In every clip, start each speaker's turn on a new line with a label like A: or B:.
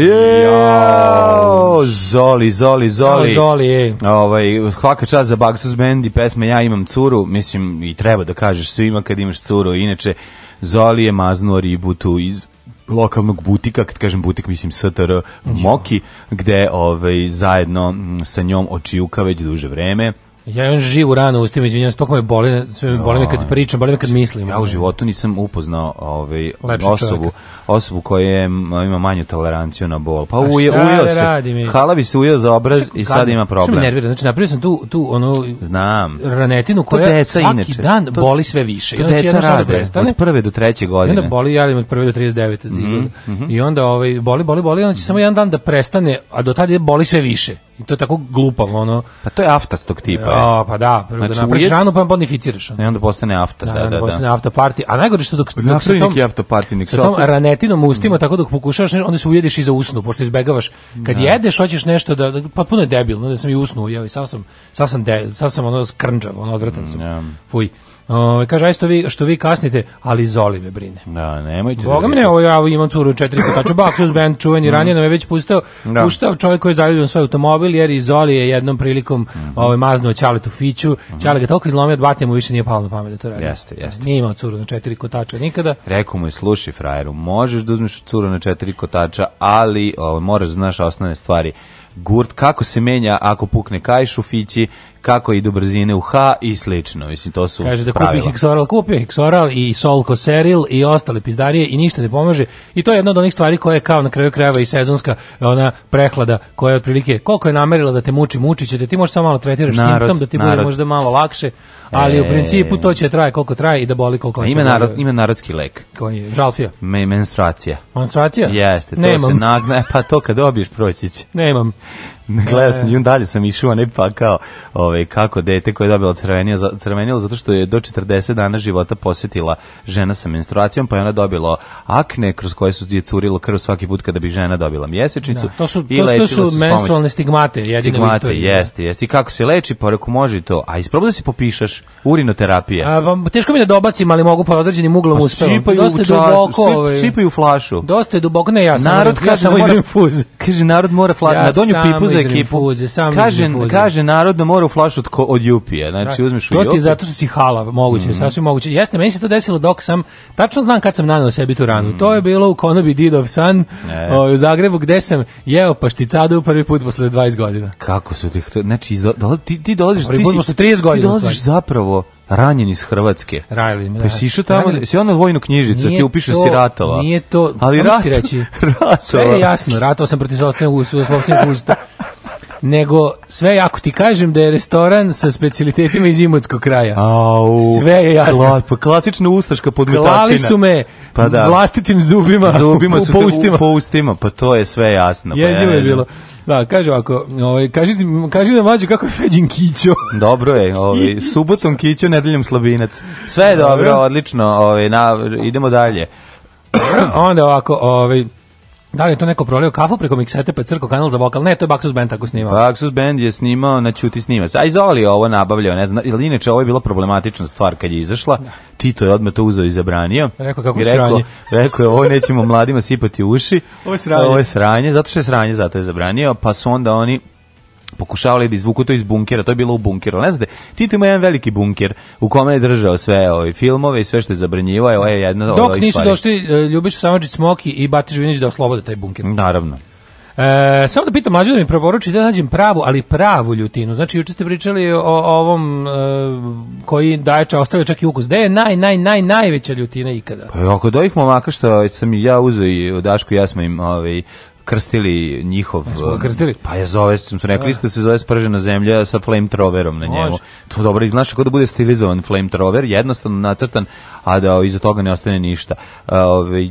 A: Jao, Zoli, Zoli, Zoli.
B: Zoli, ej.
A: Ovaj, hvaka čast za Baksus Band i pesma Ja imam curu, mislim i treba da kažeš svima kad imaš curu, inače Zoli je maznuo ribu tu iz lokalnog butika, kad kažem butik mislim STR Moki, gde ovaj, zajedno sa njom očijuka već duže vreme
B: Ja imam živu ranu u stima, izvinjam, stoko me boli, sve me boli me kad pričam, boli me kad mislim.
A: Ja u životu nisam upoznao ovaj, Lepši osobu, čovjek. osobu koja ima manju toleranciju na bol. Pa uje, ujeo da se, radi bi se ujeo za obraz Čekam, i sad ima problem. Što me nervira,
B: znači napravio sam tu, tu ono, Znam. ranetinu koja svaki inače, dan to, boli sve više.
A: To znači, deca rade, prestane, od prve do treće godine. I
B: onda boli, ja od prve do 39. Mm -hmm, mm -hmm. I onda ovaj, boli, boli, boli, onda će mm -hmm. samo jedan dan da prestane, a do tada boli sve više. I to je tako glupavo, ono.
A: Pa to je aftas tog tipa. Ja,
B: pa da, prvo da znači, da napraviš ujed... ranu pa bonificiraš. I
A: e, onda postane afta, da,
B: da, da.
A: Onda da, da.
B: postane da. afta party. A najgore što dok, pa dok se tom, afta party, nek sa tom ranetinom ustima, mm. tako dok pokušavaš, onda se ujediš i za usnu, pošto izbegavaš. Kad da. jedeš, hoćeš nešto da, da puno je debilno, da sam i usnuo, ja, i sam sam, sam, sam, de, sam, sam ono krnđav, ono odvratan sam. Mm, yeah. Fuj. Ovaj kaže aj što vi što vi kasnite, ali Zoli me brine.
A: Da, nemojte. Da
B: Boga me, ovo ja imam curu 4 kotača, Baksus band čuveni mm. ranije nam je već pustao. Da. Puštao čovjek koji je zaljubio svoj automobil jer i Zoli je jednom prilikom mm. ovaj maznuo Ćaletu Fiću. Mm. Ćale ga toliko izlomio da batnja mu više nije palo na pamet da to radi.
A: Jeste, jeste.
B: Nije imao curu na 4 kotača nikada.
A: Rekao mu je sluši frajeru, možeš da uzmeš curu na 4 kotača, ali ovaj, moraš da znaš osnovne stvari gurt kako se menja ako pukne kajš u fići, kako idu brzine u H i slično. Mislim, to su
B: Kaže da
A: kupi
B: Hexoral, kupio Hexoral i Solko Seril i ostale pizdarije i ništa ne pomaže. I to je jedna od onih stvari koja je kao na kraju krajeva i sezonska ona prehlada koja je otprilike koliko je namerila da te muči, muči će te. Ti možeš samo malo da tretiraš narod, simptom da ti narod. bude možda malo lakše, ali e... u principu to će traje koliko traje i da boli koliko hoće. Ima,
A: da- narod, ima narodski lek. Koji
B: je? Žalfija?
A: Me, menstruacija.
B: Menstruacija?
A: Jeste. To Nemam. se nagne, pa to kad dobiješ proći će. Nemam. Gledao sam, i da. dalje sam išao, ne pa kao ovaj, kako dete koje je dobilo crvenilo, crvenilo zato što je do 40 dana života posjetila žena sa menstruacijom, pa je ona dobilo akne kroz koje su je curilo krv svaki put kada bi žena dobila mjesečnicu.
B: Da, to su,
A: i
B: to, to su, su menstrualne stigmate, jedine stigmate, u
A: istoriji. Da. jeste, jeste. I kako se leči, pa reko može to. A isprobaj da se popišaš urinoterapije. A,
B: vam, teško mi da dobacim, ali mogu pod određenim uglom pa uspevom.
A: Sipaju dosta u
B: čar, duboko,
A: sip, ovaj, sipaju flašu.
B: Dosta je duboko, ne ja
A: sam. Narod ja, kaže, ja, da kaže narod mora flašu. Ja na donju pipu za ekipu. Infuze, sam kaže, infuze. kaže narodno da mora u flašu od jupija. Znači, da. uzmeš
B: to u To ti je zato što si halav, moguće, mm. sasvim moguće. Jeste, meni se to desilo dok sam, tačno znam kad sam nanao sebi tu ranu. Mm. To je bilo u konobi Didov san o, u Zagrebu gde sam jeo pašticadu prvi put posle 20 godina.
A: Kako su ti, znači, do, do, ti, ti dolaziš... Prvi put posle 30 godina. Ti dolaziš zapravo ranjen iz Hrvatske. Rajli, Pa da. si išao tamo, ranjen. si ono vojnu knjižicu, nije ti upišeš si ratova. Nije to, ali rat,
B: reći. ratova. Sve je jasno, ratova sam protiv svojstvenog usta nego sve jako ti kažem da je restoran sa specijalitetima iz Imotskog kraja. Au, sve je jasno. Kla, pa
A: klasična ustaška podmetačina. Klali
B: su me pa da. vlastitim zubima, zubima su po ustima. po
A: ustima, pa to je sve jasno.
B: Pa ja, je bilo. Da, kaže ovako, ovaj, kaži, kaži nam mlađe kako je Feđin Kićo.
A: Dobro je, ovaj, subotom Kićo, nedeljom Slabinac. Sve je dobro, dobro odlično, ovaj, na, idemo dalje.
B: Onda ovako, ovaj, Da li je to neko prolio kafu preko miksete pa crko kanal za vokal? Ne, to je Baksus Band tako snimao.
A: Baksus Band je snimao na Ćuti snimac. A izoli ovo nabavljao, ne znam, ili inače ovo je bila problematična stvar kad je izašla. Da. Tito je odmah to uzeo i zabranio.
B: Rekao kako I
A: rekao, sranje. Rekao
B: je
A: ovo nećemo mladima sipati uši. Ovo je sranje. Ovo je sranje, zato što je sranje, zato je zabranio. Pa su onda oni pokušavali da izvuku to iz bunkera, to je bilo u bunkeru. Ne znate, Tito ima jedan veliki bunker u kome je držao sve ove filmove i sve što je zabranjivao. Ovo je jedna
B: Dok nisu stvari. došli uh, Ljubiša Samadžić Smoki i Batiš Vinić da oslobode taj bunker.
A: Naravno.
B: E, samo da pitam mlađu da mi preporuči da nađem pravu, ali pravu ljutinu. Znači, juče ste pričali o, ovom e, koji daje ča, ostavlja čak i ukus. Da je naj, naj, naj, najveća ljutina ikada?
A: Pa, ako do ovih momaka što sam ja uzeo i Daško i ja smo im ovaj, krstili njihov um, krstili? pa je zove su rekli da. ste se zove spržena zemlja sa flame flamethrowerom na njemu Može. to dobro izlači kao da bude stilizovan flamethrower jednostavno nacrtan a da ovaj, iza toga ne ostane ništa ovaj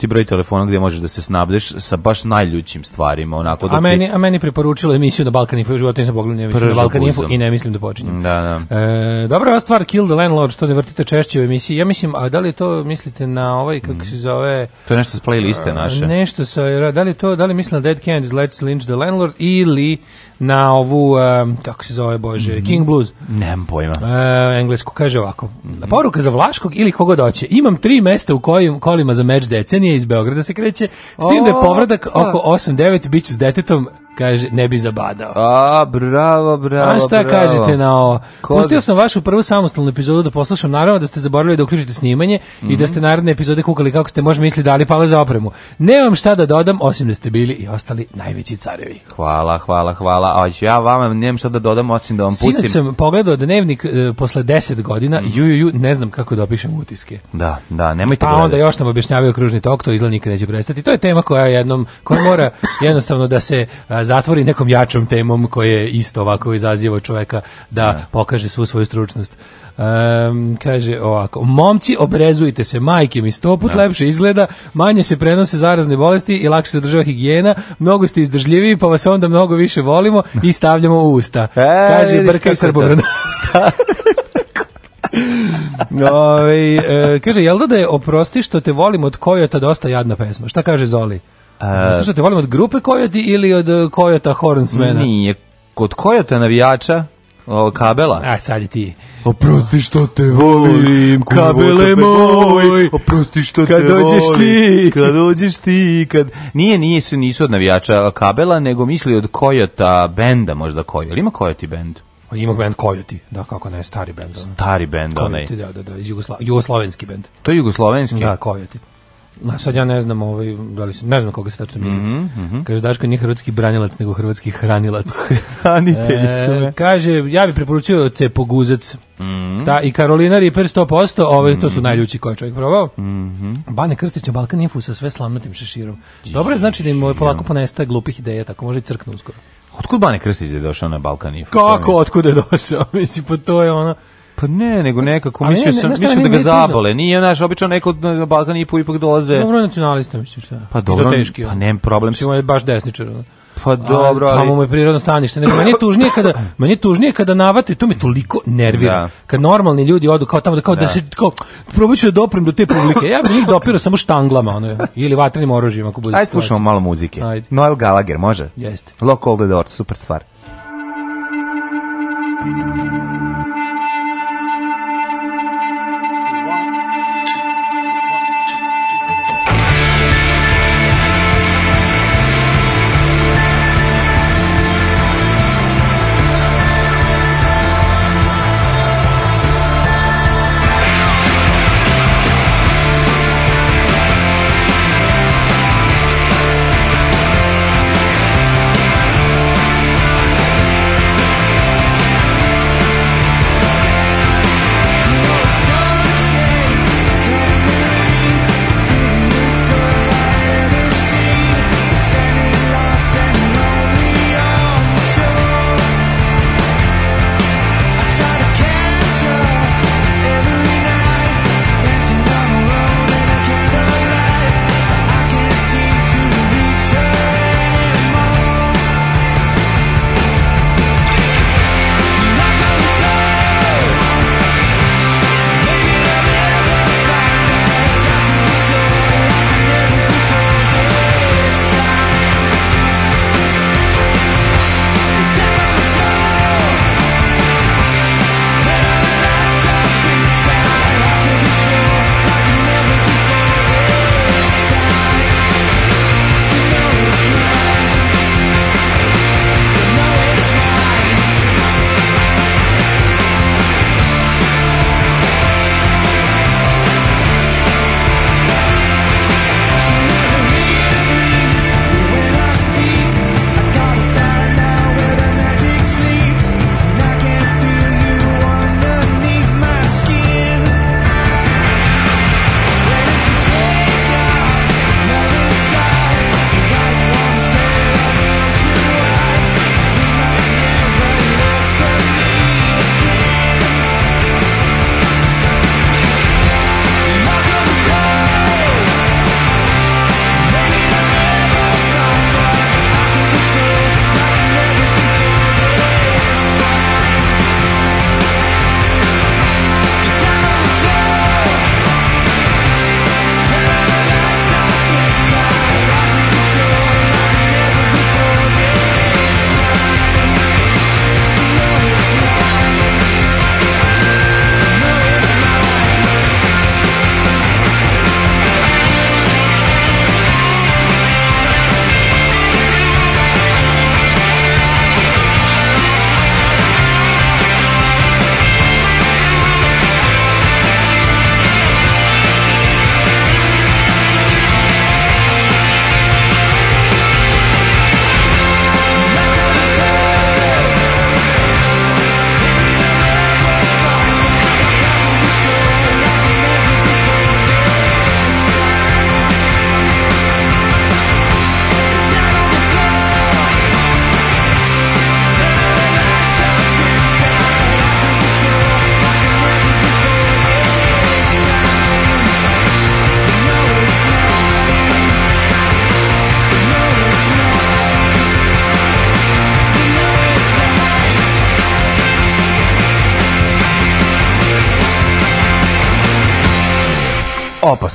A: ti broj telefona gdje možeš da se snabdeš sa baš najljućim stvarima onako
B: da a meni a meni preporučilo emisiju na Balkan Info životno nisam pogledao emisiju na Balkan Info i ne mislim da počinjem da da e, dobra stvar Kill the Landlord što ne vrtite češće u emisiji ja mislim a da li to mislite na ovaj kako mm. se zove
A: to je nešto sa playliste naše
B: nešto sa da li to, da li mislim na Dead Kennedys, Let's Lynch the Landlord ili na ovu, um, kako se zove, Bože, mm-hmm. King Blues.
A: Nemam pojma. Uh,
B: e, englesko, kaže ovako. Mm. Poruka za Vlaškog ili koga doće. Imam tri mesta u kojim kolima za meč decenije iz Beograda se kreće, s tim da je povradak pa. oko 8-9, bit ću s detetom kaže, ne bi zabadao.
A: A, bravo, bravo, A šta bravo.
B: kažete na ovo? Pustio da- sam vašu prvu samostalnu epizodu da poslušam, naravno da ste zaboravili da uključite snimanje mm -hmm. i da mhm. ste naredne epizode kukali kako ste možda mislili dali pale za opremu. Nemam šta da dodam, osim da ste bili i ostali najveći carevi.
A: Hvala, hvala, hvala. A ja vama nemam šta da dodam, osim da vam pustim. Sinac
B: sam pogledao dnevnik e, posle 10 godina, mm. ju, ju, ju, ne znam kako da opišem utiske.
A: Da, da, nemojte Pa gledati. onda
B: još nam objašnjavaju kružni tok, to izgleda nikad neće prestati. To je tema koja jednom, koja mora jednostavno da se a, zatvori nekom jačom temom koje isto ovako izaziva čoveka da, da pokaže svu svoju stručnost. Um, kaže ovako, momci obrezujte se, majke mi sto put no. Da. lepše izgleda, manje se prenose zarazne bolesti i lakše se održava higijena, mnogo ste izdržljiviji pa vas onda mnogo više volimo i stavljamo u usta. E, kaže
A: Brka Srbobrana.
B: Ove, ovaj, e, kaže, jel da da je oprosti što te volim od kojota dosta jadna pesma? Šta kaže Zoli? Zato što te volim od grupe Coyote ili od e, Coyote Hornsmana?
A: Nije, kod Coyote navijača
B: o,
A: kabela.
B: Aj, sad i ti. Oprosti što te volim, kabele moj.
A: Oprosti što kad te volim. Kad dođeš ti. Kad dođeš ti. Kad... Nije, nije, su, nisu od navijača kabela, nego misli od Kojota benda možda Kojota. ima Kojoti bend?
B: Ima band Coyote, da, kako ne, stari bend.
A: Stari bend, onaj.
B: Da, da, da, jugosla, jugoslovenski bend.
A: To je jugoslovenski?
B: Da, Coyote. Ma sad ja ne znam, ovaj, da li ne znam koga se tačno misli. Mm -hmm. Kaže, Daško nije hrvatski branilac, nego hrvatski hranilac. Hranitelji e, su me. kaže, ja bih preporučio Cepoguzac. Mm -hmm. Ta, I Karolina Ripper 100%, ovaj, mm to su mhm. najljući koje čovjek probao. Mm -hmm. Bane Krstić na Balkan Info sa sve slamnatim šeširom. Dobro je znači da im polako ponestaje glupih ideja, tako može i crknu uskoro.
A: Otkud Bane Krstić je došao na Balkan Info?
B: Kako, otkud je došao? Mislim, pa to je ono...
A: Pa ne, nego nekako, ali mislio ne, sam, ne, mislim ne, da ga zabole. Nije, naš obično neko na Balkan i po ipak dolaze.
B: Dobro nacionalista, mislim šta.
A: Pa dobro,
B: teški,
A: pa nemam problem. Mislim, on
B: je baš desničar.
A: Pa dobro,
B: ali... Tamo mu je prirodno stanište. Nego meni je tužnije kada, meni je tužnije kada navate, to me toliko nervira. Da. Kad normalni ljudi odu kao tamo, da kao da, da se, kao, probat da doprem do te publike. Ja bih njih dopirao samo štanglama, ono, ili vatrenim oružjima, ako bude Ajde,
A: slušamo malo muzike. Ajde. Noel Gallagher, može?
B: Jeste.
A: Lock all the doors, super stvar. Thank you.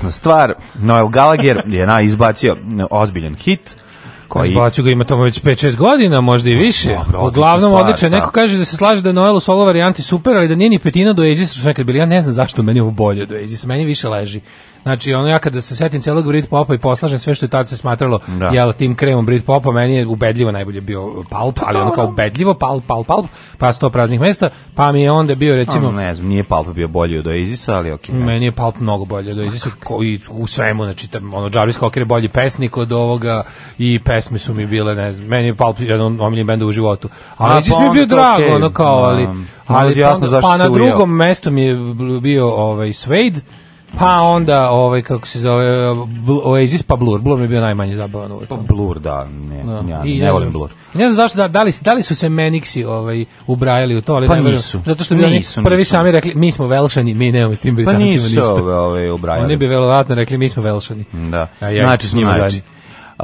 A: jasna stvar, Noel Gallagher je na izbacio ozbiljan hit
B: koji izbacio ga ima tamo već 5-6 godina, možda i više. Dobro, Uglavnom odlično, da. neko kaže da se slaže da je Noelu solo varijanti super, ali da nije ni petina do Oasis što nekad bili. Ja ne znam zašto meni ovo bolje do Oasis, meni više leži. Znači, ono ja kada se setim celog Britpopa i poslažem sve što je tada se smatralo da. jel, tim kremom Britpopa, meni je ubedljivo najbolje bio Palp, ali ono kao da, da. ubedljivo Palp, Palp, Palp, pa sto praznih mesta, pa mi je onda bio recimo...
A: Ono, ne znam, nije Palp bio bolji od Oasisa, ali okej. Okay,
B: meni je Palp mnogo bolji od Oasisa, koji u svemu, znači, tam, ono, Jarvis Cocker je bolji pesnik od ovoga i pesme su mi bile, ne znam, meni je Palp jedan omiljen benda u životu. Ali Oasis mi je pa bio drago, okay. ono kao, da. ali... Um, ali, ali jasno pa, pa na drugom mestu mi je bio ovaj, Suede, Pa onda, ovaj, kako se zove, Oasis pa Blur. Blur mi je bio najmanje zabavan uvek. Pa
A: Blur, da, ne,
B: da.
A: ja
B: ne, ne
A: volim Blur.
B: Ne znam zašto, da, da, li, da li su se Meniksi ovaj, ubrajali u to, ali
A: pa
B: ne
A: nisu.
B: Zato što
A: bi oni
B: prvi nisu. sami rekli, mi smo Velšani, mi nemamo s tim
A: Britancima ništa. Pa nisu ništa. Ove, ubrajali.
B: Oni bi velovatno rekli, mi smo Velšani.
A: Da, A ja znači, smo najči.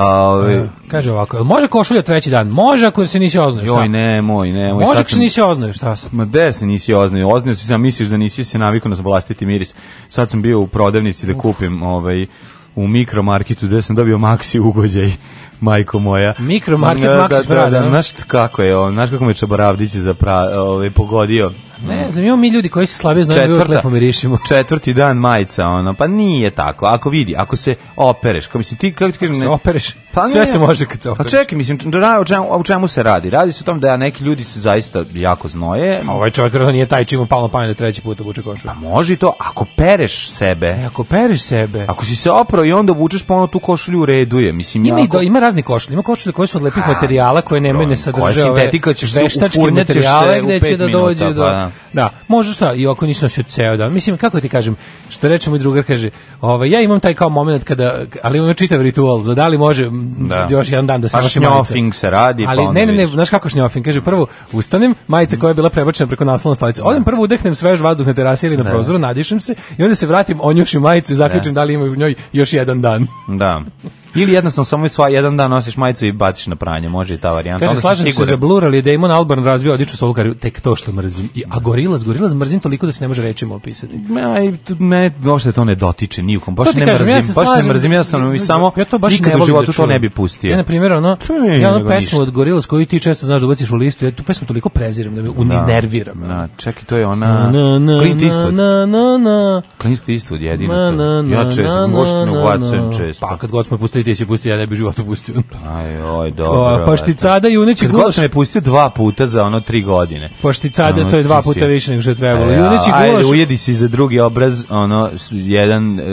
B: Ove, ovaj, kaže ovako, može košulja treći dan? Može ako se nisi oznojio, šta? Joj,
A: ne, moj, ne, moj.
B: Može ako se nisi oznojio, šta sad?
A: Ma de se nisi oznojio, oznojio si sam, misliš da nisi se navikao na vlastiti miris. Sad sam bio u prodavnici da kupim, ovaj, u mikromarketu gde sam dobio maxi ugođaj majko moja.
B: Mikromarket
A: da, Maxis da, da, Znaš kako je znaš kako me Čabaravdić zapra, ovaj, pogodio.
B: Ne znam, imamo mi ljudi koji se slabije znaju da Četvrta, lepo mirišimo.
A: Četvrti dan majica, ono, pa nije tako. Ako vidi, ako se opereš, kao mislim ti, kako ti
B: kažem... Ako se opereš,
A: pa
B: sve se može kad se pa opereš. Pa
A: čekaj, mislim, o čemu, o čemu se radi? Radi se o tom da neki ljudi se zaista jako znoje.
B: A ovaj čovjek nije taj čim upalo pamet da treći put obuče košulju.
A: Pa može to, ako pereš sebe. E,
B: ako pereš sebe.
A: Ako si se oprao i onda obučeš ponovno pa tu košulju u redu
B: je. Mislim, ima, jako... do, ima razni košulje. Ima košulje koje su od lepih materijala koje nemaju ne sadrže ove veštačke materijale gde će da dođe minuta, do... Pa, da. da, može šta, i ako nisi nosio ceo dan. Mislim, kako ti kažem, što reče moj drugar, kaže, ovaj, ja imam taj kao moment kada, ali imam čitav ritual, za da li može da. još jedan dan da
A: se
B: nosi majica.
A: se radi,
B: pa ali,
A: pa
B: ne, ne, ne, znaš kako šnjofing, kaže, prvo ustanem, majica koja je bila prebačena preko naslovne stolice, odem da. prvo udehnem svež vazduh na terasi ili na da. prozoru, nadišem se i onda se vratim, onjušim majicu i zaključim da,
A: da li ima u njoj još jedan dan. Da. Ili jednostavno samo sva jedan dan nosiš majicu i baciš na pranje, može i ta varijanta. Kaže,
B: slažem se za Blur, ali da Damon Albarn razvio odličnu solo karijeru, tek to što mrzim. I, a Gorillaz, Gorillaz mrzim toliko da se ne može rečima opisati.
A: Ma, i, me, uopšte to ne dotiče ni u kom. Baš ne mrzim, ja baš ne mrzim, ja sam i samo ja to baš nikad ne u životu da to ne bi pustio. Ja,
B: na primjer, ono, ja ono pesmu od Gorillaz koju ti često znaš da ubaciš u listu, ja tu pesmu toliko preziram
A: da
B: me uniznerviram. Da. Na, da,
A: čekaj, to je ona... Clint Eastwood. Na, na, na, na. Clint Eastwood jedino to. Ja često, možete ne ubacujem često. Pa kad god smo pustili
B: ti si pustio, ja ne bi životu pustio.
A: Aj, oj, dobro.
B: O, šticada, i uneći gulaš... Kad
A: god pustio dva puta za ono tri godine.
B: Pašticada, ono, to je dva puta je. više nego što je trebalo. E, uneći gulaš... Ajde,
A: ujedi si za drugi obraz, ono, jedan e,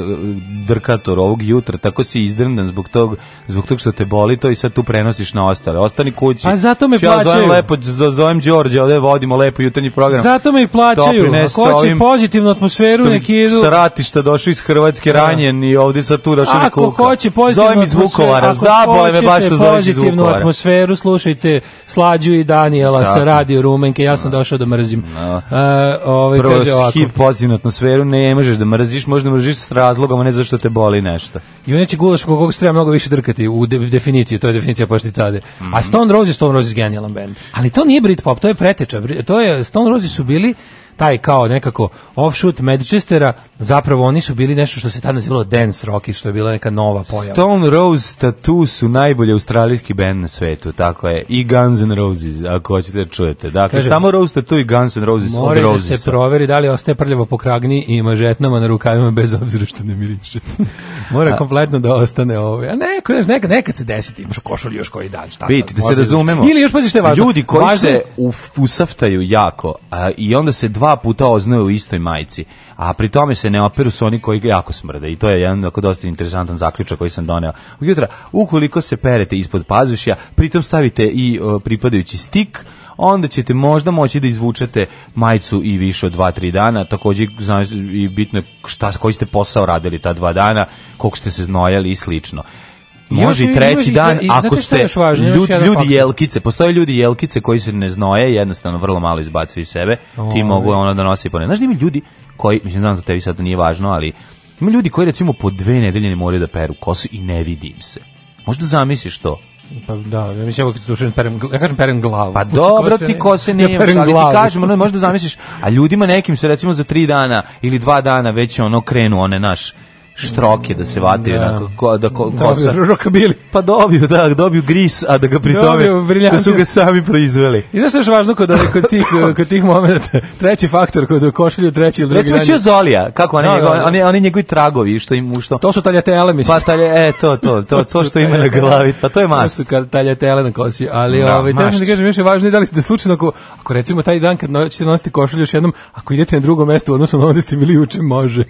A: drkator ovog jutra, tako si izdrndan zbog tog, zbog tog što te boli, to i sad tu prenosiš na ostale. Ostani kući.
B: A zato me plaćaju. Ja zovem
A: lepo, zovem Đorđe, ovde vodimo lepo jutarnji program.
B: Zato me i plaćaju. Ako hoće pozitivnu atmosferu, neki idu.
A: Sa ratišta došao iz Hrvatske e. ranjen i ovde sad tu došao Ako hoće pozitivnu zovem
B: iz Vukovara,
A: zabole me baš što
B: zoveš iz
A: Vukovara.
B: atmosferu, slušajte Slađu i Daniela da. sa Radio Rumenke, ja sam no. Da. došao da mrzim. No. A, da.
A: e, ovaj, Prvo, kaže ovako. HIV pozitivnu atmosferu ne možeš da mrziš, možda mrziš s razlogom, a ne zašto te boli nešto.
B: I on će gulaš kog se treba mnogo više drkati u de, definiciji, to je definicija pašticade. Mm -hmm. A mhm. Stone Roses, Stone Roses genijalan band. Ali to nije Britpop, to je preteča. To je, Stone Roses su bili taj kao nekako offshoot Manchestera, zapravo oni su bili nešto što se tada nazivalo dance rock i što je bila neka nova pojava.
A: Stone Rose Tattoo su najbolji australijski band na svetu, tako je. I Guns N' Roses, ako hoćete da čujete. Dakle, Kažem, samo Rose Tattoo i Guns N' Roses
B: od Roses. da se proveri da li ostaje prljavo po kragni i mažetnama na rukavima bez obzira što ne miriše. Mora a, kompletno da ostane ovo. Ovaj. A neko, znaš, nekad, nekad se desiti, imaš košulju još koji dan. Šta
A: Biti, da se razumemo.
B: Ili još pazi što je važno.
A: Ljudi koji važno, se uf, usaftaju jako a, i onda se dva dva puta oznoje u istoj majici. A pri tome se ne operu su oni koji jako smrde i to je jedan jako dosta interesantan zaključak koji sam doneo. Ujutra, ukoliko se perete ispod pazušja, pritom stavite i uh, pripadajući stik, onda ćete možda moći da izvučete majicu i više od 2-3 dana. Takođe znaš i bitno je šta koji ste posao radili ta dva dana, koliko ste se znojali i slično. Može i treći ima, dan, i, ako ste važno, ljud, ljudi faktor. jelkice, postoje ljudi jelkice koji se ne znoje, jednostavno vrlo malo izbacuju iz sebe, o, ti mogu ono da nosi po Znaš da ima ljudi koji, mislim, znam da tebi sad nije važno, ali ima ljudi koji recimo po dve nedelje ne moraju da peru kosu i ne vidim se. Možda zamisliš to.
B: Pa da, ja mislim kad se dušim perem, ja kažem perem glavu.
A: Pa znači, dobro, ti kose ne, ja ali glavu. ti kažem, ono, možda zamisliš, a ljudima nekim se recimo za tri dana ili dva dana već ono krenu one naš štroke da se vate da. onako da
B: ko, kosa bili.
A: pa dobiju da dobiju gris a da ga pri tome da su ga sami proizveli
B: i znaš što je važno kod kod tih kod tih momenata treći faktor kod košulje treći ili
A: drugi recimo Zolija kako oni da, da, no, da. oni oni njegovi tragovi što im što
B: to su taljatele mislim
A: pa talje e to to to to što ima na glavi pa to je mas
B: to su taljatele na kosi ali da, ovaj da kažem više važno je da li ste slučajno ako, ako recimo taj dan kad noćete nositi košulju još jednom ako idete na drugo mesto odnosno na onda ste bili juče može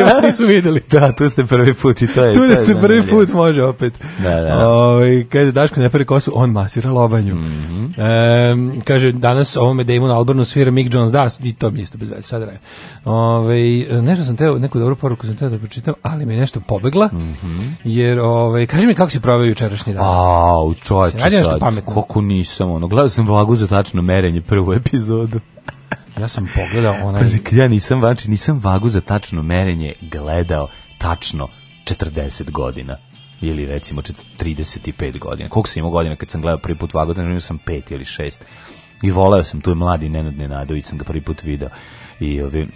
B: ja vas nisu videli
A: probali. Da, tu ste prvi put i to je. Tu
B: ste prvi da, put, može opet. Da, da. Ove, ovaj, kaže, Daško ne pere kosu, on masira lobanju. Mm -hmm. e, kaže, danas ovome Damon Albarnu svira Mick Jones, da, i to mi isto bez veze, sad raje. Ove, ovaj, nešto sam teo, neku dobru poruku sam teo da pročitam, ali mi je nešto pobegla, mm -hmm. jer, ove, ovaj, kaže mi kako si proveo jučerašnji dan.
A: A, u čovječe sad, pametno. koliko nisam, ono, gledao sam vagu za tačno merenje prvu epizodu.
B: Ja sam pogledao onaj...
A: Pazi, ja nisam, znači, nisam vagu za tačno merenje gledao tačno 40 godina ili recimo 35 godina. Koliko sam imao godina kad sam gledao prvi put Vagodan, znači imao sam pet ili šest. I voleo sam, tu je mladi Nenad Nenadović, sam ga prvi put video. I ovi,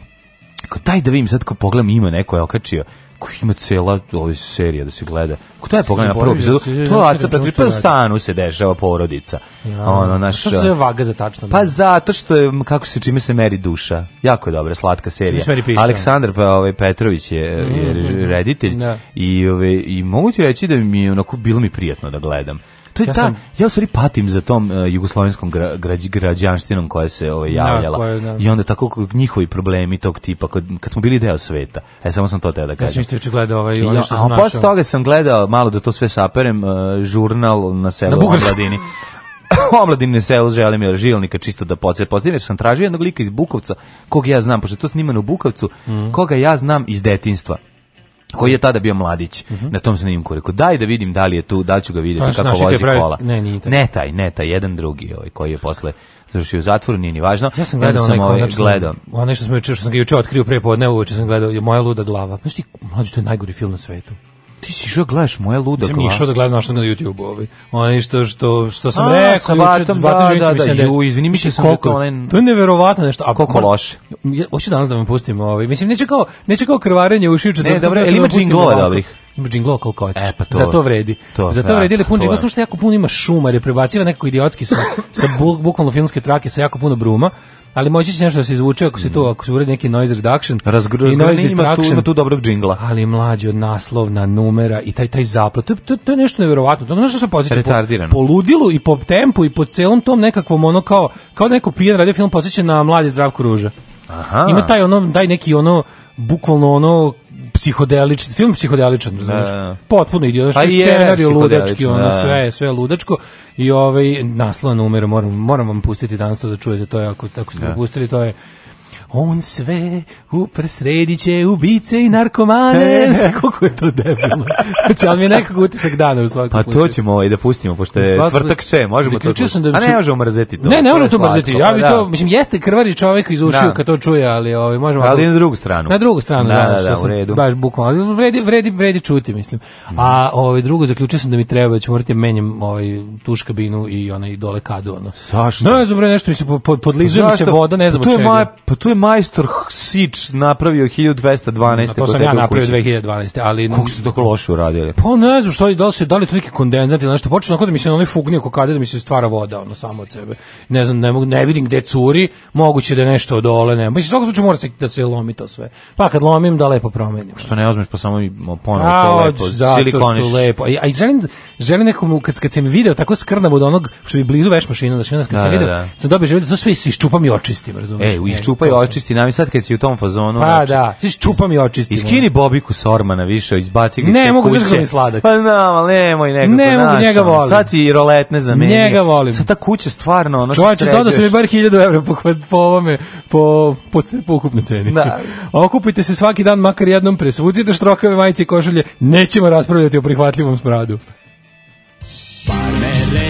A: kao daj da vidim sad ko pogledam ima neko je okačio ima cela ove serija da se gleda. Ko da to je pogledao prvu epizodu? To Aca Petrović, pa u stanu se dešava porodica.
B: Ja, ono, naš, što se vaga za tačno?
A: Pa zato što je, kako se, čime se meri duša. Jako je dobra, slatka serija. Aleksandar pa, ovaj, Petrović je, je mm. reditelj da. i, ovaj, i mogu ti reći da mi je onako bilo mi prijatno da gledam. To je ja ta, sam, ja stvari patim za tom uh, jugoslovenskom gra, građ, građanštinom koja se ove, ovaj, da, javljala. Da, koja, da. I onda tako njihovi problemi tog tipa, kad, kad smo bili deo sveta. E, samo sam to teo da kažem.
B: Ja sam isto da gledao ovaj, ono što sam našao. A posle
A: toga sam gledao, malo da to sve saperem, uh, žurnal na selu na Omladini. omladine selo Želimira Žilnika čisto da podsjet podsjetim jer sam tražio jednog lika iz Bukovca kog ja znam, pošto je to snimano u Bukovcu mm. koga ja znam iz detinstva koji je tada bio mladić uh -huh. na tom snimku rekao daj da vidim da li je tu da ću ga videti pa, kako vozi pravi... kola ne, taj. ne taj ne taj jedan drugi ovaj koji je posle završio u nije ni važno
B: ja sam gledao sam ovaj gledao onaj što smo juče što sam ga juče otkrio pre podne uveče sam gledao moja luda glava znači ti mlađi to je najgori film na svetu
A: Ti si išao da gledaš moje luda
B: glava. Nisam išao da gledam našnog na YouTube-u. Ovaj. Ono što, što, što sam rekao.
A: Sa Batom, ba, da, da, da, da, ju,
B: izvini, mislim sam da koliko, to onaj... To je neverovatno nešto.
A: A, koliko loše.
B: Ja, hoću danas da me pustim. Ovaj. Mislim, neće kao, neće kao krvarenje u ušiju.
A: Ne, dobro, ili ima džinglova dobrih
B: ima džinglo koliko hoćeš. E, pa to, Zato vredi. To, Zato vredi, ili pa pun džinglo, samo što jako puno ima šuma, reprebaciva nekako idiotski sa, sa buk, bukvalno filmske trake, sa jako puno bruma, ali moći će nešto da se izvuče ako se to ako se uradi neki noise reduction
A: Razgr i noise distraction ima tu, tu dobrog džingla
B: ali mlađi od naslovna numera i taj taj zaplat, to, to, to je nešto neverovatno to je nešto se podseća po, po ludilu i po tempu i po celom tom nekakvom ono kao kao da neko pijan radio film podseća na mladi Zdravko Ruža Aha. Ima taj ono, daj neki ono, bukvalno ono, psihodelični film psihodeličan, da, znaš. Da, da. Potpuno idiotičan pa scenarij ludački, da, ono da. sve, sve ludačko i ovaj naslov na umire moram moram vam pustiti danas to da čujete to je ako tako ste propustili da. to je on sve uprsredit će ubice i narkomane. E, Koliko je to debilno. Znači, ali mi je nekako utisak dana u
A: svakom Pa to ćemo ovaj da pustimo, pošto je Svastu... tvrtak če, možemo to pustiti. Da A ne možemo mrzeti to.
B: Ne, ne možemo to mrzeti. Ja pa bi da. to, mislim, jeste krvari čovjek iz ušiju da. kad to čuje, ali ovaj,
A: možemo... Ali na drugu stranu.
B: Na drugu stranu, da, da, da, da u redu. Baš bukvalno, vredi, vredi, vredi čuti, mislim. A ovaj, drugo, zaključio sam da mi treba, da ću morati menjam ovaj, tuš kabinu i onaj dole kadu, ono. Zašto? Ne znam, nešto mi se podlizuje mi se voda, ne pa znam od čega.
A: Pa tu je majstor Sič napravio 1212. A to sam ja
B: napravio 2012. Ali...
A: Kako ste tako loše uradili?
B: Pa ne znam što, da li, se, da li to neki kondenzat ili nešto. Počeo tako da mi se onaj fugnio fugni kada da mi se stvara voda, ono, samo od sebe. Ne znam, ne, mogu, ne vidim gde curi, moguće da je nešto odole, ne. Mislim, svakog slučaja mora se, da se lomi to sve. Pa kad lomim, da lepo promenim.
A: Što ne uzmeš pa samo i ponovo to lepo, da, silikoniš.
B: To
A: lepo.
B: A, i želim, želim nekom, kad, kad sam video tako skrnav od onog, što je blizu veš mašina, znači, kad da, sam da, video, da, da. sam dobio želju da to sve isčupam i očistim, razumiješ? E, e isčupaj i
A: očisti nam i sad kad si u tom fazonu. Pa oči...
B: Znači, da, ti čupam i očistimo.
A: Iskini Bobiku Sormana više, izbaci ga iz Ne,
B: mogu
A: da
B: mi sladak.
A: Pa znam, ali nemoj nekako.
B: Ne mogu njega volim.
A: Sad si roletne za mene.
B: Njega volim.
A: Sad ta kuća stvarno ono.
B: Čovače, dodao se mi bar 1000 evra po po ovome po po, po ukupnoj ceni. Da. Okupite se svaki dan makar jednom presvucite štrokave majice i košulje. Nećemo raspravljati o prihvatljivom smradu. Parmele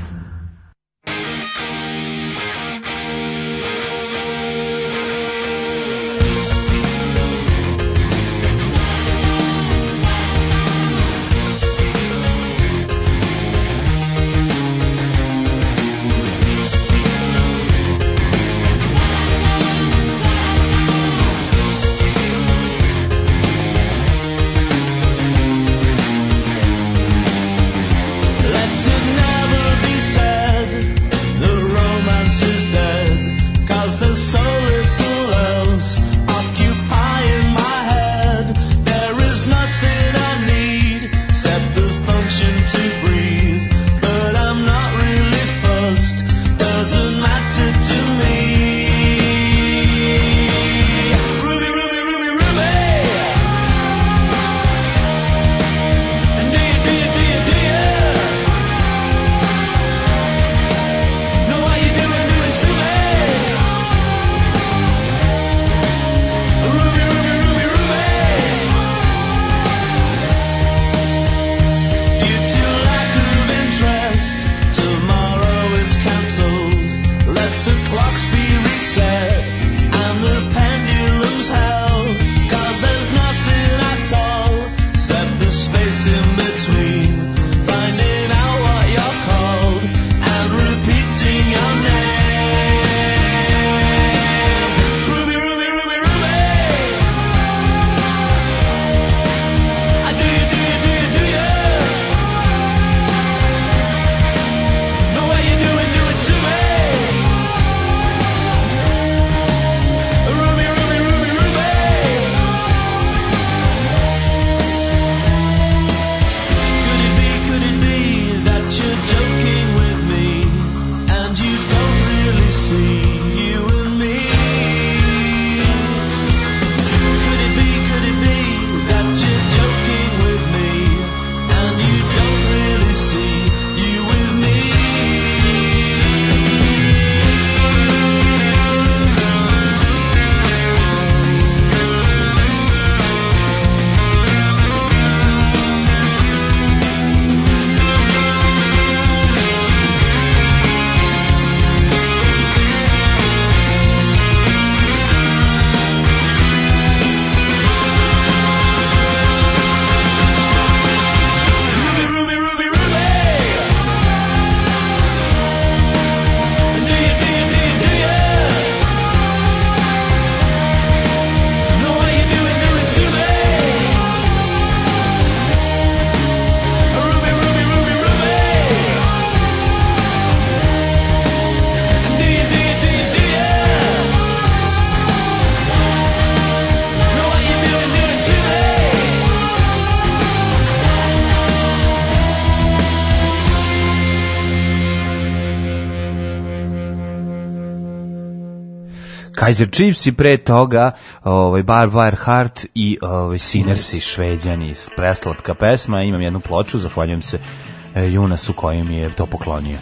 A: Kaiser Chiefs i pre toga ovaj, Barb Wireheart i ovaj, Sinners i Šveđani. Preslatka pesma, imam jednu ploču, zahvaljujem se e, Junasu koji mi je to poklonio.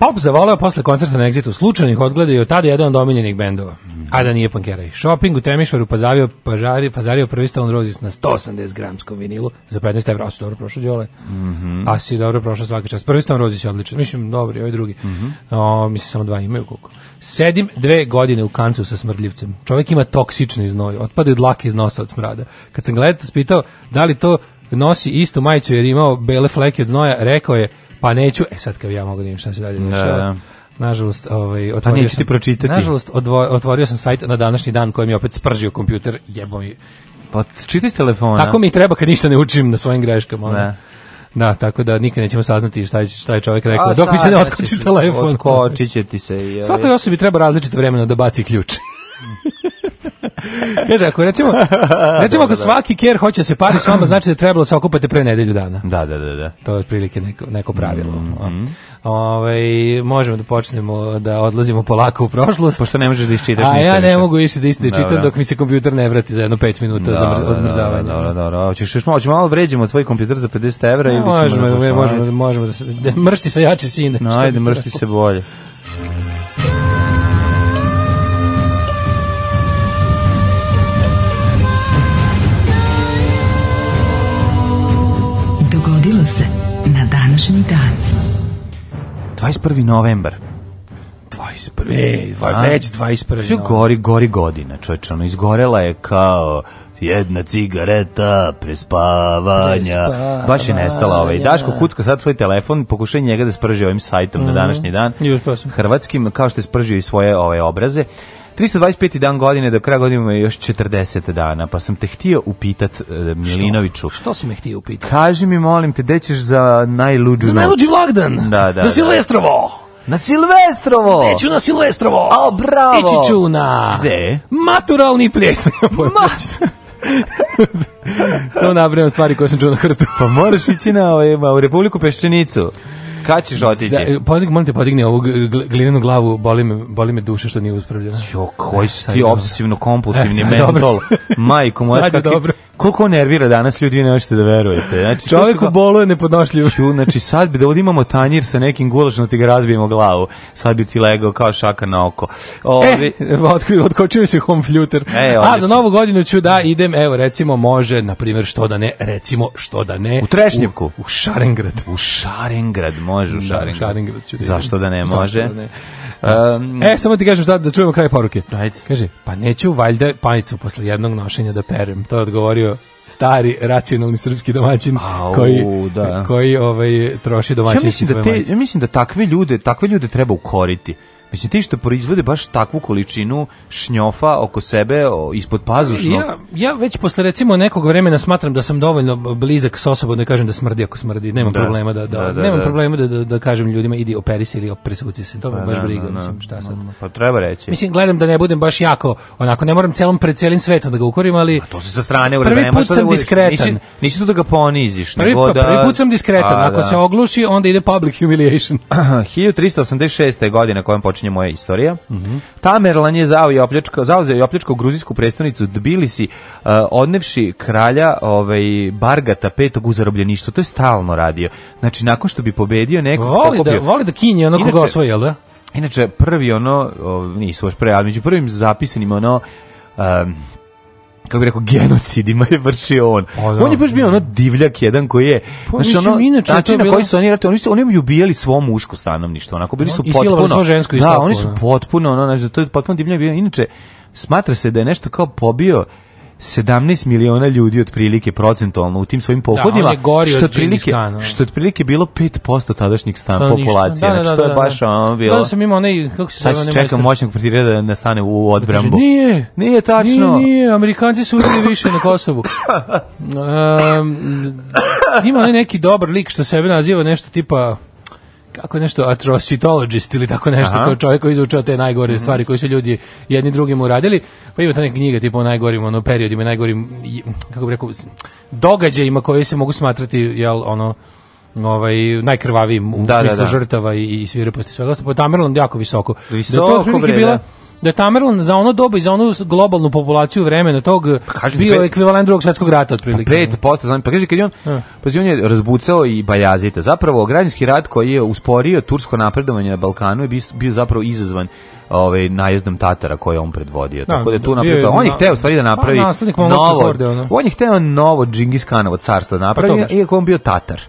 B: Pop zavoleo posle koncerta na Exitu slučajnih odgleda i od tada jedan od omiljenih bendova. A da nije Pankeraj. Shopping u Temišvaru pazavio, pažari, pazario prvi Stone Roses na 180 gramskom vinilu za 15 evra. A dobro prošao, Đole. Mm -hmm. A dobro prošao svaki čas. Prvi Stone Roses je odličan. Mislim, dobri, ovaj drugi. Mm -hmm. o, mislim, samo dva imaju Sedim dve godine u kancu sa smrdljivcem. Čovjek ima toksični znoj, otpadaju dlake iz nosa od smrada. Kad sam gledao, spitao da li to nosi istu majicu jer imao bele fleke od znoja, rekao je pa neću, e sad kad ja mogu da im šta se dalje da, dešava. Da. Nažalost, ovaj pa
A: otvorio sam, ti pročitati.
B: Nažalost, odvo, otvorio sam sajt na današnji dan koji mi opet spržio kompjuter, jebo mi.
A: Pa čitaj telefona.
B: Tako mi treba kad ništa ne učim na svojim greškama. Ne. Da, tako da nikad nećemo saznati šta je, šta je čovjek rekao. A, Dok mi se ne otkoči telefon.
A: Otkočit će ti se. I,
B: Svakoj osobi treba različito vremena da baci ključ. Kaže, ako recimo, recimo ako da. svaki ker hoće da se pari s vama, znači da trebalo da se okupati pre nedelju dana.
A: Da, da, da. da.
B: To je prilike neko, neko pravilo. Mm -hmm. Ove, ovaj, možemo da počnemo da odlazimo polako u prošlost.
A: Pošto ne možeš da iščitaš
B: ništa. A ja ne više. mogu išći da isti da čitam dok mi se kompjuter ne vrati za jedno 5 minuta da, za odmrzavanje.
A: Da, da, Hoćeš još malo, malo vređimo tvoj kompjuter za 50 evra ili
B: ćemo... Možemo, možemo, možemo da se... Da, mršti se jače, sine.
A: No, ajde, mršti se bolje. 21. novembar.
B: 21.
A: Ej, e, već 21. Sve gori, gori godina, čoveče, ono izgorela je kao jedna cigareta prespavanja. prespavanja. Baš je nestala ovaj. Daško kucka sad svoj telefon, pokušaj njega da sprži ovim sajtom mm -hmm. na mhm. današnji dan. I
B: uspeo pa
A: sam. Hrvatskim, kao što je spržio i svoje ove obraze. 325. dan godine, do kraja godine ima još 40 dana, pa sam te htio upitat e, Milinoviću.
B: Što? Što si me htio upitat?
A: Kaži mi, molim te, gde ćeš za najluđu
B: Za najluđi lagdan?
A: Da, da. Da
B: Silvestrovo!
A: Na Silvestrovo! Neću
B: na Silvestrovo!
A: O, bravo!
B: Ići ću na...
A: Gde?
B: Maturalni ples.
A: Mat...
B: Samo nabrajam stvari koje sam čuo na hrtu.
A: pa moraš ići na ovaj, u Republiku Peščenicu. Kad ćeš otići?
B: Podig, molim te, podigni ovu glinenu glavu, boli me, boli me duša što nije uspravljena.
A: Jo, koji si ti obsesivno kompulsivni e,
B: mentol.
A: Majko moja,
B: kakvi,
A: Koliko nervira danas ljudi, ne hoćete da verujete. Znači,
B: Čovjek u bolu je nepodnošljiv.
A: Ču, znači sad bi da ovdje imamo tanjir sa nekim gulašom, da ti ga razbijemo glavu. Sad bi ti legao kao šaka na oko.
B: Ovi... E, otko, otkočio se home fluter. E, A za novu godinu ću da idem, evo recimo može, na primjer što da ne, recimo što da ne.
A: U Trešnjevku?
B: U, u Šarengrad.
A: U Šarengrad, može u Šarengrad. Da, u Šarengrad ću da Zašto da ne može? Zašto da ne?
B: Um, e, samo ti kažem šta, da čujemo kraj poruke. Ajde. Kaže, pa neću valjda panicu posle jednog nošenja da perem. To je odgovorio stari racionalni srpski domaćin Au, koji
A: da.
B: koji ovaj troši domaćinski ja mislim da
A: te, ja mislim da takve ljude takve ljude treba ukoriti Mislim, ti što proizvode baš takvu količinu šnjofa oko sebe, o, ispod pazušnog.
B: Ja, ja već posle recimo nekog vremena smatram da sam dovoljno blizak s osobom da kažem da smrdi ako smrdi. Nemam da. problema da, da, da, da, da. problema da, da, da kažem ljudima idi operi se ili opresuci se. To me pa, baš da, briga, da, mislim, šta sad.
A: Pa treba
B: reći. Mislim, gledam da ne budem baš jako, onako, ne moram celom pred celim svetom da ga ukorim, ali... A
A: to se sa strane urebe, Prvi
B: put sam
A: diskretan.
B: Nisi,
A: nisi tu da ga poniziš, prvi, nego pa,
B: da... Prvi put sam diskretan. A, ako se ogluši, onda ide public humiliation.
A: 1386. godine kojom počinje počinje moja istorija. Mm -hmm. Tamerlan je zao i opljačkao, zauzeo i opljačkao gruzijsku predstavnicu Tbilisi, uh, odnevši kralja ovaj, Bargata petog u zarobljeništvu. To je stalno radio. Znači, nakon što bi pobedio nekog...
B: Voli, da, voli da kinje ono koga osvoji, jel da?
A: Inače, prvi ono, o, nisu baš prvi, ali među prvim zapisanim ono... Um, kako bi rekao, genocidima je vršio on. O, pa da, on je baš bio ono divljak jedan koji je,
B: pa, znači ono, inače,
A: način na koji su oni ratili, oni su, oni su ubijali svo muško stanovništvo, onako, bili su
B: i
A: potpuno, žensko
B: da,
A: oni su potpuno, ono, znači, to je potpuno divljak, inače, smatra se da je nešto kao pobio 17 miliona ljudi otprilike procentualno u tim svojim pohodima, da,
B: on
A: što
B: otprilike
A: što otprilike bilo 5% tadašnjih stan populacije, da, znači, da, znači to je da, da, baš da. ono bilo. Da
B: sam
A: imao ne kako se zove, čekam moćnog protivnika da nastane u znači, odbrambu.
B: Nije,
A: nije tačno. Nije, nije,
B: Amerikanci su uzeli više na Kosovu. Um, ima neki dobar lik što sebe naziva nešto tipa kako nešto atrocitologist ili tako nešto Aha. kao čovjek koji izučava te najgore mm -hmm. stvari koje su ljudi jedni drugim uradili pa ima ta neka knjiga tipa o najgorim ono periodima najgorim kako bih rekao događajima koji se mogu smatrati jel ono ovaj najkrvavijim u da, da smislu da, da. žrtava i, i svireposti sve ostalo pa Tamerlan jako visoko
A: visoko da je to bila da
B: da je Tamerlan za ono doba i za onu globalnu populaciju vremena tog pa Kaži, bio pre... ekvivalent drugog svetskog rata pa otprilike.
A: Pa pred, posle, znam, pa kaže kad je on, pa on je razbucao i Bajazita. Zapravo, građanski rat koji je usporio tursko napredovanje na Balkanu je bio, bio zapravo izazvan ovaj najezdom Tatara koje on predvodio. Da, Tako da tu napravio, on je na, hteo stvari da pa, napravi
B: pa,
A: novo.
B: Horde,
A: On je hteo novo Džingiskanovo carstvo da napravi, pa iako on bio Tatar.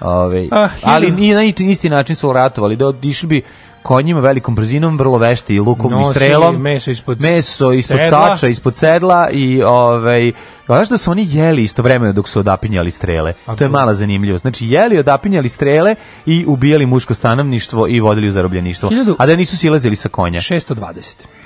A: Ove, ovaj, ah, ali i na isti način su ratovali, da bi konjima velikom brzinom, vrlo vešti i lukom Nosi i strelom.
B: meso ispod meso
A: ispod sedla. sača, ispod sedla i ovaj Važno da su oni jeli istovremeno dok su odapinjali strele. to je mala zanimljivost. Znači, jeli, odapinjali strele i ubijali muško stanovništvo i vodili u zarobljeništvo. A da nisu silazili sa konja.
B: 620.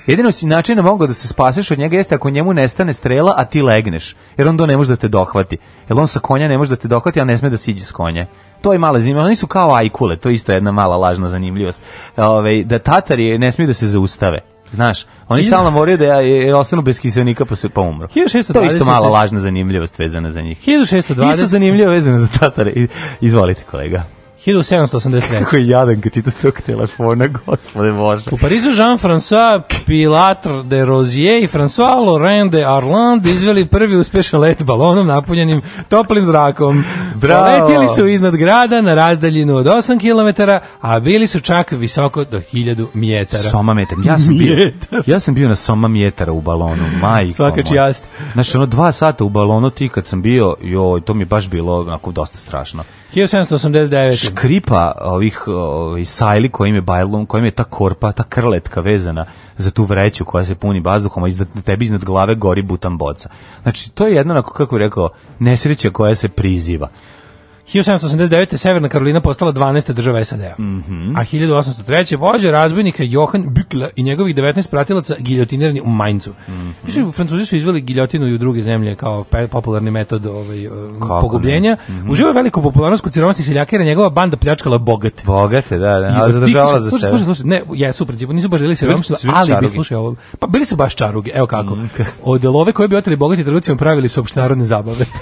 A: Jedino si način da mogao da se spaseš od njega jeste ako njemu nestane strela, a ti legneš. Jer on to ne može da te dohvati. Jer on sa konja ne može da te dohvati, a ne sme da siđe s konja to je mala zanimljivost. Oni su kao ajkule, to je isto jedna mala lažna zanimljivost. Ove, ovaj, da Tatari ne smiju da se zaustave. Znaš, oni stalno moraju da ja, e, ostanu bez kiselnika pa se pa umru.
B: 1620.
A: To je isto mala lažna zanimljivost vezana za njih.
B: 1620.
A: Isto zanimljivo vezano za Tatare. Izvolite kolega.
B: 1783.
A: Kako je jadan kad čita s telefona, gospode Bože.
B: U Parizu Jean-François Pilatre de Rosier i François Laurent de Arland izveli prvi uspešan let balonom napunjenim toplim zrakom. Bravo! Letjeli su iznad grada na razdaljinu od 8 km, a bili su čak visoko do 1000 mjetara.
A: Soma metar. Ja sam, bio, ja sam bio na soma mjetara u balonu, majko. Svaka čast. Znači, ono dva sata u balonu ti kad sam bio, joj, to mi baš bilo onako dosta strašno.
B: 1789
A: škripa ovih ovih sajli kojim je bajlom, kojim je ta korpa, ta krletka vezana za tu vreću koja se puni bazduhom, a iznad tebi iznad glave gori butan boca. Znači to je jedno kako kako rekao nesreća koja se priziva.
B: 1789. Severna Karolina postala 12. država SAD-a, mm -hmm. a 1803. D-a. Mhm. vođa razbojnika Johan Bükla i njegovih 19 pratilaca giljotinirani u Mainzu. Mm -hmm. Mislim, Francuzi su izveli giljotinu i u druge zemlje kao popularni metod ovaj, e, pogubljenja. Mm -hmm. Uživa veliku popularnost kod siromasnih seljaka jer njegova banda pljačkala bogate.
A: Bogate, da,
B: da, ali zadržavala za sebe. Slušaj, slušaj, ne, jesu u principu, nisu baš želi siromaštvo, ali bi slušaj ovo. Pa bili su baš čaruge, evo kako. Mm -hmm. Od love koje bi oteli bogati trgovcima pravili su opšnarodne zabave.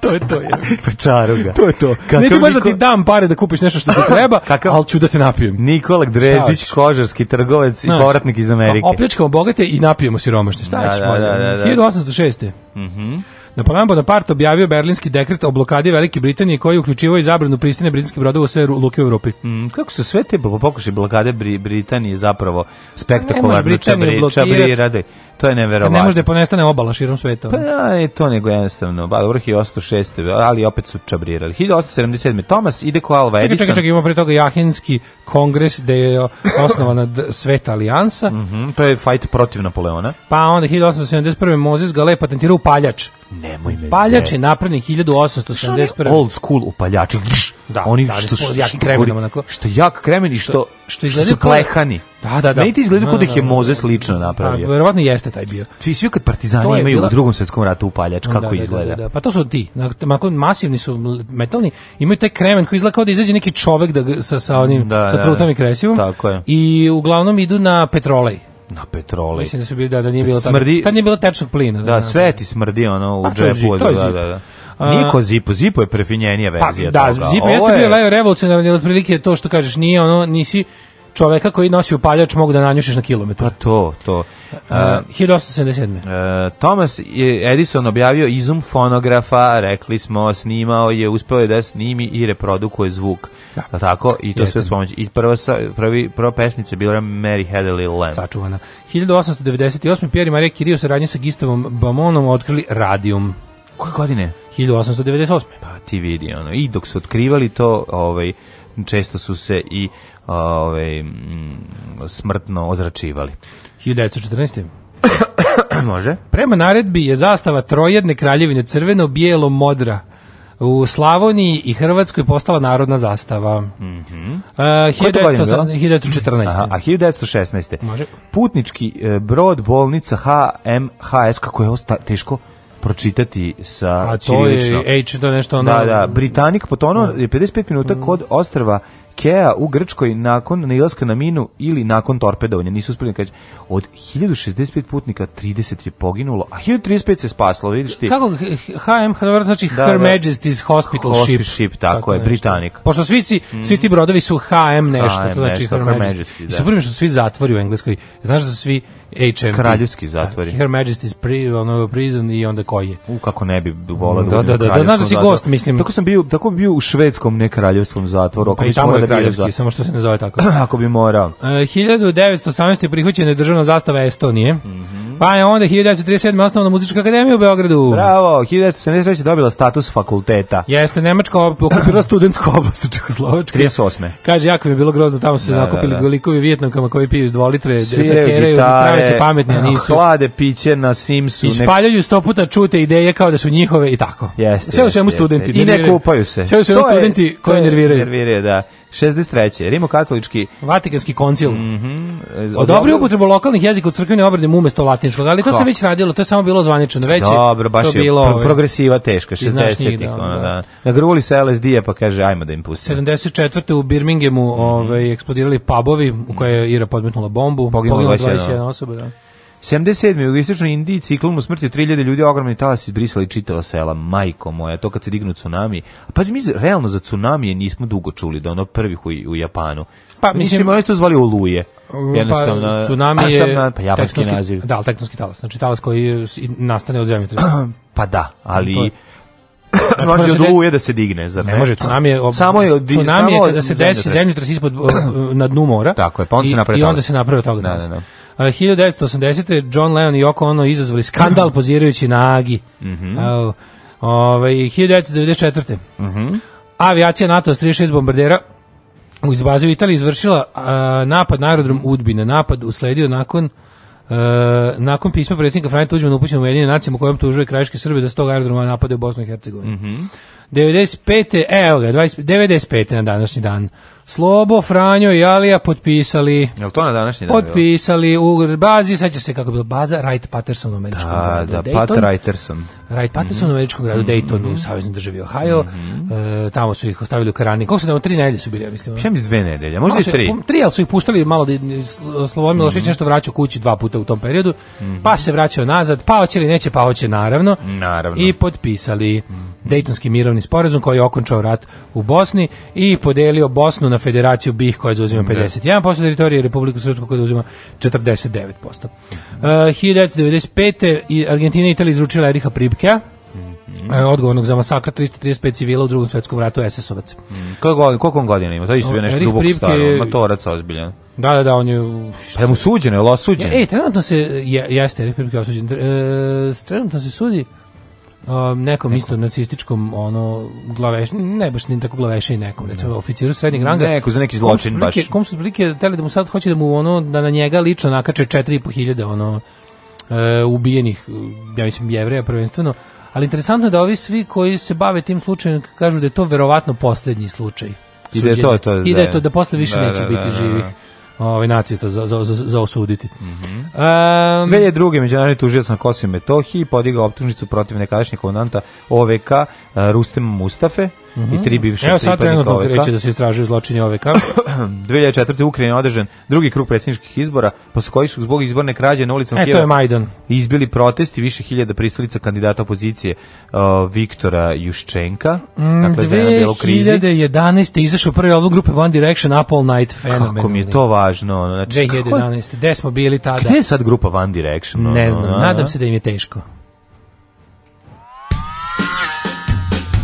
B: to je to. Je.
A: Pa čaruga.
B: To je to. Kakav Neću baš da ti dam pare da kupiš nešto što ti treba, Kakav... ali ću da te napijem.
A: Nikola Drezdić, kožarski trgovec i povratnik iz Amerike.
B: Opljačkamo bogate i napijemo siromašne. Šta da, ćeš, da, da, da, da. 1806. Mhm. Mm Napoleon Bonaparte objavio berlinski dekret o blokadi Velike Britanije koji uključivao i zabranu pristine britanskih brodova u sve luke u Evropi.
A: Mm, kako
B: su
A: sve te pokušaj blokade Britanije zapravo spektakularno čabrirade? To je neverovatno.
B: Ne
A: može da
B: ponestane obala širom sveta.
A: Pa ja, da, je to nego jednostavno. Ba, dobro, 1806. Ali opet su čabrirali. 1877. Thomas ide ko Alva Edison. Čekaj,
B: čekaj, čekaj, ima pre toga Jahinski kongres gde je osnovana sveta alijansa.
A: Mm -hmm, to je fight protiv Napoleona.
B: Pa onda 1871. Moses Gale patentirao upaljač.
A: Nemoj me
B: Paljač je naprednik 1871.
A: Old school upaljači.
B: Da,
A: oni
B: da,
A: što, da, što, što,
B: jak
A: kremen onako. Što jak kremen i što, što izgledaju su plehani.
B: Da, da, da. da. Ne
A: ti izgledaju kod da
B: ih
A: je Moze slično napravio.
B: Pa verovatno jeste taj bio.
A: Ti svi kad partizani imaju bila... u Drugom svetskom ratu upaljač da, kako da, da, izgleda. Da,
B: pa to su ti. Nakon masivni su metalni, imaju taj kremen koji izgleda kao da izađe neki čovek da sa sa onim sa trutom i kresivom. Tako
A: je.
B: I uglavnom idu na petrolej
A: na petrole.
B: Mislim da su bili da da nije bilo smrdi, Pa nije bilo tečnog plina. Da,
A: da sve ti smrdi ono u pa, džepu. To je zid, da, da, da. Niko Zipo, Zipo je prefinjenija pa, verzija
B: pa, Da, toga. Zipo jeste je... bio revolucionaran, jer otprilike to što kažeš, nije ono, nisi čoveka koji nosi upaljač mogu da nanjušiš na kilometar.
A: Pa to, to. Uh,
B: 1877.
A: Uh, Thomas Edison objavio izum fonografa, rekli smo, snimao je, uspeo je da snimi i reprodukuje zvuk. Da. tako? I to sve s pomoći. I prva, prvi, prva pesmica bila je Mary Had a Little Lamb.
B: Sačuvana. 1898. Pierre i Marie Curie u saradnji sa Gustavom Bamonom otkrili radium.
A: Koje godine?
B: 1898.
A: Pa ti vidi, ono, i dok su otkrivali to, ovaj, često su se i ovaj, mm, smrtno ozračivali.
B: 1914.
A: Može.
B: Prema naredbi je zastava trojedne kraljevine crveno, bijelo, modra. U Slavoniji i Hrvatskoj postala narodna zastava. Mhm. Mm uh, 1914. Aha,
A: a 1916.
B: Može.
A: Putnički e, brod bolnica HMHS kako je osta teško pročitati sa A to je
B: H, to nešto ono...
A: Da, da, Britanik potonuo da. je 55 minuta mm. kod ostrava Ikea u Grčkoj nakon nailaska na minu ili nakon torpedovanja. Nisu uspeli da kaže od 1065 putnika 30 je poginulo, a 1035 se spaslo, vidiš
B: ti. Kako HM Hanover znači da, Her da. Majesty's Hospital, Hospital ship.
A: ship. tako, tako je, nešto. Britanik.
B: Pošto svi svi, svi ti brodovi su HM nešto, HM to znači nešto, Her, Her Majesty. Majesty I da. super što svi zatvori u Engleskoj. Znaš da su svi HM
A: kraljevski zatvori.
B: Her Majesty's prison i onda koji je.
A: U kako ne bi volao da da da, da,
B: da znaš da si gost, mislim.
A: Tako sam bio, tako bio u švedskom ne
B: kraljevskom zatvoru, pa ako pa i tamo je kraljevski, samo što se ne zove tako.
A: Ako bi morao.
B: E, 1918. prihvaćena je državna zastava Estonije. Mm -hmm. Pa je onda 1937. osnovna muzička akademija u Beogradu.
A: Bravo, 1973. dobila status fakulteta.
B: Jeste, Nemačka okupila studentsku oblast u Čekoslovačku.
A: 38.
B: Kaže, jako mi je bilo grozno, tamo su se da, da nakupili da, da. likovi vjetnamkama koji piju iz litre, zakeraju, prave se pametni, a nisu.
A: Hlade piće na Simsu.
B: spaljaju sto puta čute ideje kao da su njihove i tako. Jeste, sve u svemu studenti. I ne kupaju se. Sve u svemu studenti koji
A: nerviraju. Nerviraju, da. 63. Rimokatolički
B: Vatikanski koncil. Mhm. Mm pa Odobrio upotrebu lokalnih jezika u crkvenoj obradi umesto latinskog, ali to Ko? se već radilo, to je samo bilo zvanično, već
A: Dobro, baš to je bilo pro ovaj, progresiva teška 60-ih, da, ono, da. da. Nagruvali se lsd je, pa kaže ajmo da im pustimo.
B: 74. u Birminghamu, mm -hmm. ovaj eksplodirali pubovi u koje je Ira podmetnula bombu, poginulo 21 osoba, da.
A: 77. u istočnoj Indiji ciklon u smrti 3000 ljudi ogromni talas izbrisali čitava sela. Majko moja, to kad se dignu tsunami. Pazi, mi realno za tsunami nismo dugo čuli, da ono prvih u, u Japanu. Pa, mislim, mi smo zvali oluje. Pa,
B: Jednostavno, pa, tsunami je na, pa,
A: japanski naziv.
B: Da, ali tektonski talas. Znači talas koji nastane od zemljotresa.
A: pa da, ali... Znači, može da od oluje da se digne,
B: zar ne? Ne može, tsunami je...
A: Ob... Samo je, od, tsunami
B: je
A: kada da
B: se desi zemljotres ispod, na dnu mora. Tako je,
A: pa on se napravi I onda se
B: napravi od da, da, da, da. 1980. John Lennon i Yoko Ono izazvali skandal mhm. pozirajući nagi. Mhm. Mm -hmm. ovaj, 1994. Mm -hmm. Avijacija NATO 36 bombardera u izbazu Italije izvršila uh, napad na aerodrom Udbine. Napad usledio nakon uh, nakon pisma predsjednika Franja Tuđmana upućenom u jedine nacije u kojem tužuje krajiške Srbije da s tog aerodroma napade u Bosnu i Hercegovini. Mm -hmm. 95. E, evo ga, 95. na današnji dan. Slobo, Franjo i Alija potpisali. Jel
A: to na današnji dan?
B: Potpisali u bazi, sad će se kako bilo baza Wright Patterson u američkom da, gradu da, Dayton. Pat
A: Writerson.
B: Wright Patterson mm -hmm. u mhm. američkom gradu mm -hmm. Dayton u saveznoj državi Ohio. Mm -hmm. e, tamo su ih ostavili u karani. Koliko se da tri nedelje su bili, ja mislim.
A: Ja mislim dve nedelje, možda i tri.
B: Tri, ali su ih puštali malo da Slobo Milošević mm nešto vraćao kući dva puta u tom periodu. Pa mhm. se vraćao nazad, pa hoće li neće, pa hoće naravno.
A: Naravno.
B: I potpisali. Mhm. Dejtonski mirovni sporazum koji je okončao rat u Bosni i podelio Bosnu na federaciju BiH koja zauzima 51% da. teritorije Republiku Srpsku koja zauzima 49%. Uh, 1995. Argentina i Italija izručila Eriha Pribkea, mhm. eh, odgovornog za masakr 335 civila u drugom svetskom ratu SS-ovac.
A: Mm, koliko, koliko godina ima? To isto bio nešto Erik duboko Pripke... staro, matorac ozbiljan.
B: Da, da, da, on je...
A: Pa je mu suđeno, je li osuđen?
B: E, trenutno se, je, jeste, Erik Pripke osuđen, e, trenutno se sudi um, nekom Neko. isto nacističkom ono glaveš ne baš ni tako glaveše i nekom recimo ne. oficiru srednjeg ranga
A: neko za neki zločin
B: kom baš kom su prilike tele da mu sad hoće da mu ono da na njega lično nakače 4.500 ono e, ubijenih ja mislim jevreja prvenstveno ali interesantno je da ovi svi koji se bave tim slučajem kažu da je to verovatno poslednji slučaj suđenja. I
A: da je to, to,
B: I
A: da, je da
B: to da posle više da, neće da, biti da, da, živih ovaj nacista za, za, za, osuditi. Mhm. Mm
A: um, drugi međunarodni tužilac na Kosovu i Metohiji podigao optužnicu protiv nekadašnjeg komandanta OVK eh, Rustema Mustafe mm -hmm. i tri mhm. bivše Evo
B: sad trenutno reći da se istražuju zločinje OVK.
A: 2004. Ukrajina održan drugi krug predsjedničkih izbora, posle kojih su zbog izborne krađe na ulicama e, Kijeva.
B: to je Majdan.
A: Izbili protesti više hiljada pristalica kandidata opozicije uh, Viktora Juščenka.
B: Mm, dakle, zemlja bila u krizi. 2011. izašao prvi album grupe One Direction Up All Night
A: fenomen. Kako mi je to važno. Znači,
B: 2011. Gde smo bili tada? Gde je
A: sad grupa One Direction?
B: Ne znam, nadam se da im je teško.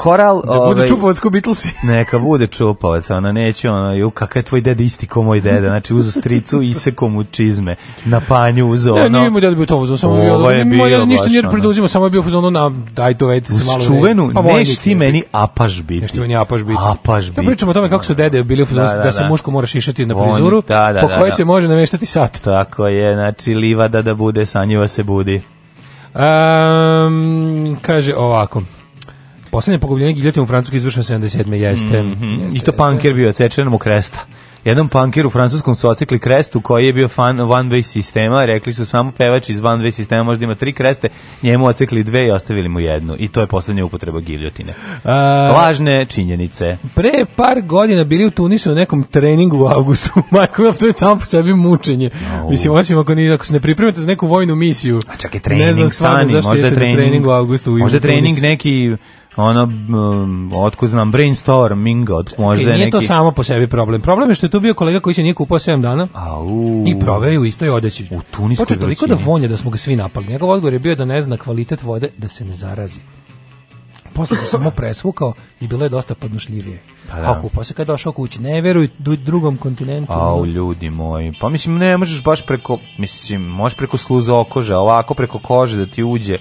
A: Koral...
B: Da bude ovaj, čupovac ko Beatlesi.
A: neka bude čupovac, ona neće, ona, ju, kakav je tvoj deda isti ko moj deda, znači uzu stricu i sekao mu čizme, na panju uzo ono... Ne, nije
B: moj deda bio to uzo, samo je bio, ovo je
A: moj
B: deda ništa nije preduzimo, samo je bio uzo na, daj to vedite
A: se malo... Uz čuvenu, pa neš ti
B: meni apaž biti. Neš ti meni apaž biti. Apaž biti. Da pričamo o tome kako su dede bili uzo, da, da, da, da se da. muško moraš išati na prizuru, da, da, po da, kojoj da. se može nameštati sat. Tako je, znači livada
A: da bude, sanjiva se budi. Um, kaže ovako.
B: Poslednje pogubljenje giljotinom u Francuskoj izvršeno 77. Jeste, mm
A: -hmm. jeste. I to panker bio odsečen mu kresta. Jedan panker u francuskom su ocekli krestu koji je bio fan one way sistema, rekli su samo pevač iz one way sistema možda ima tri kreste, njemu ocekli dve i ostavili mu jednu. I to je poslednja upotreba giljotine. A, Lažne činjenice.
B: Pre par godina bili u Tunisu na nekom treningu u augustu. Michael, to je samo po sebi mučenje. No. Mislim, osim ako, ni, ako se ne pripremite za neku vojnu misiju.
A: A čak je trening, ne
B: stani, možda je
A: trening,
B: u augustu.
A: U možda trening neki ono, um, otko znam, brainstorming, od možda okay,
B: e, nije to samo po sebi problem. Problem je što je tu bio kolega koji se nije kupao 7 dana
A: Au.
B: i proveo je u istoj odeći. U
A: Tunisku
B: Počeo toliko da vonja da smo ga svi napali. Njegov odgovor je bio da ne zna kvalitet vode, da se ne zarazi. Posle se samo presvukao i bilo je dosta podnošljivije. Pa da. A kupao se kad došao kući. Ne veruj drugom kontinentu.
A: Au, ljudi moji. Pa mislim, ne možeš baš preko, mislim, možeš preko sluza okože, ovako preko kože da ti uđe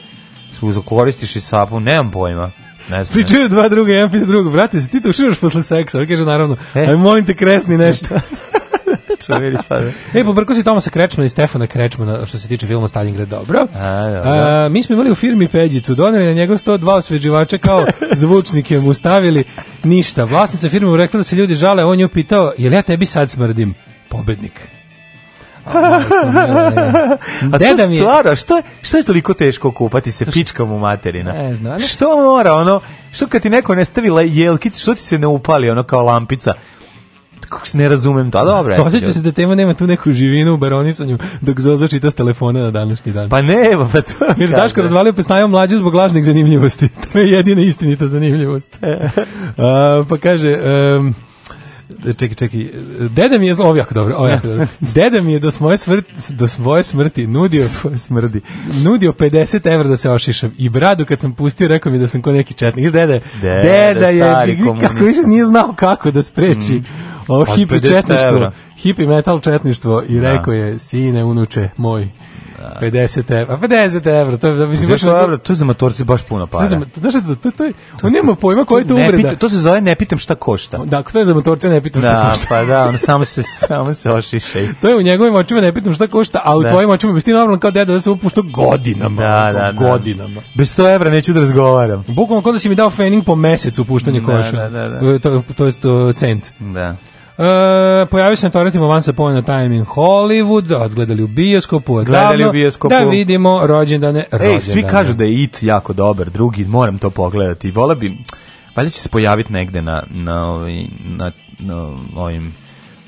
A: sluza koristiš i sapun, nemam pojma.
B: Ne znam. Pričaju dva druga, jedan pita drugog, brate, si ti tuširaš posle seksa? On kaže, naravno, e? aj molim te kresni nešto. Čovjek pa. Da. e, pobrko si Tomasa Krečmana i Stefana Krečmana što se tiče filma Stalingrad, dobro.
A: A, dobro. A,
B: mi smo imali u firmi Peđicu, doneli na njegov 102 osveđivača kao zvučnike mu stavili, ništa. Vlasnica firme mu rekla da se ljudi žale, on je upitao, jel ja tebi sad smrdim? Pobednik.
A: A da mi je... Stvarno, što, je, što je toliko teško kupati se pičkom u materina?
B: Ne znam.
A: Ne? Što mora, ono, što kad ti neko ne stavila jelkicu, što ti se ne upali, ono, kao lampica? kako se ne razumem to, a dobro.
B: Osjeća se da tema nema tu neku živinu u baronisanju dok Zoza čita s telefona na današnji dan.
A: Pa ne, pa to
B: Jer Daško razvalio pesnaju mlađu zbog lažnih zanimljivosti. To je jedina istinita zanimljivost. a, pa kaže... Um, čekaj, čekaj, deda mi je, ovo jako dobro, ovo jako dobro, deda mi je do svoje smrti, do svoje smrti nudio, svoje smrdi, nudio 50 € da se ošišam i bradu kad sam pustio rekao mi da sam ko neki četnik, Iš, dede, deda, deda je, kako više nije znao kako da spreči, mm. ovo pa hipi četništvo, hipi metal četništvo i da. rekao je, sine, unuče, moj, 50 evra. 50 evra,
A: to je,
B: da, mislim,
A: baš... Evra, to je za motorci baš puno
B: para. To je to, znaš, to, to, to, on nema pojma koji to uvreda.
A: To se zove ne pitam šta košta.
B: Da, to je za motorci ne pitam šta da, košta.
A: pa da, on samo se, samo se ošiše.
B: to je u njegovim očima ne pitam šta košta, a u da. tvojim očima, bi ti normalno kao deda da se upušta godinama. Da, da, da. Godinama.
A: Bez 100 evra neću da razgovaram.
B: Bukvalno kod da si mi dao fening po mesecu puštanje da, koša. Da, da, da. To, to je cent. Da. E, pojavio se na torrentima Once Upon a Time in Hollywood, odgledali u bioskopu, odavno, gledali u bioskopu. Da vidimo rođendane, rođendane. Ej,
A: svi kažu da je It jako dobar, drugi, moram to pogledati. Vola bi, valjda će se pojaviti negde na, na, na, na ovim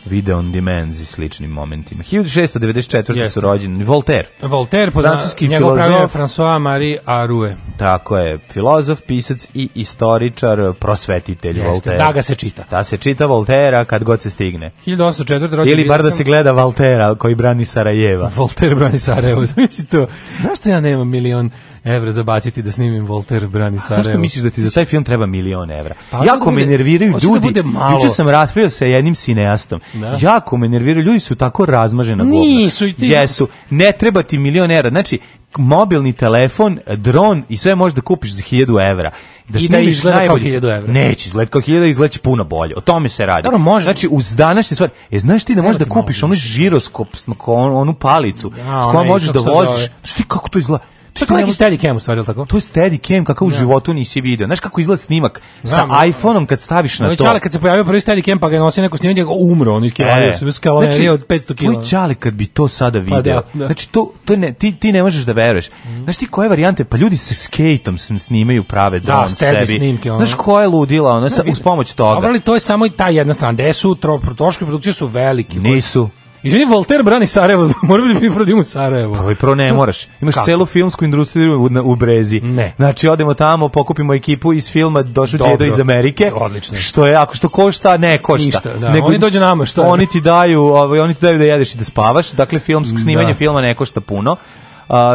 A: video on demand i sličnim momentima. 1694. Jeste. su rođeni Voltaire.
B: Voltaire, pozna, francuski njegov pravi je François Marie Arouet.
A: Tako je, filozof, pisac i istoričar, prosvetitelj Jeste. Voltaire.
B: Da ga se čita.
A: Da se čita Voltaire kad god se stigne.
B: 1804.
A: rođen. Ili bar da se gleda Voltaire koji brani Sarajeva.
B: Voltaire brani Sarajevo. Znaš to? Zašto ja nemam milion evra zabaciti da snimim Volter brani Sarajevo.
A: Zašto misliš da ti za taj film treba milion evra? Pa, da jako me nerviraju da ljudi. Da Juče sam raspravio sa jednim cineastom. Da. Jako me nerviraju ljudi su tako razmažena
B: govna.
A: Nisu i ti. Jesu. Ne treba ti milion evra. Znači, mobilni telefon, dron i sve možeš da kupiš za 1000 evra.
B: Da I da izgleda najbolji. kao 1000 evra.
A: Neće izgleda kao 1000, izgleda puno bolje. O tome se radi. Dobro, Znači, uz današnje stvari, e, znaš ti da možeš da kupiš onu žiroskop, onu palicu, ja, da, s kojom možeš da voziš. Znaš ti kako to izgleda?
B: To je kao neki cam,
A: u
B: stvari, tako?
A: To je steady cam, kakav u da. životu nisi video. Znaš kako izgleda snimak sa da. iPhoneom kad staviš na to. Čale
B: kad se pojavio prvi steady cam, pa ga nosio neko snimanje, umro, on iskivalio se, skavalio od 500 kg. Tvoj
A: čale kad bi to sada pa video. Da, znači to to ne ti ti ne možeš da veruješ. Mhm. Znaš ti koje varijante? Pa ljudi se skejtom snimaju prave dom sebi. Znaš ko je ludila ona uz pomoć toga.
B: Ali to je samo i ta jedna strana. Desu troškovi produkcije su veliki.
A: Nisu.
B: Izvini, Volter brani Sarajevo, mora biti da prvo u Sarajevo.
A: Pa prvo ne to... moraš. Imaš Kako? celu filmsku industriju u, u Brezi.
B: Ne.
A: Znači, odemo tamo, pokupimo ekipu iz filma Došu Dobro. iz Amerike.
B: Odlično.
A: Što je, ako što košta, ne košta.
B: Ništa, da. Nego, oni dođu nama, šta?
A: Oni ti daju, ovaj, oni ti daju da jedeš i da spavaš. Dakle, filmsko da. snimanje da. filma ne košta puno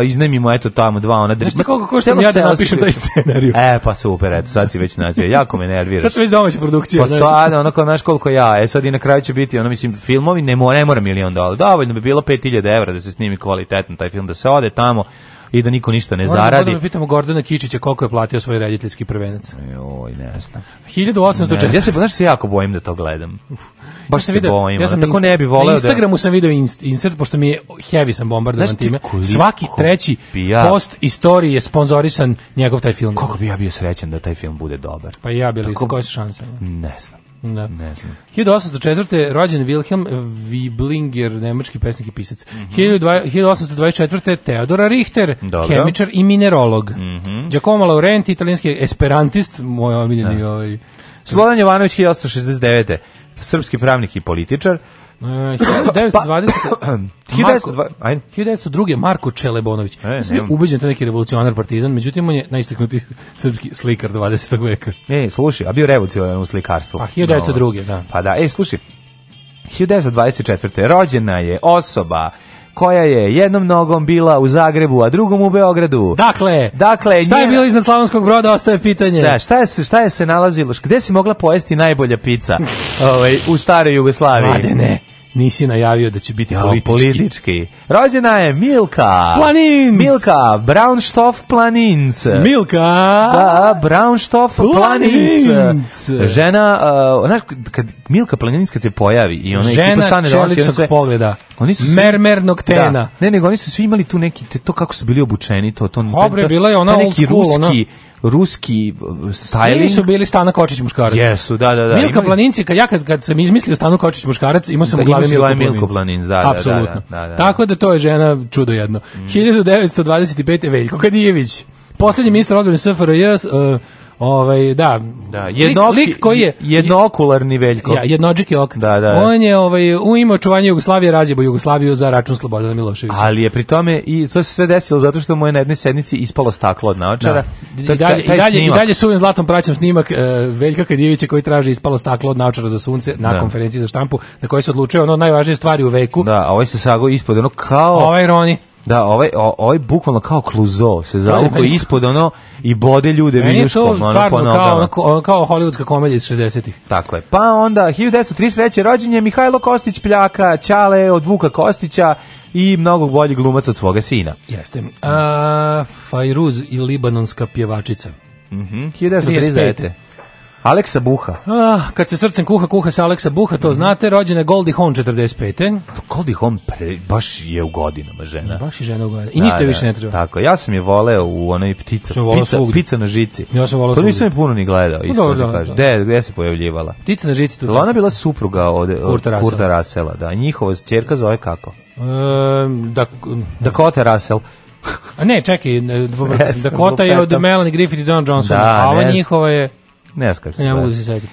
A: iznemimo eto tamo dva ona drži.
B: Znaš koliko košta da ja da napišem taj scenariju?
A: E, pa super, eto, sad si već nađe. Jako me nervira.
B: sad se
A: već
B: domaća produkcija.
A: Pa
B: sad,
A: ono kao, znaš koliko ja, e sad i na kraju će biti, ono, mislim, filmovi ne mora, ne mora milion dolara. Dovoljno bi bilo 5000 evra da se snimi kvalitetno taj film, da se ode tamo, i da niko ništa ne Moram da da zaradi. Moramo
B: da pitamo Gordana Kičića koliko je platio svoj rediteljski prvenac.
A: Joj, ne znam.
B: 1804.
A: Ja se baš se jako bojim da to gledam. Baš ja se video, bojim. Ja sam tako ne bi voleo
B: da... Na Instagramu sam video insert, pošto mi je heavy sam bombardovan time. Svaki treći ja... post istorije je sponzorisan njegov taj
A: film. Kako bi ja bio srećen da taj film bude dobar?
B: Pa ja bi, ali koja šansa?
A: Ne znam. Da. Ne
B: znam. 1804. rođen Wilhelm Wiblinger, nemački pesnik i pisac. Mm -hmm. 1824. Teodora Richter, Dobro. kemičar i minerolog.
A: Mm -hmm.
B: Giacomo Laurenti, italijanski esperantist, moj omiljeni da. ovaj... Slobodan
A: Jovanović 1869. Srpski pravnik i političar.
B: 1920... E, 1902. Pa, Marko Čelebonović. E, Sam bio ubeđen da to neki revolucionar partizan, međutim on je najistaknuti srpski slikar 20. veka.
A: E, slušaj, a bio revolucionar u slikarstvu.
B: A 1902. No. da.
A: Pa da, e, slušaj, 1924. rođena je osoba koja je jednom nogom bila u Zagrebu, a drugom u Beogradu.
B: Dakle, dakle šta je bilo iznad Slavonskog broda, ostaje pitanje.
A: Da, šta je, šta je se nalazilo? Gde si mogla pojesti najbolja pizza ovaj, u staroj Jugoslaviji? Mladene
B: nisi najavio da će biti ja, politički.
A: politički. Rođena je Milka.
B: Planinc.
A: Milka Braunstoff Planinc.
B: Milka.
A: Da, Braunstoff Planinc. Planinc. Žena, uh, znaš, kad Milka Planinc kad se pojavi i ona Žena ekipa stane da
B: ona sve pogleda.
A: Oni su
B: svi, mermernog da. tena.
A: Da, ne, nego oni su svi imali tu neki te, to kako su bili obučeni, to to.
B: Obre, bila je ona old school, neki ruski, ona
A: ruski e, styling.
B: Svi su bili Stana Kočić muškarac.
A: Jesu, da, da,
B: da. Milka imali... Planinci, kad ja kad, kad sam izmislio Stanu Kočić muškarac, imao sam da, u glavi Milka Planinci. Milko Planinc, da, da,
A: da, da, Apsolutno. Da, da, da,
B: Tako da to je žena čudo jedno. Mm. 1925. Veljko Kadijević. Poslednji ministar odbrane SFRJ uh, Ovaj da,
A: da jednoki, lik, lik koji je jednokularni Veljko.
B: Ja, jednodžiki ok.
A: Da, da, da.
B: On je ovaj u ime očuvanja Jugoslavije razjebo Jugoslaviju za račun Slobodana
A: Miloševića. Ali je pri tome i to se sve desilo zato što mu je na jednoj sednici ispalo staklo od naočara.
B: Da. I dalje i dalje, i dalje suvim zlatom praćam snimak uh, Veljka Kadijevića koji traži ispalo staklo od naočara za sunce na da. konferenciji za štampu na kojoj se odlučuje ono najvažnije stvari u veku.
A: Da, a ovaj se sago ispod ono kao
B: Ovaj roni
A: Da, ovaj, ovaj bukvalno kao kluzo se zavuko ispod ono i bode ljude viljuškom.
B: Meni je to stvarno kao, kao hollywoodska komedija iz 60-ih.
A: Tako je. Pa onda, 1933. rođen Mihajlo Kostić Pljaka, Ćale od Vuka Kostića, i mnogo bolji glumac od svoga sina.
B: Jeste. A, Fajruz i libanonska pjevačica.
A: Mhm. Mm 1939. Aleksa Buha. Ah,
B: kad se srcem kuha, kuha se Aleksa Buha, to mm znate, rođena je Goldie Hawn 45.
A: Goldie Hawn pre, baš je u godinama žena.
B: Baš je žena u godinama. I niste da, više da. ne treba.
A: Tako, ja sam je voleo u onoj ptica, ptica, ptica na žici.
B: Ja sam voleo To
A: pa nisam je puno ni gledao, pa isto da, da, da. Gde, gde se pojavljivala?
B: Ptica na žici.
A: Tu ona bila supruga od, od Kurta, Rasela. Kurta Rasela. Da, njihova ćerka zove kako?
B: E, da, Dakota Rasel. A ne, čekaj, Dakota je od Melanie Griffith i Don Johnson, da, a ova njihova je...
A: Ne, se ne
B: mogu da se setim.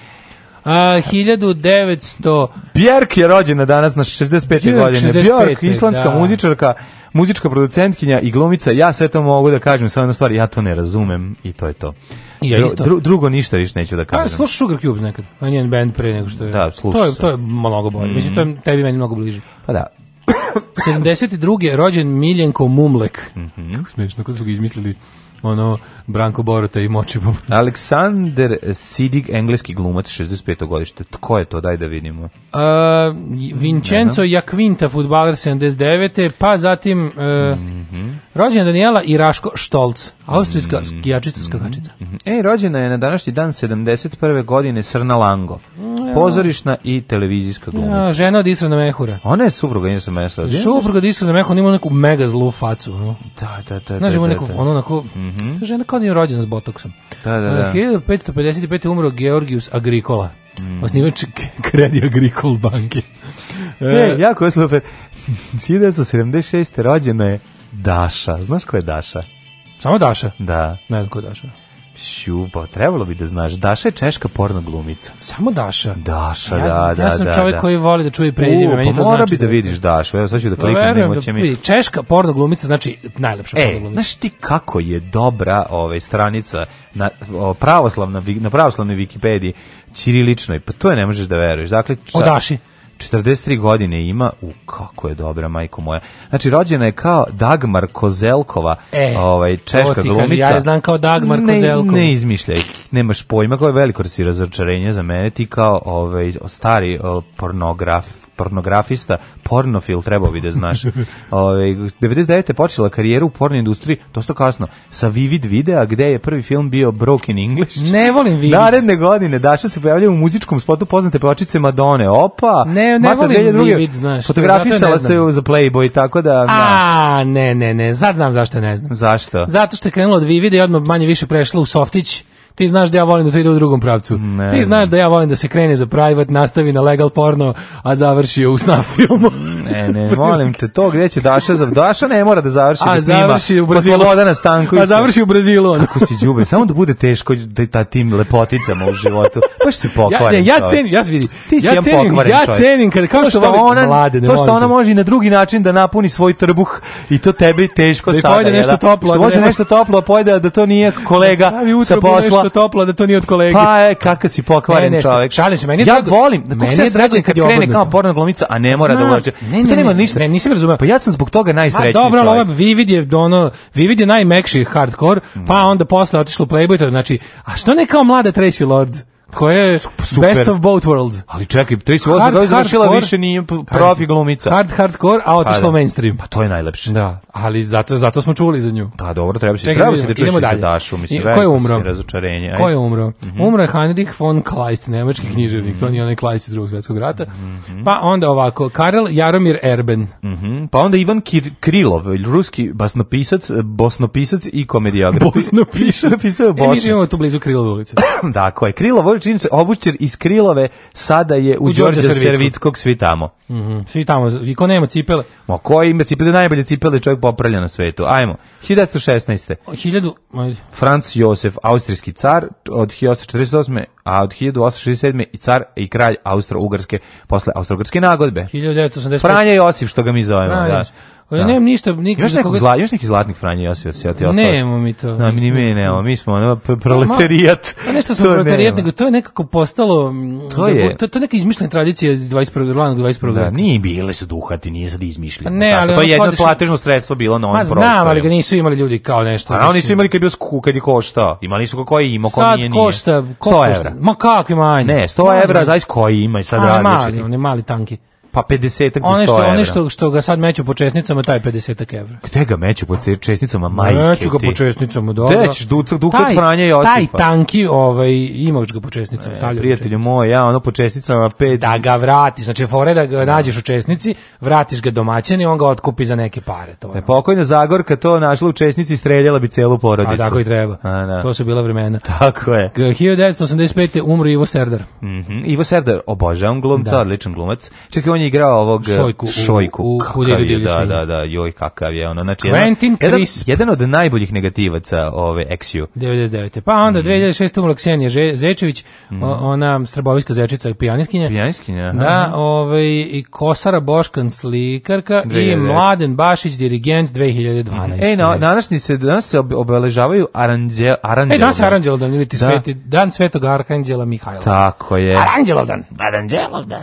B: A, 1900...
A: Bjerk je rođena danas na 65. Bjerk, godine. 65. Bjerk, islandska da. muzičarka, muzička producentkinja i glumica. Ja sve to mogu da kažem, samo jedna stvar, ja to ne razumem i to je to. Ja Dru, isto. Dru, drugo ništa više neću da kažem. A,
B: slušaš Sugar Cubes nekad, a njen band pre nego što je. Da, slušaš. To je, to je mnogo bolje. Mm. Mislim, to je mhm. tebi meni mnogo bliže.
A: Pa da,
B: 72. rođen Miljenko Mumlek. Mhm. Kako Smešno, kako su ga izmislili ono Branko Boruta i Moči
A: Aleksander Sidig, engleski glumac 65. godište. Ko je to? Daj da vidimo.
B: Uh, Vincenzo Jakvinta, futbaler 79. Pa zatim uh, mm -hmm. rođena Daniela i Raško Štolc, austrijska mm -hmm. skijačica skakačica. Mm
A: -hmm. E, rođena je na današnji dan 71. godine Srna Lango. Mm, ja. Pozorišna i televizijska glumica. Ja,
B: žena od Israna Mehura.
A: Ona je supruga Israna Mehura.
B: Supruga od Israna Mehura, ima neku mega zlu facu. No.
A: Da, da, da.
B: Znaš, da, ima da, neku, da. ono, onako, mm -hmm. Žena kao nije rođena s botoksom.
A: Da, da, da.
B: 1555. umro Georgius Agricola. Mm. Osnivač Kredi Agricol banke.
A: e, jako je super. 1976. rođena je Daša. Znaš ko je Daša?
B: Samo Daša?
A: Da.
B: Ne znam ko je Daša.
A: Šu, pa trebalo bi da znaš. Daša je češka porno glumica.
B: Samo
A: Daša? Daša, ja da, da, da.
B: Ja sam čovjek da, koji voli da čuje prezime, meni pa to
A: mora znači. bi da, da- vidiš Dašu, evo sad ću da pa kliknem, da- nema
B: će mi... Češka porno glumica znači najlepša e, porno glumica.
A: znaš ti kako je dobra ovaj, stranica na, o, pravoslavna, na pravoslavnoj Wikipediji, čiriličnoj, pa to je ne možeš da veruješ. Dakle,
B: o Daši?
A: 43 godine ima, u kako je dobra majko moja. Znači rođena je kao Dagmar Kozelkova, e, ovaj češka glumica. Ja
B: znam kao Dagmar ne, Kozelkova.
A: Ne izmišljaj, nemaš pojma, kao je veliko razočarenje za mene ti kao ovaj stari pornograf pornografista, pornofil trebao bi da znaš. Ove, ovaj, 99. je počela karijeru u porno industriji, dosta kasno, sa Vivid videa, gde je prvi film bio Broken English.
B: Ne volim Vivid.
A: Naredne godine Daša se pojavlja u muzičkom spotu poznate pevačice Madone. Opa!
B: Ne, ne volim druge, Vivid,
A: znaš. Fotografisala se za Playboy, tako da, da...
B: A, ne, ne, ne, sad znam zašto ne znam.
A: Zašto?
B: Zato što je krenulo od Vivida i odmah manje više prešla u Softić ti znaš da ja volim da to ide u drugom pravcu. Ne, ti znaš ne. da ja volim da se krene za private, nastavi na legal porno, a završi u snap filmu.
A: ne, ne, molim te, to gde će Daša, za... Daša ne mora da završi a da snima. Završi
B: u Brazilu.
A: A završi u Brazilu. Kako si džube, samo da bude teško da ta tim lepoticama u životu. Baš si pokvaren.
B: Ja, ne, ja cenim, ja vidi. Ti si ja cenim, ja cenim kad kao to što, što ona, mlade,
A: ne to što ona može i na drugi način da napuni svoj trbuh i to tebi teško
B: da
A: sada. Da
B: nešto toplo, što da
A: može nešto toplo, pojede da to nije da kolega sa posla
B: nešto toplo da to nije od kolege.
A: Pa e, kakav si pokvaren ne, ne, čovjek. Šalim se, meni je ja drago, volim, na kog se srećem kad krene obrnuto. kao porno glumica, a ne mora da Zna,
B: da ulaže. Ne, ne, ne, ne, ništa. Ne, nisam razumeo. Pa ja sam zbog toga najsrećniji čovjek. Dobro, ali ovaj Vivid je ono, Vivid je najmekši hardkor, mm. pa onda posle otišlo Playboy, to znači, a što ne kao mlada Tracy Lords? koja je Super. best of both worlds.
A: Ali čekaj, 38 godina završila više nije profi glumica.
B: Hard hardcore, a pa otišla da. u mainstream.
A: Pa to je najlepše.
B: Da, ali zato zato smo čuli za nju.
A: Pa dobro, treba se treba se da čuješ za Dašu, I, ko
B: je
A: umro?
B: Razočarenje. Ko je umro? Umro je Heinrich von Kleist, nemački mhm. književnik, to nije onaj Kleist iz Drugog svetskog rata. Mhm. Pa onda ovako, Karel Jaromir Erben.
A: Mm Pa onda Ivan Kir Krilov, ruski basnopisac, bosnopisac i komedijograf.
B: Bosnopisac, pisao je Bosno. E, mi živimo tu blizu
A: Krilove
B: ulice.
A: da, ko je Krilov činjenica, obućer iz Krilove sada je u, u Đorđa Servitskog, svi tamo. Mm
B: -hmm. Svi tamo, i ko nema
A: cipele? Ma ko ima
B: cipele,
A: najbolje cipele čovjek popravlja na svetu. Ajmo, 1916. 1000... Franc Josef, austrijski car, od 1848 a od 1867. i car i kralj Austro-Ugarske posle Austro-Ugarske nagodbe.
B: 1985.
A: Franja Josip, što ga mi zovemo. Franja. Da. Pa ja da. nemam ništa, nikog za koga... Zla, još neki zlatnik Franje Josif, ja ti ostalo. Nemamo mi
B: to. Na, ni
A: mi nemamo, mi smo ono proletarijat. Pa nešto smo
B: proletarijat, nego to je nekako postalo... Mm, to da je... To, to je neka izmišljena tradicija iz 21. ranog 21. Da,
A: nije bile su duhati, nije sad izmišljeno. Pa ne, da, ali...
B: Pa
A: jedno platežno sredstvo bilo na
B: on prostor. znam, ali ga nisu imali ljudi kao nešto.
A: A oni su imali kad je sku, kad je koštao. Imali su kako je imao, ko nije nije.
B: Sad košta, košta. Ma kako kakvi
A: manje? Ne, 100 evra, zaista koji ima i sad
B: različiti. Ali mali, on mali tanki
A: pa 50 do 100
B: evra. Što, one što, ga sad meću po česnicama, taj 50 evra.
A: Gde ga meću po česnicama, majke Meću ga
B: po česnicama, dobro.
A: Gde ćeš ducat dukat Franja
B: Osipa? Taj tanki, ovaj, imaš ga po česnicama, e,
A: stavljaju. Prijatelju moj, ja ono po česnicama pet.
B: Da ga vratiš, znači fore da ga nađeš u česnici, vratiš ga domaćinu, i on ga otkupi za neke pare.
A: To je. E, pokojna Zagorka to našla u česnici, streljala bi celu porodicu.
B: A tako i treba. A, da. To su bila vremena.
A: Tako je.
B: 1985. umro Ivo Serdar.
A: Mm Ivo Serdar, obožavam glumca, da. odličan glumac. Čekaj, je igrao ovog
B: Šojku, eh, šojku u, u, kakav je,
A: da, da, da, joj kakav je ono. Znači,
B: Quentin
A: jedan, Crisp. Jedan, od najboljih negativaca ove Exiju.
B: 99. Pa onda mm. 2006. umrla Ksenija Zečević, mm. ona strabovijska zečica pijaniskinja.
A: Pijaniskinja, aha.
B: Da, ovaj, i Kosara Boškan slikarka 2009. i Mladen Bašić, dirigent 2012.
A: Ej, na, današnji se, danas se obeležavaju aranđel,
B: aranđel. Ej, danas je aranđel dan, da. sveti, dan svetog arhanđela Mihajla.
A: Tako je.
B: Aranđelov dan. Aranđelov dan.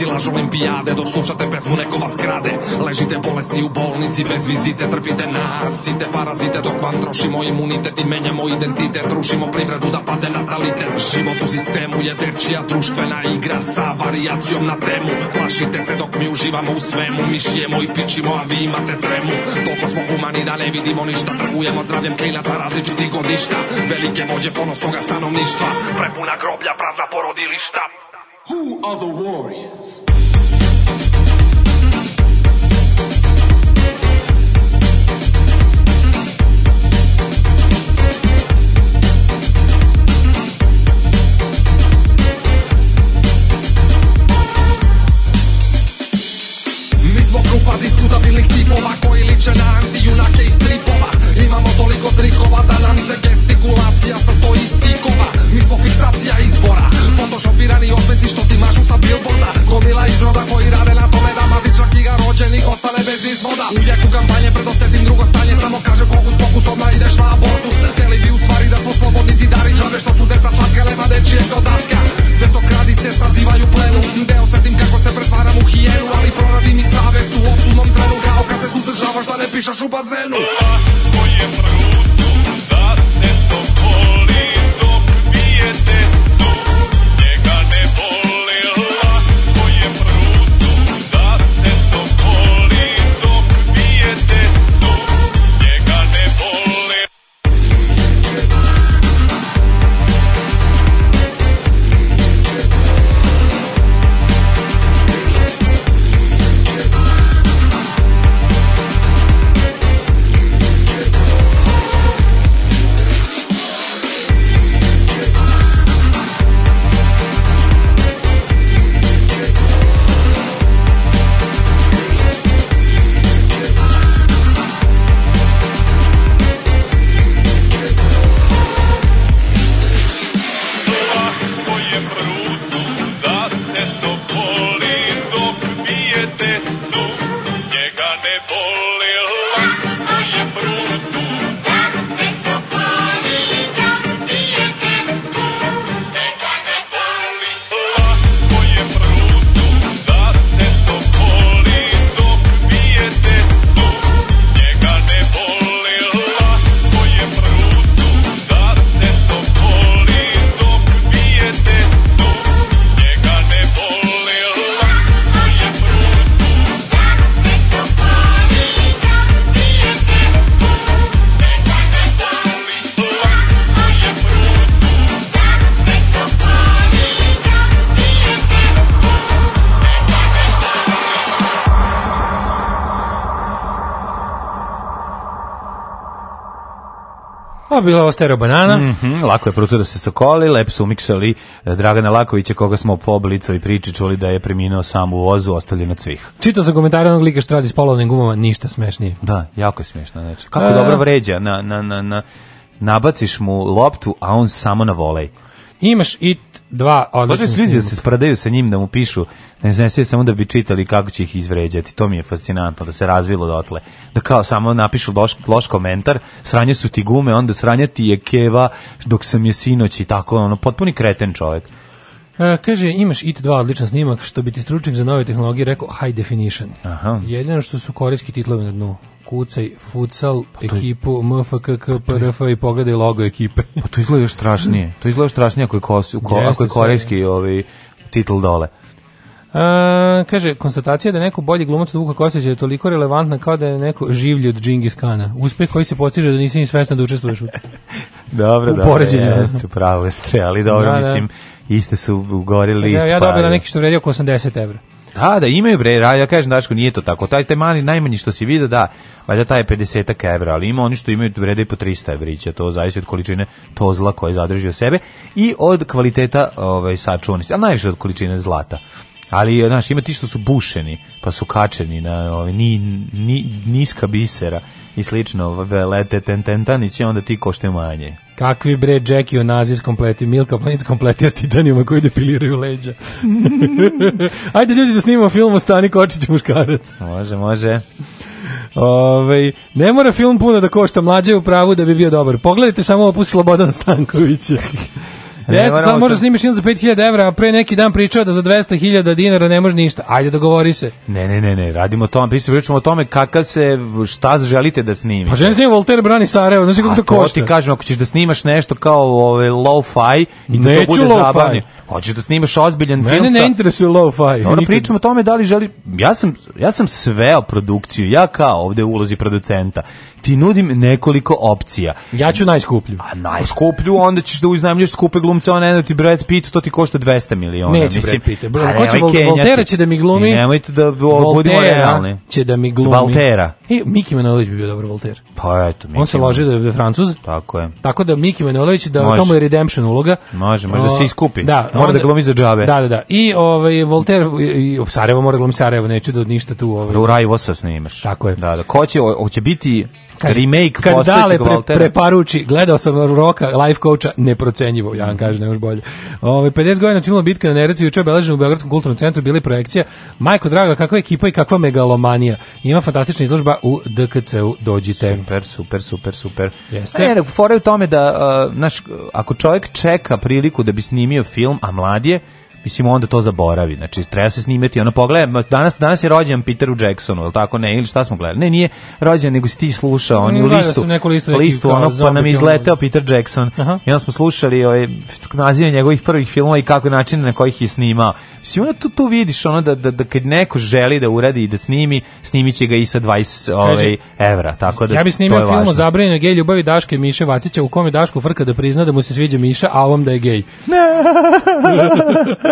C: Klinci lažu olimpijade Dok slušate pesmu neko vas krade Ležite bolesni u bolnici Bez vizite trpite nasite Parazite dok vam trošimo imunitet I menjamo identitet Rušimo privredu da pade natalitet Život u sistemu je dečija društvena igra Sa varijacijom na temu Plašite se dok mi uživamo u svemu Mi šijemo i pičimo a vi imate tremu Toliko smo humani da ne vidimo ništa Trgujemo zdravljem klinaca različitih godišta Velike vođe ponosnoga stanovništva Prepuna groblja, prazna porodilišta Who are the warriors? Mismo krupa diskutabilnih tipova koji liče na zato šopirani osmeci što ti mašu sa billboarda Gomila izroda koji rade na tome da matična knjiga rođenih ostane bez izvoda Uvijek u kampanje predosetim drugo stanje samo kaže pokus pokus odmah ideš na abortus Hteli bi u stvari da smo slobodni zidari džabe što su deca slatke leva dečije dodatka Deco kradice sazivaju plenu Gde osetim kako se pretvaram u hijenu Ali proradim mi savest u odsunom
B: trenu Kao kad se suzdržavaš da ne pišaš u bazenu Ako ah, je trenutu da se to bila ovo stereo banana. Mm
A: -hmm, lako
B: je
A: proto da se sokoli, lep su umiksali eh, Dragana Lakovića, koga smo po oblicu i priči čuli da je preminuo sam u vozu, ostavljen od svih.
B: Čitao sam komentare onog lika što radi s polovnim gumama, ništa smešnije.
A: Da, jako je smešno. Znači. Kako A... dobro e. vređa, na, na, na, na, nabaciš mu loptu, a on samo na volej.
B: Imaš i dva odlična snimka. ljudi da
A: se spradaju sa njim, da mu pišu, da ne znam, sve samo da bi čitali kako će ih izvređati. To mi je fascinantno, da se razvilo dotle. Da kao samo napišu loš, loš komentar, sranje su ti gume, onda sranja ti je keva dok sam je sinoć i tako, ono, potpuni kreten čovjek.
B: E, kaže, imaš IT2 odličan snimak, što bi ti stručnik za nove tehnologije rekao high definition. Aha. Jedino što su korejski titlovi na dnu kucaj futsal pa ekipu pa MFKK PRF i pogledaj logo ekipe.
A: pa to izgleda još strašnije. To izgleda još strašnije ako je, kos, ko, ako je korejski ovaj, titl dole.
B: A, e, kaže, konstatacija da je neko bolji glumac od Vuka Kosića je toliko relevantna kao da je neko življi od Džingis Kana. Uspeh koji se postiže da nisi ni svestan
A: da
B: učestvuješ u, dobro, u
A: dobro, jeste, pravo ste, ali dobro, da, da. mislim, da. iste su gorili list.
B: Ja, dobro dobila pa da neki što vredio oko 80 evra.
A: Da, da, imaju bre, ja kažem Daško, nije to tako. Taj, te mali najmanji što se vidi, da, valjda taj je 50 evra, ali ima oni što imaju vrede i po 300 evrića, to zavisi od količine tozla koje zadrži u sebe i od kvaliteta ovaj, sačuvanosti, ali najviše od količine zlata ali znaš ima ti što su bušeni pa su kačeni na ovaj ni, ni, niska bisera i slično velete tententanić i onda ti košte manje
B: Kakvi bre Jacki o nazis kompleti, Milka Planinc kompleti o titanijuma koji depiliraju leđa. Ajde ljudi da snimamo film o Stani Kočić muškarac.
A: Može, može.
B: Ove, ovaj, ne mora film puno da košta mlađe u pravu da bi bio dobar. Pogledajte samo opus Slobodan Stankovića. Jeste, sad možda snimiš film za 5000 evra, a pre neki dan pričao da za 200.000 dinara ne može ništa. Ajde, dogovori se.
A: Ne, ne, ne, ne, radimo o tome, pričamo o tome kakav se, šta želite da snimite.
B: Pa želim da snimati Voltaire Brani Sarajevo, znaš kako to košta. A to
A: ti kažem, ako ćeš da snimaš nešto kao ove, lo-fi i da Neću to bude zabavnije. Hoćeš da snimaš ozbiljan film Mene
B: ne interesuje lo-fi.
A: Ono, pričamo o tome da li želi... Ja sam, ja sam sveo produkciju, ja kao ovde ulozi producenta. Ti nudim nekoliko opcija.
B: Ja ću najskuplju.
A: A najskuplju, onda ćeš da uznajemljaš skupe glumce, on eno ti Brad Pitt, to ti košta 200 miliona.
B: Neće mislim. Brad Pitt. ko će Voltera će da mi glumi?
A: I nemojte
B: da
A: budemo realni.
B: će
A: da
B: mi glumi.
A: Voltera. I
B: Miki Manojlović bi bio dobar Volter.
A: Pa eto, Miki. On
B: se loži da je Francuz.
A: Tako je.
B: Tako da Miki Manojlović, da može. tomu je redemption uloga.
A: Može, može da se iskupi. Da, Mora da glumi za džabe.
B: Da, da, da. I ovaj Volter i, i Sarajevo mora da glumi Sarajevo, neću da ništa tu ovaj.
A: U Rajvosa snimaš.
B: Tako je.
A: Da, da. Ko će hoće biti Kaže, remake
B: kad dale pre, preparuči, gledao sam Roka, life coacha, neprocenjivo, ja vam mhm. kažem, nemoš bolje. Ove, 50 godina filmu Bitka na Neretvi, juče obeležen u Beogradskom kulturnom centru, bili projekcija. Majko draga, kakva ekipa i kakva megalomanija. Ima fantastična izložba u DKC-u, dođite.
A: Super, super, super, super. Jeste. Ne, fora je u tome da, uh, naš, ako čovjek čeka priliku da bi snimio film, a mlad je, mislim onda to zaboravi. Znači treba se snimiti, ono pogleda, danas danas je rođen Peteru Jacksonu, el tako ne, ili šta smo gledali? Ne, nije rođen, nego si ti slušao, on u mm, da, da listu.
B: Neku
A: listu, listu ono pa nam izleteo Peter Jackson. Aha. I onda smo slušali ovaj nazive njegovih prvih filmova i kako načine na kojih je snimao. Mislim onda tu tu vidiš ono da da da kad neko želi da uradi i da snimi, snimiće ga i sa 20 ovaj evra, tako da
B: Ja bih snimio film o zabranjenoj gej ljubavi Daške i Miše Vacića u kome Daško frka da prizna da mu se sviđa Miša, a ovom da je gej.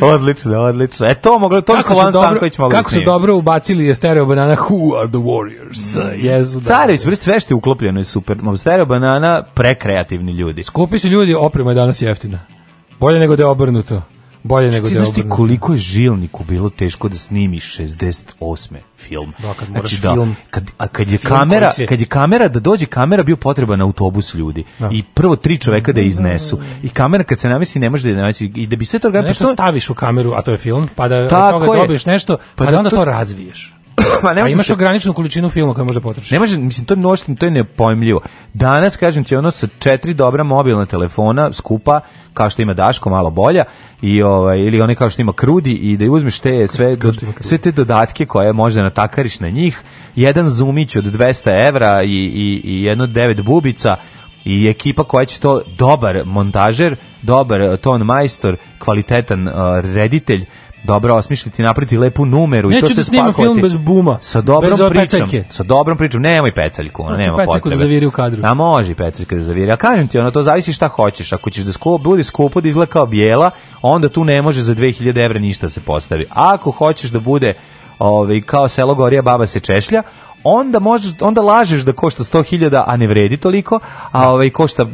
A: odlično, odlično. E to moglo, to kako bi Slobodan Stanković mogao
B: Kako
A: da
B: su dobro ubacili je Stereo Banana Who are the Warriors?
A: Jezu, da. Carević, bre, sve što je uklopljeno je super. Stereo Banana, prekreativni ljudi.
B: Skupi su ljudi, oprema je danas jeftina. Bolje nego da je obrnuto. Bolje nego da je
A: koliko je žilniku bilo teško da snimi 68. film.
B: Da,
A: kad
B: znači moraš znači, da, film.
A: Kad, a kad je, kamera, se... kad je kamera, da dođe kamera bio potreban autobus ljudi. Da. I prvo tri čoveka da iznesu. I kamera kad se namesi ne može da naći. I da bi sve to... Nešto
B: što... staviš u kameru, a to je film, pa da Tako od toga dobiješ nešto, pa, pa da, da onda to, to razviješ. Ma ne A imaš se... ograničenu količinu filma koji koju da potrošiš. Ne može,
A: mislim, to je mnoštvo, to je nepojmljivo. Danas, kažem ti, ono sa četiri dobra mobilna telefona, skupa, kao što ima Daško, malo bolja, i ovaj, ili oni kao što ima Krudi, i da uzmeš te sve, do, sve te dodatke koje možda natakariš na njih, jedan zumić od 200 evra i, i, i jedno devet bubica, i ekipa koja će to dobar montažer, dobar ton majstor, kvalitetan uh, reditelj dobro osmisliti, napraviti lepu numeru Neću i to da se snimam
B: film bez buma. Sa dobrom bez pričom. Pecaljke.
A: Sa dobrom pričom. Nemoj pecaljku, ona znači, nema da potrebe.
B: Da zaviri u kadru. A
A: da, može pecaljka da zaviri. A kažem ti, ono to zavisi šta hoćeš. Ako ćeš da skupo, bude skupo da izgleda kao bijela, onda tu ne može za 2000 evra ništa da se postavi. A ako hoćeš da bude ovaj kao selo gorija baba se češlja, onda možeš onda lažeš da košta 100.000 a ne vredi toliko, a ovaj košta uh,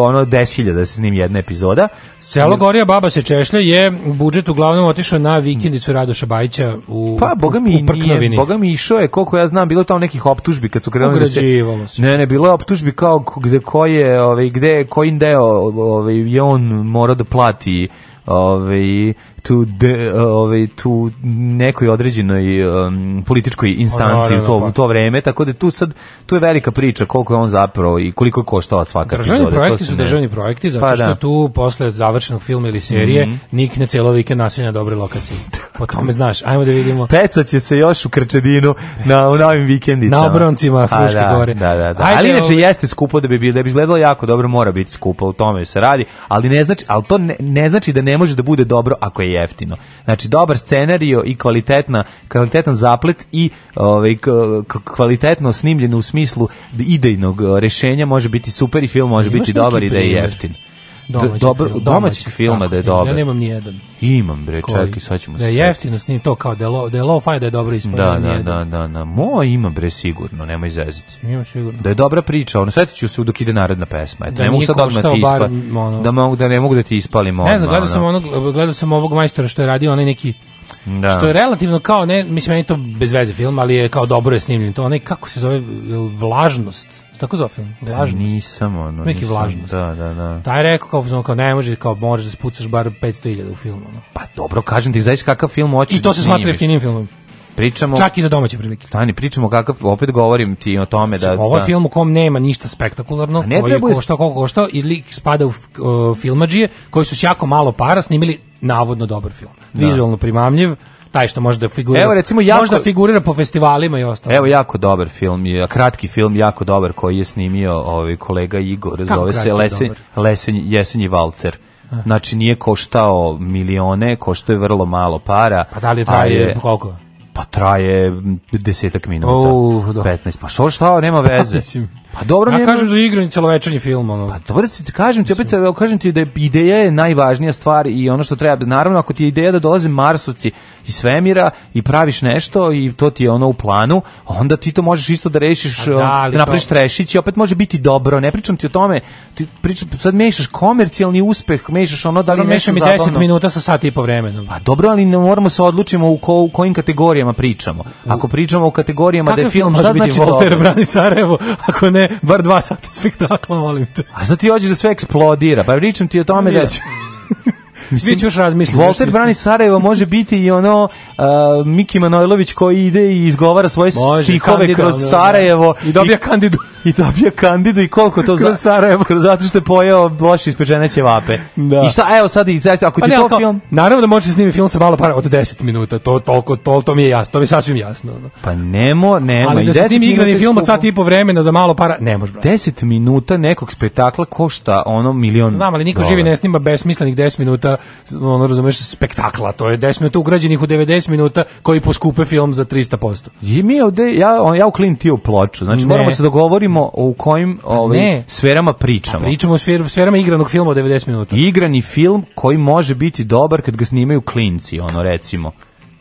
A: ono 10.000 da se snimi jedna epizoda.
B: Selo Gorija baba se češlja je budžet uglavnom otišao na vikendicu Radoša Bajića u Pa boga mi u
A: nije, boga mi išao je koliko ja znam bilo tamo nekih optužbi kad
B: su krenuli da se,
A: Ne, ne, bilo je optužbi kao gde koje, ovaj gde kojim deo ovaj je on morao da plati ovaj tu de, ovaj tu nekoj određenoj um, političkoj instanci da, u to da, da. u to vreme tako da tu sad tu je velika priča koliko je on zapravo i koliko je koštao svaka epizoda. Državni projekti
B: to su državni projekti zato pa, što da. tu posle završenog filma ili serije mm -hmm. nikne celo vikend nasilje dobre lokacije. Po tome znaš. Ajmo da vidimo.
A: Peca će se još u Krčedinu
B: na
A: u novim vikendicama.
B: Na obroncima
A: pa Fruške da, gore. Da, da, da. Ajde, ali inače ovaj... jeste skupo da bi bilo da bi izgledalo jako dobro mora biti skupo u tome se radi, ali ne znači, al to ne, ne znači da ne može da bude dobro ako je jeftino. Znači, dobar scenarijo i kvalitetna, kvalitetan zaplet i ovaj, kvalitetno snimljeno u smislu idejnog eh, rešenja može biti super i film može Imaš biti dobar i da je jeftin domaćeg, dobro, film, domaćeg filma da je dobar.
B: Ja nemam ni jedan.
A: Imam, bre, čekaj, sad ćemo Da
B: je jeftino s njim to, kao da je low, da je low fi, da je dobro ispravljeno.
A: Da, da, da, da, da. Mo ima, bre, sigurno, nemoj zeziti.
B: Imam sigurno.
A: Da je dobra priča, ono, svetit se dok ide naredna pesma. Eto, da ne mogu sad odmah ti ispa, ono, da, mogu, da ne mogu da ti ispalim
B: ono. Ne znam, gledao sam, onog, gledao sam ovog majstora što je radio, onaj neki, da. Što je relativno kao ne, mislim meni to bez veze film, ali je kao dobro je snimljen. To onaj kako se zove vlažnost tako zove film? Pa vlažnost.
A: Nisam, ono.
B: Neki nisam, vlažnost. Da, da, da. Taj da, je rekao kao, kao ne može, kao moraš da spucaš bar 500.000 u filmu. Ono.
A: Pa dobro, kažem ti, zaista kakav film hoćeš
B: I to da se smatra jeftinim filmom.
A: Pričamo
B: Čak i za domaće prilike.
A: Stani, pričamo kakav opet govorim ti o tome
B: da ovaj da... film u kom nema ništa spektakularno, ne koji treba... košta koliko košta i lik spada u uh, filmadžije koji su s jako malo para snimili navodno dobar film. Da. Vizualno primamljiv, taj što može da figurira. Evo recimo da jako, možda figurira po festivalima i ostalo.
A: Evo jako dobar film je, kratki film jako dobar koji je snimio ovaj kolega Igor, Kako zove se Lesen, Lesen Jesenji Valcer. Aha. Znači nije koštao milione, koštao je vrlo malo para. Pa da li traje koliko? Pa traje desetak minuta, uh, 15, pa što šta, nema veze. Pa
B: dobro, ja nema... kažem za igranje celovečernji film ono.
A: Pa dobro, ti kažem ti opet kažem ti da je ideja je najvažnija stvar i ono što treba naravno ako ti je ideja da dolaze marsovci iz svemira i praviš nešto i to ti je ono u planu, onda ti to možeš isto da rešiš, da, um, da napraviš trešić i opet može biti dobro. Ne pričam ti o tome, ti pričam sad mešaš komercijalni uspeh, mešaš ono da li dobro, mešam
B: i 10 minuta sa sat i po vremena.
A: Pa dobro, ali ne moramo se odlučimo u, ko, u kojim kategorijama pričamo. Ako pričamo o kategorijama Kako da je film,
B: šta može znači biti Volter brani Sarajevo, ako ne mene bar dva sata spektakla, molim te.
A: A sad ti hoćeš da sve eksplodira, pa pričam ti o tome da...
B: Mislim, ćeš razmisliti. Volter
A: brani Sarajevo može biti i ono uh, Miki Manojlović koji ide i izgovara svoje može, stihove kandidu,
B: kroz da, da, da. Sarajevo. I dobija kandidu.
A: I dobija kandidu i koliko to
B: kroz Sarajevo.
A: Kroz zato što je pojeo dvoši ispečene ćevape. Da. I šta, evo sad, ako ti ne, to kao, film...
B: Naravno da može snimiti film sa malo para od 10 minuta. To, toliko, to, to mi je jasno. To mi je sasvim jasno.
A: Pa nemo,
B: nema. Ali da se snimi igrani film od sat i po vremena za malo para, ne može.
A: 10 minuta nekog spektakla košta ono milion.
B: Znam, ali niko dolar. živi ne snima besmislenih 10 minuta minuta, ono razumeš, spektakla, to je 10 minuta ugrađenih u 90 minuta koji poskupe film za 300%.
A: I mi ovde, ja, on, ja u Clint Tio ploču, znači ne. moramo se dogovorimo u kojim ovaj, ne. sferama pa pričamo.
B: Pa pričamo o sfer, sferama igranog filma od 90 minuta.
A: Igrani film koji može biti dobar kad ga snimaju klinci, ono recimo.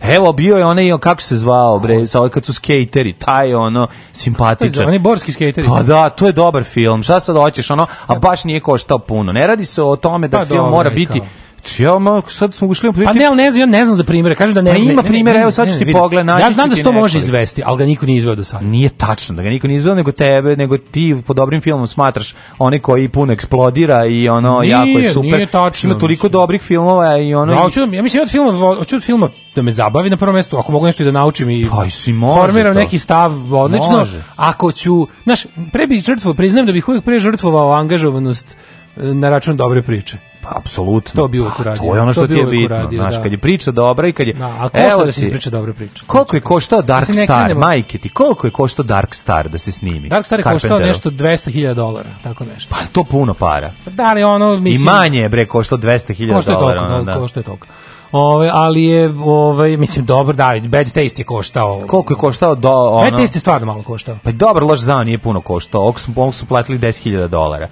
A: Evo bio je onaj kako se zvao bre, sa ovaj kad su skateri, taj ono simpatičan.
B: Oni borski
A: skateri. Pa da, to je dobar film. Šta sad hoćeš ono, a baš nije koštao puno. Ne radi se o tome da
B: pa,
A: film dobra, mora biti kao. Ja, ma, sad smo ušli
B: Pa ne, ali ne znam, ja ne znam za primjere. Kažu da ne. Pa ima primjera, evo sad ću ti pogledati. Ja znam da
A: se
B: to može izvesti, ali ga niko nije izveo do sada.
A: Nije tačno da ga niko nije izveo, nego tebe, nego ti po dobrim filmom smatraš one koji puno eksplodira i ono nije, jako je super. Nije tačno. Ima toliko mislim. dobrih filmova i ono...
B: Da, hoću, ja mislim, od filma, hoću od filma da me zabavi na prvom mjestu, ako mogu nešto
A: i
B: da naučim i pa,
A: si formiram to.
B: neki stav odlično. Može. Ako ću, znaš, pre bih žrtvo, priznam da bih uvijek pre žrtvovao angažovanost e, na račun dobre priče.
A: Pa, apsolutno. To
B: bi uvek uradio. Pa, to
A: je ono što ti je bitno. Uradio, znaš, da. kad je priča dobra i kad je...
B: Da, a ko da se ispriča dobra priča?
A: Koliko je koštao Dark da Star, nema... majke ti, koliko je koštao Dark Star da se snimi?
B: Dark Star je koštao nešto 200.000 dolara, tako nešto.
A: Pa to puno para.
B: Da li ono,
A: mislim... I manje
B: je,
A: bre, koštao 200.000 dolara. Košto je toliko, da.
B: košto je toliko. Ove, ali je, ove, mislim, dobro, da, Bad Taste je koštao.
A: Koliko je koštao? Do,
B: ono... Bad Taste
A: je
B: stvarno malo koštao.
A: Pa dobro, loš zao nije puno koštao. Ovog su, su platili 10.000 dolara.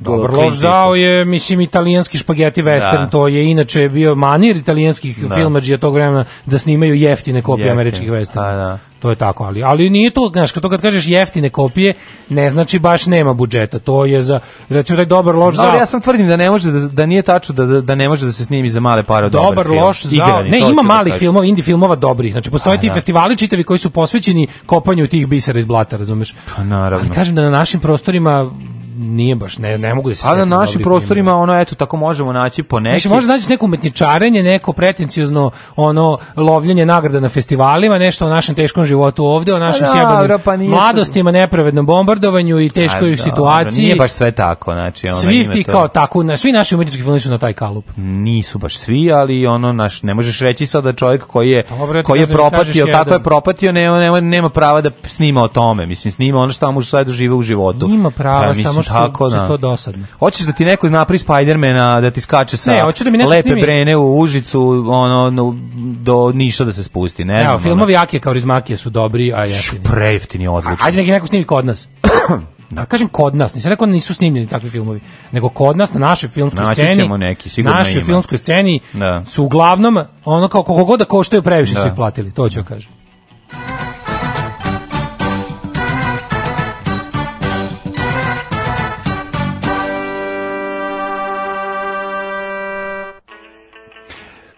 B: Dobar lož dao je, mislim, italijanski špageti western, da. to je inače bio manir italijanskih da. filmađija tog vremena da snimaju jeftine kopije Jeftin. američkih pa westerna. Da. da. To je tako, ali, ali nije to, znaš, kad to kad kažeš jeftine kopije, ne znači baš nema budžeta, to je za, recimo
A: taj
B: da dobar loš
A: zao. ja sam tvrdim da ne može, da, da nije tačno da, da, da ne može da se snimi za male pare
B: dobar, dobar film. zao, Igrani, ne, ima da malih filmova, indie filmova dobrih, znači postoje ti da. festivali čitavi koji su posvećeni kopanju tih bisera iz blata, razumeš? Pa naravno. Ali kažem da na našim prostorima nije baš ne ne mogu da se
A: A na našim prostorima primjera. ono eto tako možemo naći po znači, neki. Znači
B: možda naći neko umetničarenje, neko pretenciozno ono lovljenje nagrada na festivalima, nešto o našem teškom životu ovde, o našim pa da, sjebanim pa mladostima, nepravednom bombardovanju i teškoj A, pa da, situaciji.
A: nije baš sve tako, znači
B: ono Svi ti to... kao tako, na svi naši umetnički filmovi su na taj kalup.
A: Nisu baš svi, ali ono naš ne možeš reći sad da čovjek koji je Dobre, koji je propatio, tako je propatio, nema, nema prava da snima o tome, mislim snima ono
B: što
A: mu sad dožive u životu.
B: Ima prava, pa samo što tako, da. to dosadno.
A: Hoćeš da ti neko napravi Spidermana, da ti skače sa ne, hoću da mi neko lepe snimi. brene u Užicu, ono, no, do ništa da se spusti, ne Evo, znam. Evo,
B: filmovi Jakije kao Rizmakije su dobri,
A: a jeftini. Prejeftini, odlično.
B: Ajde da neki neko snimi kod nas. Da kažem kod nas, nisam rekao da nisu snimljeni takvi filmovi, nego kod nas na našoj filmskoj Naći sceni. Ćemo
A: neki, sigurno našoj
B: filmskoj sceni da. su uglavnom ono kao koliko god da koštaju previše da. su ih platili, to ću da. kažem.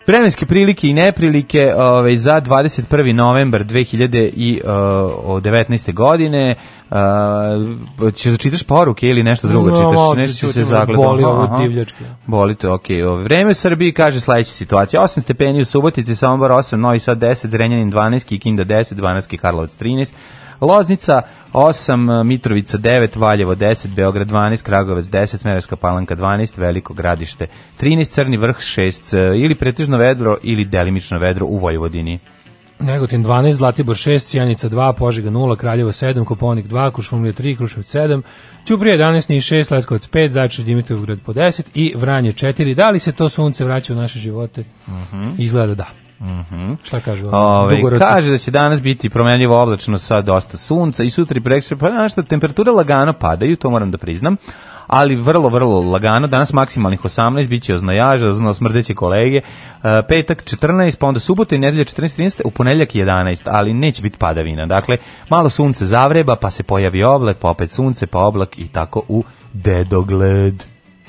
A: Vremenske prilike i neprilike ovaj, za 21. novembar 2019. E, godine. Uh, e, će začitaš da poruke ili nešto drugo
B: no, čitaš, ovdje, nešto da se zagledati. Boli ovo divljačke.
A: Boli to, okej. Okay. Vreme u Srbiji kaže sledeća situacija. 8 stepeni u Subotici, Sombor 8, Novi Sad 10, Zrenjanin 12, Kikinda 10, 12, Karlovac 13, Loznica 8, Mitrovica 9, Valjevo 10, Beograd 12, Kragovac 10, Smerovska palanka 12, Veliko gradište 13, Crni vrh 6, eh, ili pretežno vedro ili delimično vedro u Vojvodini.
B: Negotin 12, Zlatibor 6, Cijanica 2, Požega 0, Kraljevo 7, Koponik 2, Kušumlija 3, Kruševac 7, Ćuprije 11, Niš 6, Leskovac 5, Zajčar Dimitrovgrad po 10 i Vranje 4. Da li se to sunce vraća u naše živote?
A: Mm -hmm.
B: Izgleda da.
A: Mhm.
B: Šta kažu?
A: Ove, ovaj, kaže da će danas biti promenljivo oblačno sa dosta sunca i sutra i preksutra pa znaš šta temperature lagano padaju, to moram da priznam ali vrlo, vrlo lagano. Danas maksimalnih 18, bit će oznajaža, ozno smrdeće kolege. E, petak 14, pa onda subota i nedelja 14, 13, u ponedeljak 11, ali neće biti padavina. Dakle, malo sunce zavreba, pa se pojavi oblak, pa opet sunce, pa oblak i tako u dedogled.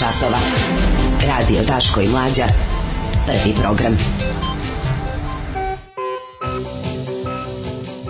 D: časova. Radio Daško i Mlađa. Prvi program.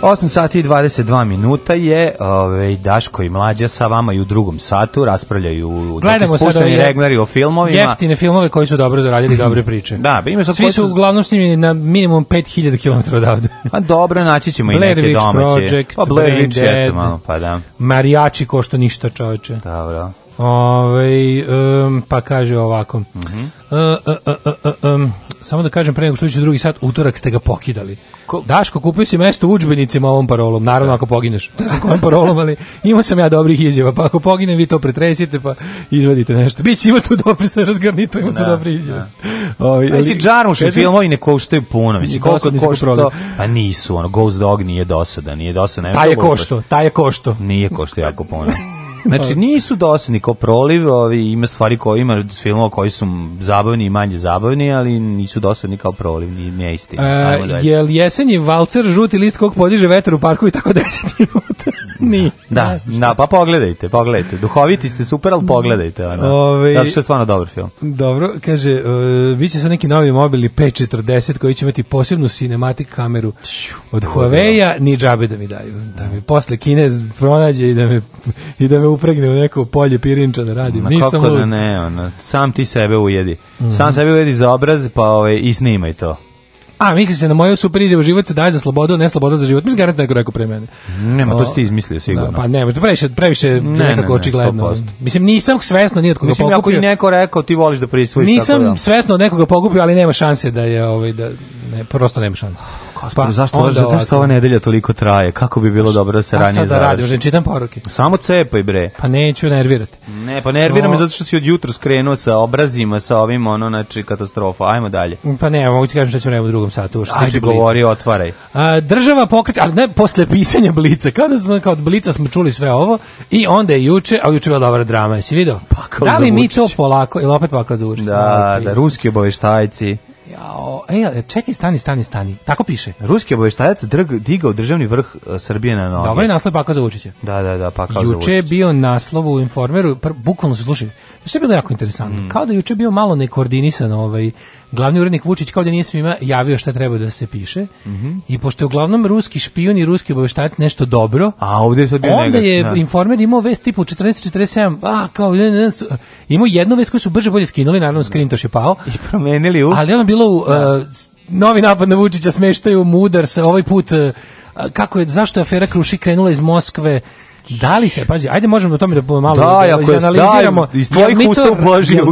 D: 8 sati i 22 minuta je ovaj, Daško i Mlađa sa vama i u drugom satu raspravljaju Gledamo spušteni regnari o filmovima.
E: Jeftine filmove koji su dobro zaradili mhm. dobre priče. Da, ima Svi su uglavnom snimljeni na minimum 5000 km odavde.
D: A pa dobro, naći ćemo Blair i neke domaće. Project,
E: o, pa Blair Witch malo, pa da. Marijači što ništa čoveče. Dobro. Ove, ovaj, um, pa kaže ovako. Mm -hmm. uh, uh, uh, um, samo da kažem pre nego što ću drugi sat, utorak ste ga pokidali. Ko? Daško, kupio si mesto u udžbenicima ovom parolom. Naravno, da. ako pogineš. Ne znam kojom parolom, ali imao sam ja dobrih izjava. Pa ako poginem, vi to pretresite, pa izvadite nešto. Biće, ima tu dobri sa razgarnito, ima da, tu dobro izjava. Da.
D: Ovi, ovaj, ali, si džarmuš i film, ovi ne koštaju puno. Mislim, koliko košta? Pa nisu, ono, Ghost Dog nije dosada, nije dosadan. Ta je
E: košto, taj je košto.
D: Nije košto jako puno. Znači, pa- nisu dosadni kao proliv, ovi, ima stvari koje ima filmova koji su zabavni i manje zabavni, ali nisu dosadni kao proliv, ni ne isti. E,
E: jel jesenji valcer žuti list kog podiže vetar u parku i tako
D: 10
E: minuta?
D: Ni. Da, da, da pa pogledajte, pogledajte. Duhoviti ste super, al mm. pogledajte. ona. Ove, ovaj- da, što je stvarno dobar film.
E: Dobro, kaže, uh, e, bit sa neki novi mobili P40 koji će imati posebnu cinematic kameru od Huawei-a, ni džabe da mi daju. Da mi posle Kinez pronađe i da me, i da me upregne u neko polje pirinča
D: da
E: radim.
D: Ma Nisam kako da ne, ono, sam ti sebe ujedi. Mm -hmm. Sam mhm. sebe ujedi za obraz, pa ovaj, i snimaj to.
E: A, misli se na moju super izjavu život se daje za slobodu, ne sloboda za život. Mislim, garantno neko rekao pre mene.
D: Nema, to si ti izmislio sigurno. Da, pa ne,
E: previše, previše ne, nekako ne, ne, očigledno. 100%. Mislim, nisam svesno nije od koga
D: Mislim,
E: pokupio. Mislim,
D: ako neko rekao, ti voliš da prisvojiš.
E: Nisam
D: tako da.
E: svesno od nekoga pokupio, ali nema šanse da je, ovaj, da,
D: ne,
E: prosto nema šanse.
D: Gospod, pa, zašto, onda, zašto, ova nedelja toliko traje? Kako bi bilo dobro
E: da
D: se ranije završi? Pa sad da čitam poruke. Samo cepaj bre.
E: Pa neću nervirati.
D: Ne, pa nerviram me zato što si od jutra skrenuo sa obrazima, sa ovim, ono, znači, katastrofa. Ajmo dalje.
E: Pa ne, mogu ti kažem što ćemo ne u drugom satu. Što Ajde, govori,
D: otvaraj.
E: A, država pokreće, ali ne, posle pisanja Blica, kada smo, kao od Blica smo čuli sve ovo, i onda je juče, a juče je bila dobra drama, jesi vidio? Pa, da li mi to polako, ili opet
D: pakao za Da, da, ruski obaveštajci.
E: Ja, e, e, čekaj, stani, stani, stani. Tako piše.
D: Ruski obaveštajac drg, digao državni vrh e, Srbije na
E: noge. Dobar je naslov pa za Vučića.
D: Da, da, da, pa za Vučića. Juče
E: je bio naslov u Informeru, bukvalno se slušaj, sve bilo jako interesantno. Mm. Kao da juče bio malo nekoordinisan ovaj, Glavni urednik Vučić kao da nije svima javio šta treba da se piše. Mm -hmm. I pošto je uglavnom ruski špijun i ruski obaveštajac nešto dobro,
D: a ovdje je sad bio onda
E: je da. informer imao vest tipu 1447, a kao ne, ne, imao jednu vest koju su brže bolje skinuli, naravno skrintoš je pao.
D: I promenili u...
E: Ali ono bilo u, uh, novi napad na Vučića smeštaju mudar sa ovaj put uh, kako je, zašto je afera Kruši krenula iz Moskve Da li se, pazi, ajde možemo o tome da malo da, da ako izanaliziramo. Da, iz tvojih usta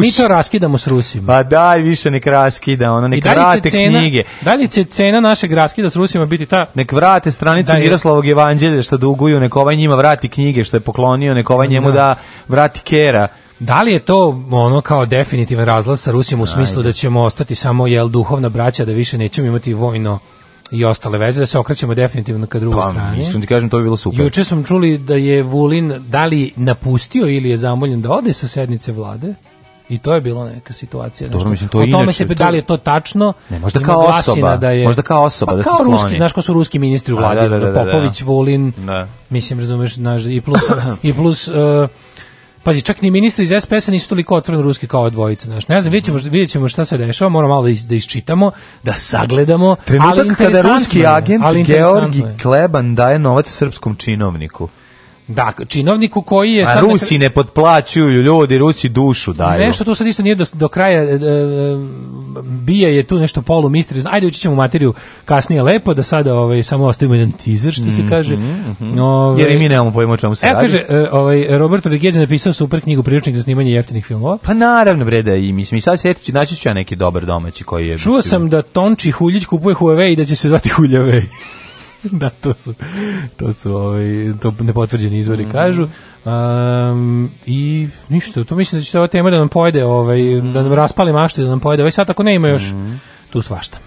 E: Mi to raskidamo s Rusima.
D: Pa daj, više nek raskida, ono, nek da vrate cena, knjige.
E: Da li će cena našeg raskida s Rusima biti ta...
D: Nek vrate stranicu da, Miroslavog evanđelja što duguju, nek ovaj njima vrati knjige što je poklonio, nek ovaj njemu da, da vrati kera. Da
E: li je to ono kao definitivan razlaz sa Rusijom u smislu Ajde. da ćemo ostati samo jel duhovna braća da više nećemo imati vojno i ostale veze, da se okrećemo definitivno ka drugoj pa,
D: strani. Mislim da ti
E: kažem,
D: to bi bilo super.
E: Juče smo čuli da je Vulin da li napustio ili je zamoljen da ode sa sednice vlade. I to je bilo neka situacija.
D: Dobro, mislim, to o tome
E: inače, se da li je to tačno.
D: Ne, možda kao osoba. Da
E: je,
D: možda kao osoba
E: pa,
D: da kao
E: ruski, znaš ko su ruski ministri u da, vladi, da, da, da, da, Popović, Vulin, mislim, razumeš, znaš, i plus, i plus uh, Pazi, čak ni ministri iz SPS-a nisu toliko otvoreni ruski kao ova dvojica, znaš. Ne znam, vidjet ćemo, šta se dešava, moramo malo da, is, da isčitamo, da sagledamo, Trenutak ali kada
D: ruski agent Georgi Kleban daje novac srpskom činovniku
E: Da, činovniku koji je...
D: A Rusi nekada...
E: ne
D: potplaćuju ljudi, Rusi dušu daju.
E: Nešto tu sad isto nije do, do kraja, e, e bija je tu nešto polu misterijzno. Ajde, ući ćemo u materiju kasnije lepo, da sada ovaj, samo ostavimo jedan teaser, što se mhm, kaže. Mm -hmm.
D: ovaj, Jer i mi nemamo pojma o čemu se
E: e,
D: radi. kaže,
E: e, ovaj, Roberto Ligeze napisao super knjigu priručnik za snimanje jeftinih filmova.
D: Pa naravno, vreda, i mislim, i sad sjetit naći ću ja neki dobar domaći koji je...
E: Čuo sam da Tonči Huljić kupuje Huawei i da će se zvati Huljavej. da, to su, to su ovaj, to nepotvrđeni izvori mm -hmm. kažu. Um, I ništa, to mislim da će se ova tema da nam pojede, ovaj, mm -hmm. da nam mhm. raspali mašte, da nam pojede. Ovaj sad ako ne ima još, mm -hmm. tu svašta.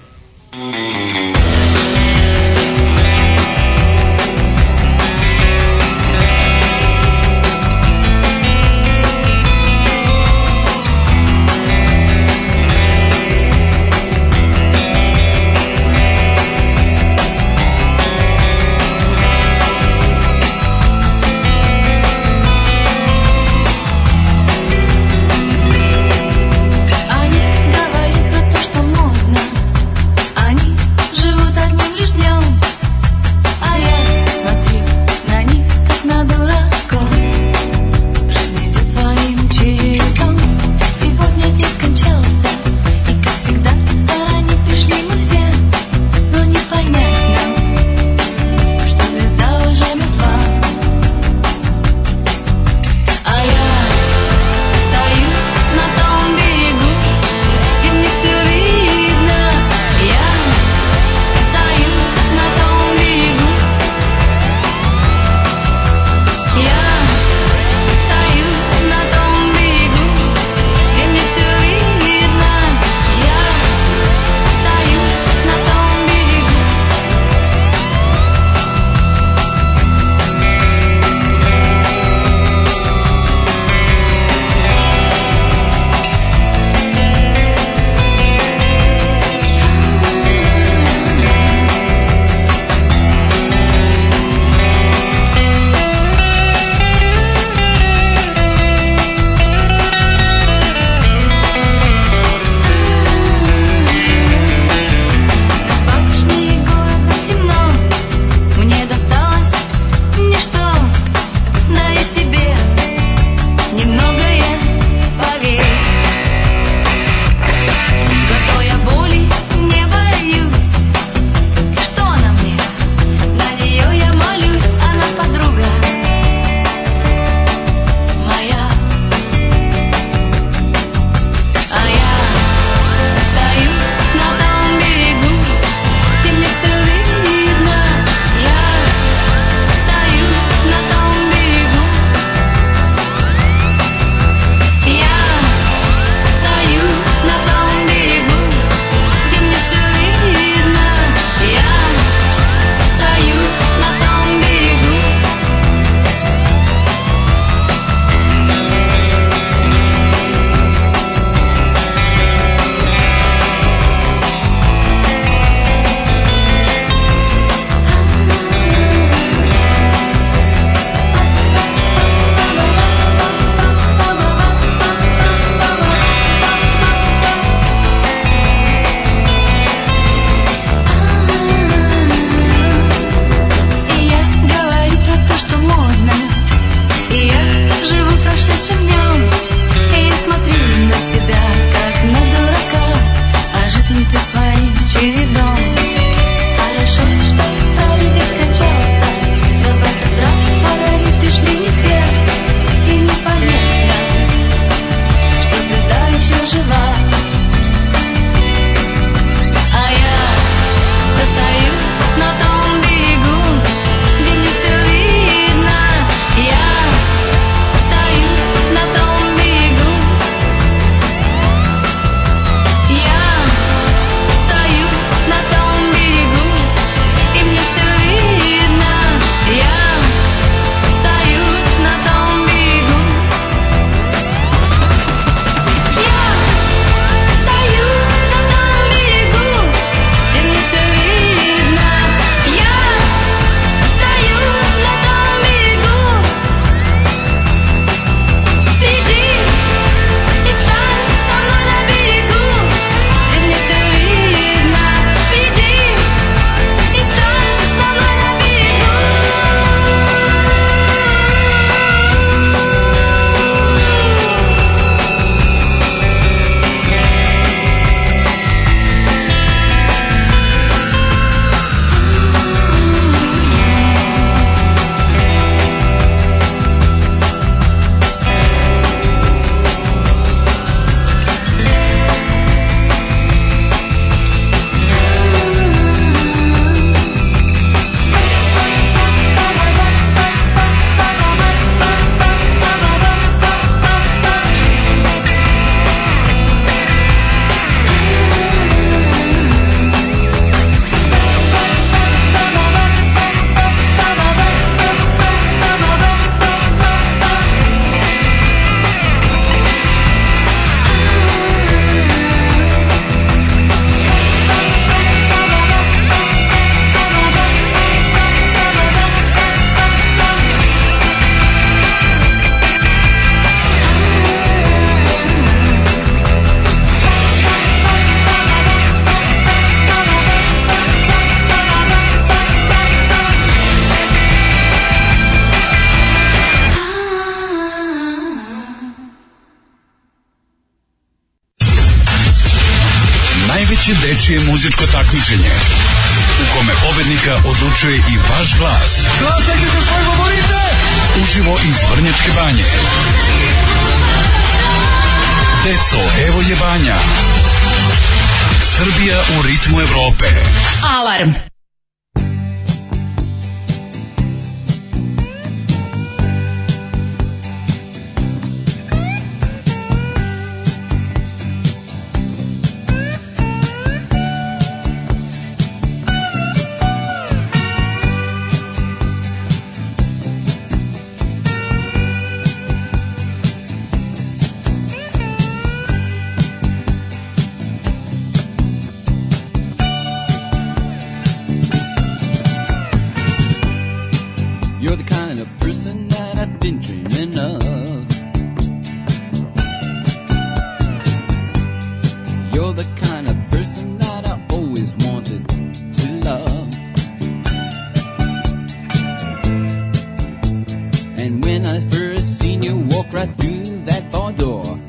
D: through that far door.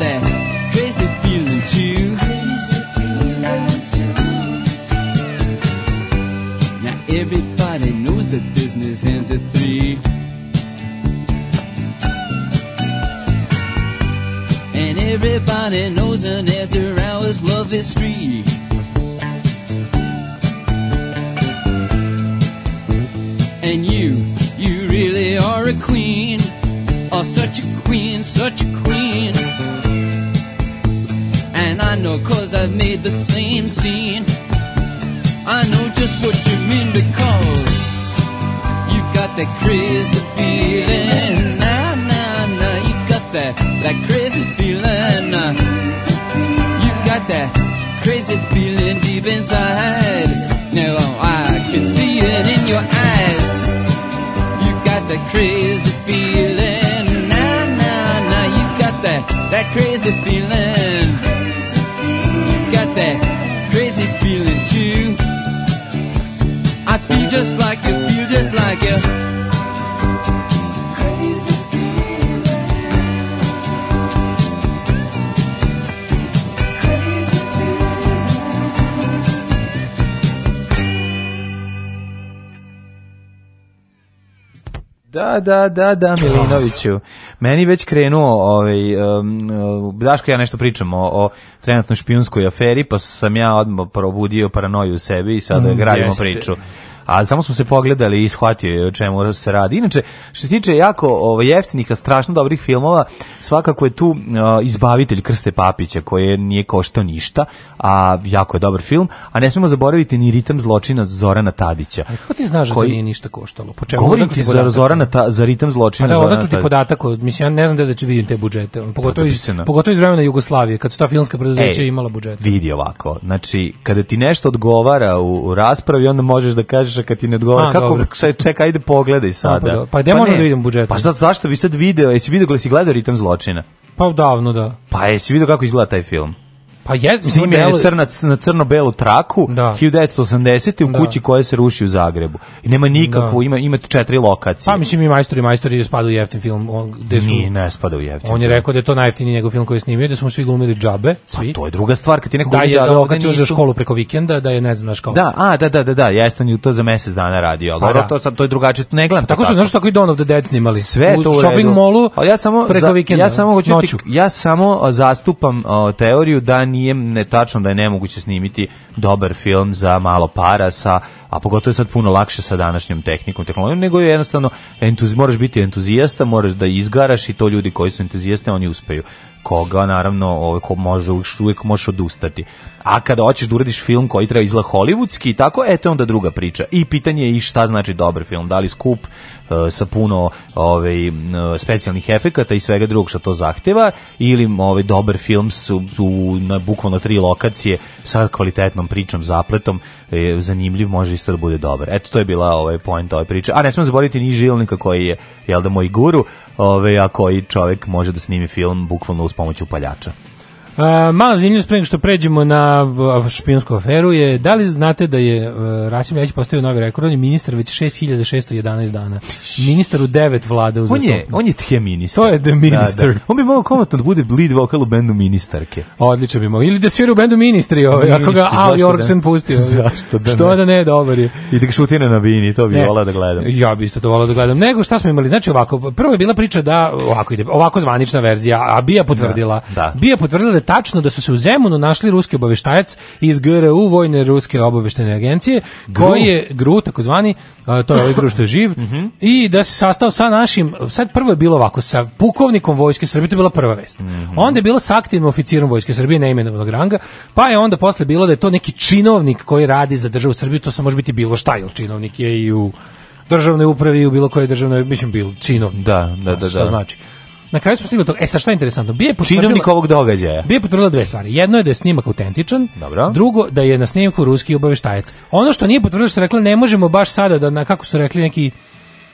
D: there. the same scene. I know just what you mean because you got that crazy feeling. Nah, nah, nah, you got that, that crazy feeling. you You got that crazy feeling deep inside. Now I can see it in your eyes. You got that crazy feeling. Nah, nah, nah, you got that, that crazy feeling that crazy feeling too. I feel just like you, feel just like you. Crazy feeling. Crazy feeling. Da, da, da, da, Milinoviću. Meni već krenuo, ovaj, um, Daško ja nešto pričam o, trenutnoj špijunskoj aferi, pa sam ja odmah probudio paranoju u sebi i sada mm, gradimo jeste. priču ali samo smo se pogledali i shvatio je o čemu se radi. Inače, što se tiče jako ovaj, jeftinika, strašno dobrih filmova, svakako je tu uh, Izbavitelj Krste Papića, koji nije koštao ništa, a jako je dobar film, a ne smemo zaboraviti ni ritam zločina Zorana Tadića. Ali
E: kako ti znaš da koji... da nije ništa koštalo? Po čemu
D: Govorim ti za, Zorana ta, za ritam zločina
E: pa, da, Zorana Tadića. podatak, mislim, ja ne znam da će vidim te budžete, pogotovo, iz, pogotovo iz vremena Jugoslavije, kad su ta filmska preduzeća e, imala budžet.
D: Vidi ovako, znači, kada ti nešto odgovara u, u raspravi, onda možeš da kažeš sluša kad ti ne odgovara. A, Kako dobro. čekaj, ajde pogledaj pa, pa
E: sada. A, pa, gde pa možemo da vidimo budžet?
D: Pa šta, zašto bi sad video? Jesi video gledao ritam zločina?
E: Pa davno da.
D: Pa jesi video kako izgleda taj film?
E: Pa je, Simen
D: je crnac na crno-belu traku da. 1980. u da. kući koja se ruši u Zagrebu. I nema nikakvu, da. ima, ima četiri lokacije. Pa
E: mislim i majstori, majstori spada u jeftin film. On,
D: gde su, Nije, ne spada u
E: jeftin. On je rekao da je to najjeftiniji njegov film koji je snimio, da smo svi glumili džabe. Pa, svi.
D: Pa to je druga stvar,
E: kad
D: ti neko da je
E: za lokaciju nisu... za školu preko vikenda, da je
D: ne
E: znam na kao.
D: Da, a, da, da, da, da, jeste on to za mesec dana radio, ali pa, da. to, sad, to je drugačije, to ne gledam.
E: Tako, tako su, znaš, tako i Dawn of the Dead snimali. Sve u to u shopping mallu
D: ja samo, preko
E: vikenda, ja samo, hoću
D: ja samo zastupam teoriju da nije netačno da je nemoguće snimiti dobar film za malo para sa a pogotovo je sad puno lakše sa današnjom tehnikom, tehnologijom, nego je jednostavno entuz, moraš biti entuzijasta, moraš da izgaraš i to ljudi koji su entuzijaste, oni uspeju koga naravno ovaj ko može uvijek može odustati. A kada hoćeš da uradiš film koji treba izla hollywoodski i tako, eto onda druga priča. I pitanje je i šta znači dobar film, da li skup e, sa puno ovaj specijalnih efekata i svega drugog što to zahteva ili ovaj dobar film su, su na bukvalno tri lokacije sa kvalitetnom pričom, zapletom, e, zanimljiv može isto da bude dobar. Eto to je bila ovaj point ove priče. A ne smem zaboraviti ni žilnika koji je jel da moj guru, ove, a koji čovek može da snimi film bukvalno uz pomoć upaljača
E: mala zemlja sprem što pređemo na špionsku aferu je, da li znate da je Rasim Ljajić postavio novi rekord, on je ministar već 6611 dana. Ministar u devet vlada
D: uzastopno. On je, on
E: je
D: tje
E: ministar. To je
D: the minister. Da, da. On bi mogao komatno da bude lead vocal u bendu ministarke.
E: Odlično bi mogao. Ili da svira u bendu ministri, ovaj, ako ga Al Jorgsen pustio. Zašto da, ovaj. da ne? Što da ne, dobar je.
D: I da šutine na vini, to bi volao da gledam.
E: Ja
D: bi
E: isto to volao da gledam. Nego šta smo imali? Znači ovako, prvo je bila priča da, ovako ide, ovako zvanična verzija, a Bija potvrdila. Da, da. Bija potvrdila da tačno da su se u Zemunu našli ruski obaveštajac iz GRU, Vojne ruske obaveštajne agencije, koji je GRU, takozvani, to je ovaj GRU što je živ, mhm. i da se sastao sa našim, sad prvo je bilo ovako, sa pukovnikom Vojske Srbije, to je bila prva vest. Mhm. Onda je bilo sa aktivnim oficirom Vojske Srbije, neimenovanog ranga, pa je onda posle bilo da je to neki činovnik koji radi za državu Srbiju, to se može biti bilo šta, jer činovnik je i u državnoj upravi, u bilo kojoj državnoj, mislim, bilo, činov.
D: Da, da, da. da. Šta da. znači?
E: Na kraju smo stigli do E sa šta je interesantno? Bije potvrdila
D: Činovnik ovog događaja.
E: Bije potvrdila dve stvari. Jedno je da je snimak autentičan, Dobro. drugo da je na snimku ruski obaveštajac. Ono što nije potvrdilo što je rekla ne možemo baš sada da na kako su rekli neki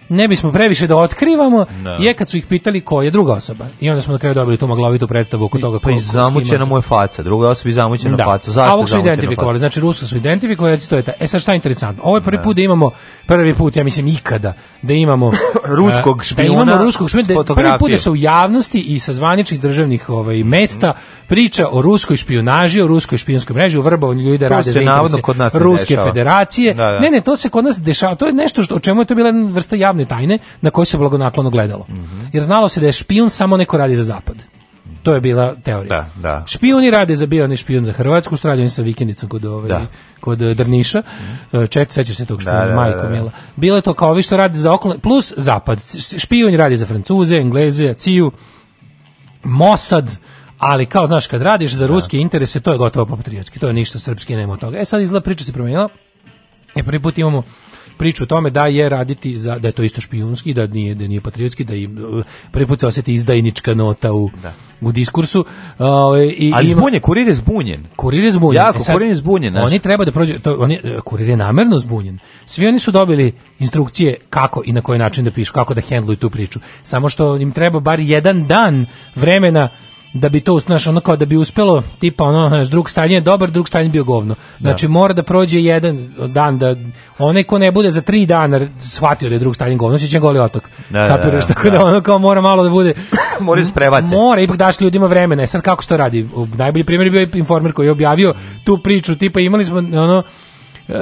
E: ne bismo previše da otkrivamo, da. je kad su ih pitali ko je druga osoba. I onda smo na kraju dobili tu maglovitu predstavu oko toga pa i
D: zamućena mu je faca, druga osoba i zamućena da. faca. Zašto A ovog su
E: identifikovali, znači Rusa su identifikovali, recito je ta. E sad šta je interesantno? Ovo je prvi da. put da imamo, prvi put, ja mislim ikada, da imamo eh,
D: ruskog da špijuna, da imamo ruskog špijuna,
E: da prvi put da se u javnosti i sa zvaničnih državnih ovaj, mesta priča o ruskoj špijunaži, o ruskoj špijunskoj mreži, o vrbovanju ljudi da rade
D: za interese kod nas
E: Ruske dešava. federacije. Da, da. Ne, ne, to se kod nas dešava, to je nešto što, o čemu je to bila vrsta javna javne tajne na koje se blagonaklono gledalo. Mhm. Jer znalo se da je špijun samo neko radi za zapad. To je bila teorija.
D: Da, da.
E: Špijuni rade za bio onaj špijun za Hrvatsku, stradio sa vikendicom kod ove, da. kod e, Drniša. Mhm. E, čet, sećaš se tog špijuna, da, da majko da, da. mila. Bilo je to kao vi što rade za okolo, plus zapad. Špijun radi za Francuze, Engleze, Ciju, Mosad, ali kao znaš kad radiš za ruske interese, to je gotovo patriotski, to je ništa srpski, nema od toga. E sad izgleda priča se promijenila. E prvi put imamo priču o tome da je raditi za, da je to isto špijunski, da nije da nije patriotski, da im prvi se osjeti izdajnička nota u da. u diskursu.
D: Uh, i Ali ima, zbunje,
E: kurir je
D: zbunjen.
E: Kurir je zbunjen.
D: Jako, e sad, kurir je zbunjen. Znači.
E: Oni treba da prođe, to, oni, e, kurir je namerno zbunjen. Svi oni su dobili instrukcije kako i na koji način da pišu, kako da hendluju tu priču. Samo što im treba bar jedan dan vremena da bi to znaš, ono kao da bi uspelo tipa ono znaš, drug Stalin je dobar drug Stalin bio govno da. znači da. mora da prođe jedan dan da onaj ko ne bude za tri dana shvatio da je drug Stalin govno će goli otok da, da kapiraš da, da, tako da. ono kao mora malo da bude
D: mora isprevace
E: mora ipak daš ljudima vremena e sad kako se to radi najbolji primjer je bio informer koji je objavio tu priču tipa imali smo ono Eh,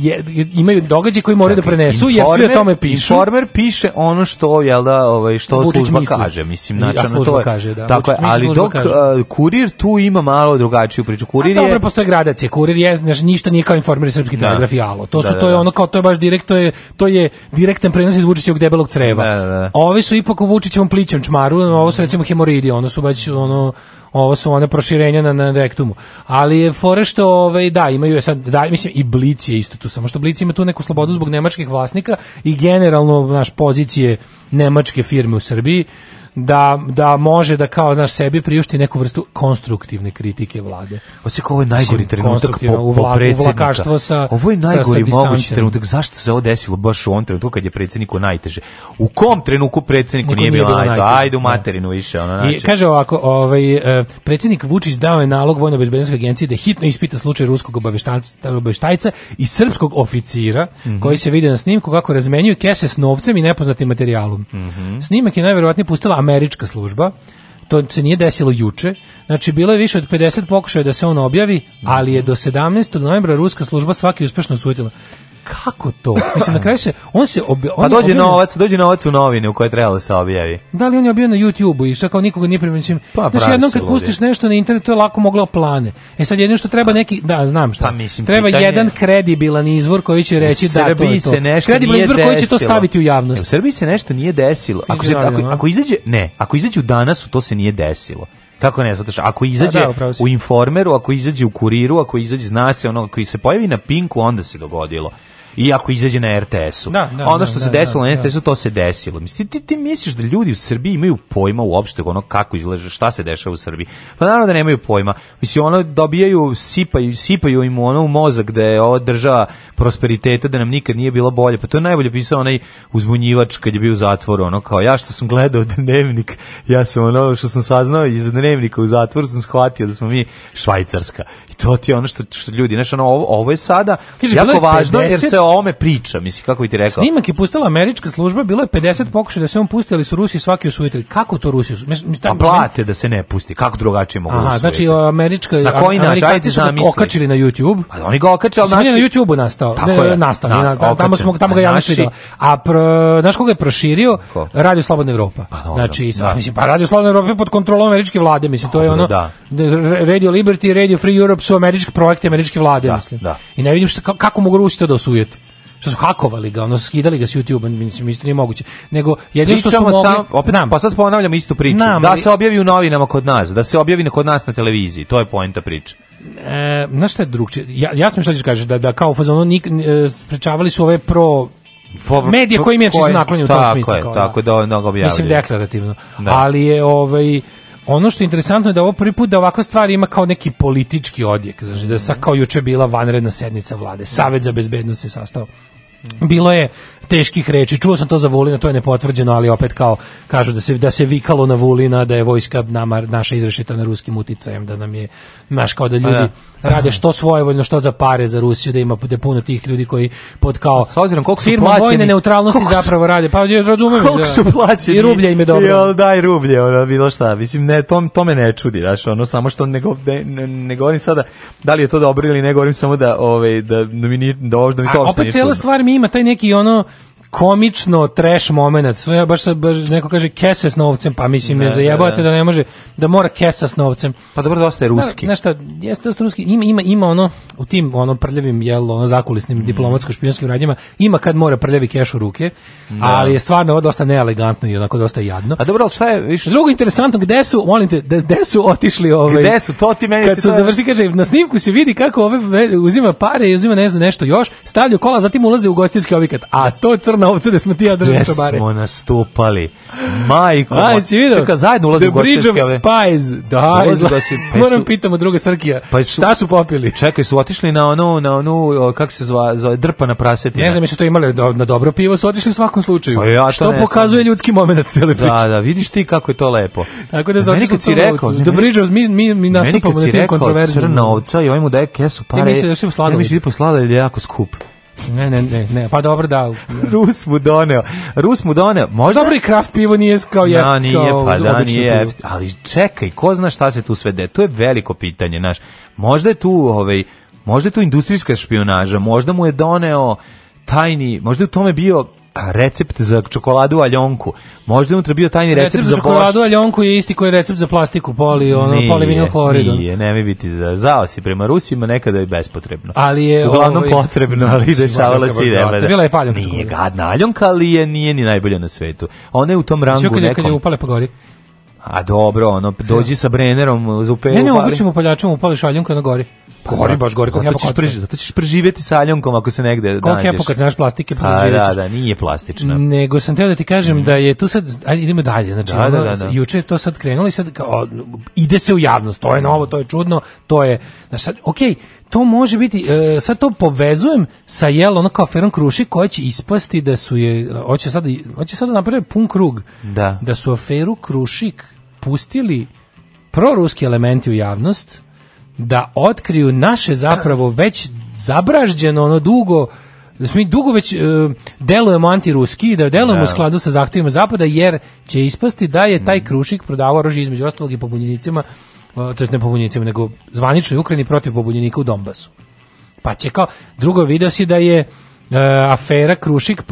E: je, imaju događaje koji moraju da prenesu jer svi o tome pišu.
D: Informer piše ono što je da ovaj što Vučić služba misli. kaže, mislim znači ja,
E: to je. Kaže,
D: da. Tako je, ali dok kaže. kurir tu ima malo drugačiju priču. Kurir A, je
E: Dobro, postoje gradacije. Kurir je znači ništa nije kao informer srpski da. telegraf alo. To su da, da, to je da. ono kao to je baš direktno je to je direktan prenos iz Vučićevog debelog creva. Da, Ovi su ipak u Vučićevom plićem čmaru, ovo su recimo hemoroidi, ono su baš ono ovo su one proširenja na, na rektumu. Ali je fore što, ovaj, da, imaju je sad, da, mislim, i Blic je isto tu, samo što Blic ima tu neku slobodu zbog nemačkih vlasnika i generalno, naš, pozicije nemačke firme u Srbiji da, da može da kao znaš sebi priušti neku vrstu konstruktivne kritike vlade.
D: Osjeko ovo je najgori Sim, trenutak po, po vla, sa, ovo je najgori sa, sa mogući trenutak. Zašto se ovo desilo baš u ovom trenutku kad je predsjedniku najteže? U kom trenutku predsjedniku nije, nije bilo najteže? najteže. Ajde u da. materinu ne. više. Ono, I, znači-
E: kaže ovako, ovaj, e, predsednik Vučić dao je nalog Vojno-bezbednostke agencije da hitno ispita slučaj ruskog obaveštajca i srpskog oficira mm -hmm. koji se vide na snimku kako razmenjuju kese s novcem i nepoznatim materijalom. Mm -hmm. Snimak je najverovatnije pustila američka služba, to se nije desilo juče. Znači bilo je više od 50 pokušaja da se on objavi, ali je do 17. novembra ruska služba svaki uspešno osudila kako to? Mislim na kraju se on se obje,
D: pa on pa dođe objavio... novac, dođe novac u novine u koje trebalo da se objavi.
E: Da li on je objavio na YouTubeu i šta kao nikoga nije primećim. Pa, znači jednom kad pustiš nešto na internetu je lako moglo plane. E sad jedno što treba pa. neki, da, znam šta. Pa, mislim, treba pitanje... jedan kredibilan izvor koji će reći da to je to. Se nešto kredibilan izvor desilo. koji će to staviti u javnost. E, u
D: Srbiji se nešto nije desilo. Ako se ako, ako izađe, ne, ako izađe danas, to se nije desilo. Kako ne, zato ako da, izađe A, da, u informeru, ako izađe u kuriru, ako izađe, zna se, ono, koji se pojavi na pinku, onda se dogodilo i ako izađe na RTS-u. Da, da, ono što da, se da, desilo na da. RTS-u, to se desilo. Mislim, ti, ti misliš da ljudi u Srbiji imaju pojma uopšte ono kako izgleda, šta se dešava u Srbiji? Pa naravno da nemaju pojma. Mislim, ono dobijaju, sipaju, sipaju im ono u mozak da je ova država prosperiteta, da nam nikad nije bila bolje. Pa to je najbolje pisao onaj uzbunjivač kad je bio u zatvoru, ono kao ja što sam gledao dnevnik, ja sam ono što sam saznao iz dnevnika u zatvoru, sam shvatio da smo mi Švajcarska to ti je ono što, što ljudi, znaš, ono, ovo, ovo je sada Kaži, jako je važno 50... jer se o ome priča, misli, kako bi ti rekao.
E: Snimak je pustila američka služba, bilo je 50 pokušaja da se on pusti, ali su Rusi svaki osvojitelj. Kako to Rusi
D: osvojitelj? Pa plate da se ne pusti, kako drugačije mogu Aha, da
E: znači američka, na koji Amerikanci su ga okačili na YouTube.
D: Pa da oni ga okače, ali
E: naši... na YouTube-u nastao, Tako je. nastao, da, na, tamo, smo, tamo ga ja naši... videla. A pro, znaš koga je proširio? Ko? Radio Slobodna Evropa. Pa, dobro, znači, da. mislim, pa Radio Slobodna Evropa pod kontrolom američke vlade, mislim, to je ono, da. Radio Liberty, Radio Free Europe su američki projekti američke vlade, da, mislim. Da. I ne vidim šta, kako mogu Rusi to da osujete što su hakovali ga, ono skidali ga s YouTube, mislim isto nije moguće. Nego jedino što su mogli, sam,
D: opet, znam, pa sad ponavljamo istu priču, znam, da ali, se objavi u novinama kod nas, da se objavi kod nas na televiziji, to je poenta priče.
E: E, znaš šta je drugčije? Ja, jasno šta da ćeš kažeš, da, da kao fazono nik, e, sprečavali su ove pro medije koji im je
D: čisto
E: naklonje u tom smislu.
D: Tako je, tako
E: da, da on
D: objavljaju.
E: Mislim deklarativno. Da. Ali je ovaj ono što je interesantno je da ovo prvi put da ovakva stvar ima kao neki politički odjek, znači da sa kao juče bila vanredna sednica vlade, Savet za bezbednost se sastao. Bilo je teških reči. Čuo sam to za Vulina, to je nepotvrđeno, ali opet kao kažu da se da se vikalo na Vulina, da je vojska nama naša izrešita na ruskim uticajem, da nam je naš kao da pa ljudi da. rade što svojevoljno, što za pare za Rusiju, da ima da puno tih ljudi koji pod kao
D: S obzirom koliko su firma
E: vojne neutralnosti
D: su,
E: zapravo rade. Pa ja razumem koliko da,
D: su plaćeni.
E: I rublje im je dobro.
D: Jel, daj rublje, ono, bilo šta. Mislim ne, to, to me ne čudi, znaš, ono samo što ne, ne, ne govorim sada da li je to dobro ili ne govorim samo da ovaj da, da mi da, da mi to A,
E: opet cela stvar mi ima taj neki ono komično trash moment. Ja baš, baš neko kaže kesa s novcem, pa mislim da, ne, ne zajebate da, da, da ne može da mora kesa s novcem.
D: Pa dobro dosta je ruski.
E: Znaš šta, jeste dosta ruski. Ima ima ima ono u tim ono prljavim jelo, ono zakulisnim mm. diplomatsko špijunskim radnjama, ima kad mora prljavi keš u ruke, ne. ali je stvarno ovo dosta neelegantno i onako dosta jadno.
D: A dobro, al šta je više?
E: Drugo interesantno gde su, molim te, gde su otišli
D: ovaj? Gde su to ti meni? Kad
E: su završi kaže na snimku se vidi kako ove uzima pare i uzima ne znam nešto još, stavljaju kola, zatim ulaze u gostinski objekat. A to je crna ovca da smo ti ja držali čobare.
D: smo nastupali. Majko. Aj, si
E: vidio? Čeka, zajedno
D: ulazi The Bridge of
E: Spies. Da, izla... Da da. pa moram su... pitamo druga Srkija. Pa su... Šta su popili?
D: Čekaj, su otišli na onu, na onu kako se zva, zove, drpa na prasetina.
E: Ne znam, jesu to imali do, na dobro pivo, su otišli u svakom slučaju. Pa ja što pokazuje sam. ljudski moment cele da, priče.
D: Da, da, vidiš ti kako je to lepo.
E: Tako
D: da
E: zato što si
D: rekao, The Bridge
E: mi mi mi nastupamo na tim kontroverznim. Crna ovca
D: i ovaj mu daje kesu pare. Ja mislim
E: da se sladoled.
D: Ja mislim da je jako skup.
E: Ne, ne, ne, ne, pa dobro da.
D: Rus mu doneo. Rus mu doneo.
E: Možda bi craft pivo nije kao
D: jeft, no, da, nije, pa, da, nije jeft, ali čekaj, ko zna šta se tu sve de. To je veliko pitanje, znaš. Možda je tu, ovaj, možda je tu industrijska špionaža, možda mu je doneo tajni, možda je u tome bio A pa recept za čokoladu aljonku. Možda je unutra bio tajni recept, recept
E: za, za čokoladu aljonku je isti koji je recept za plastiku poli, ono nije, polivinil hlorid.
D: Nije, ne mi biti za zao si prema Rusima nekada je bespotrebno.
E: Ali je
D: uglavnom ovaj, potrebno, ali dešavala se i
E: nema. Da, bila je
D: paljonka.
E: Nije
D: gadna aljonka, ali je nije ni najbolja na svetu. Ona je u tom rangu
E: nekom. Kad je upale pa gori.
D: A dobro, ono, dođi sa brenerom, zupe
E: Ne, ne, običemo paljačom upali šaljunku na gori.
D: Pa gori baš gori, kao ćeš, zato ćeš preživjeti sa aljonkom ako se negde Koliko
E: nađeš. Koliko je plastike
D: pa preživjet da, ćeš. Da, da, nije plastična.
E: Nego sam teo da ti kažem mm. da je tu sad, ajde idemo dalje, znači da, da ono, da, da, da. juče to sad krenulo i sad kao, ide se u javnost, to je novo, to je čudno, to je, znači sad, okej, okay, to može biti, e, sad to povezujem sa jel, ono kao aferom Kruši koja će ispasti da su je, hoće sad, hoće sad da pun krug, da. da su aferu Krušik pustili proruski elementi u javnost da otkriju naše zapravo već zabražđeno ono dugo da mi dugo već e, delujemo antiruski, da delujemo u da. skladu sa zahtevima Zapada, jer će ispasti da je taj mm. Krušik prodavao oružje između ostalog i pobunjenicima, e, to je ne pobunjenicima, nego zvaničnoj Ukrajini protiv pobunjenika u Donbasu. Pa će kao, drugo video si da je Uh, afera Krušik, uh,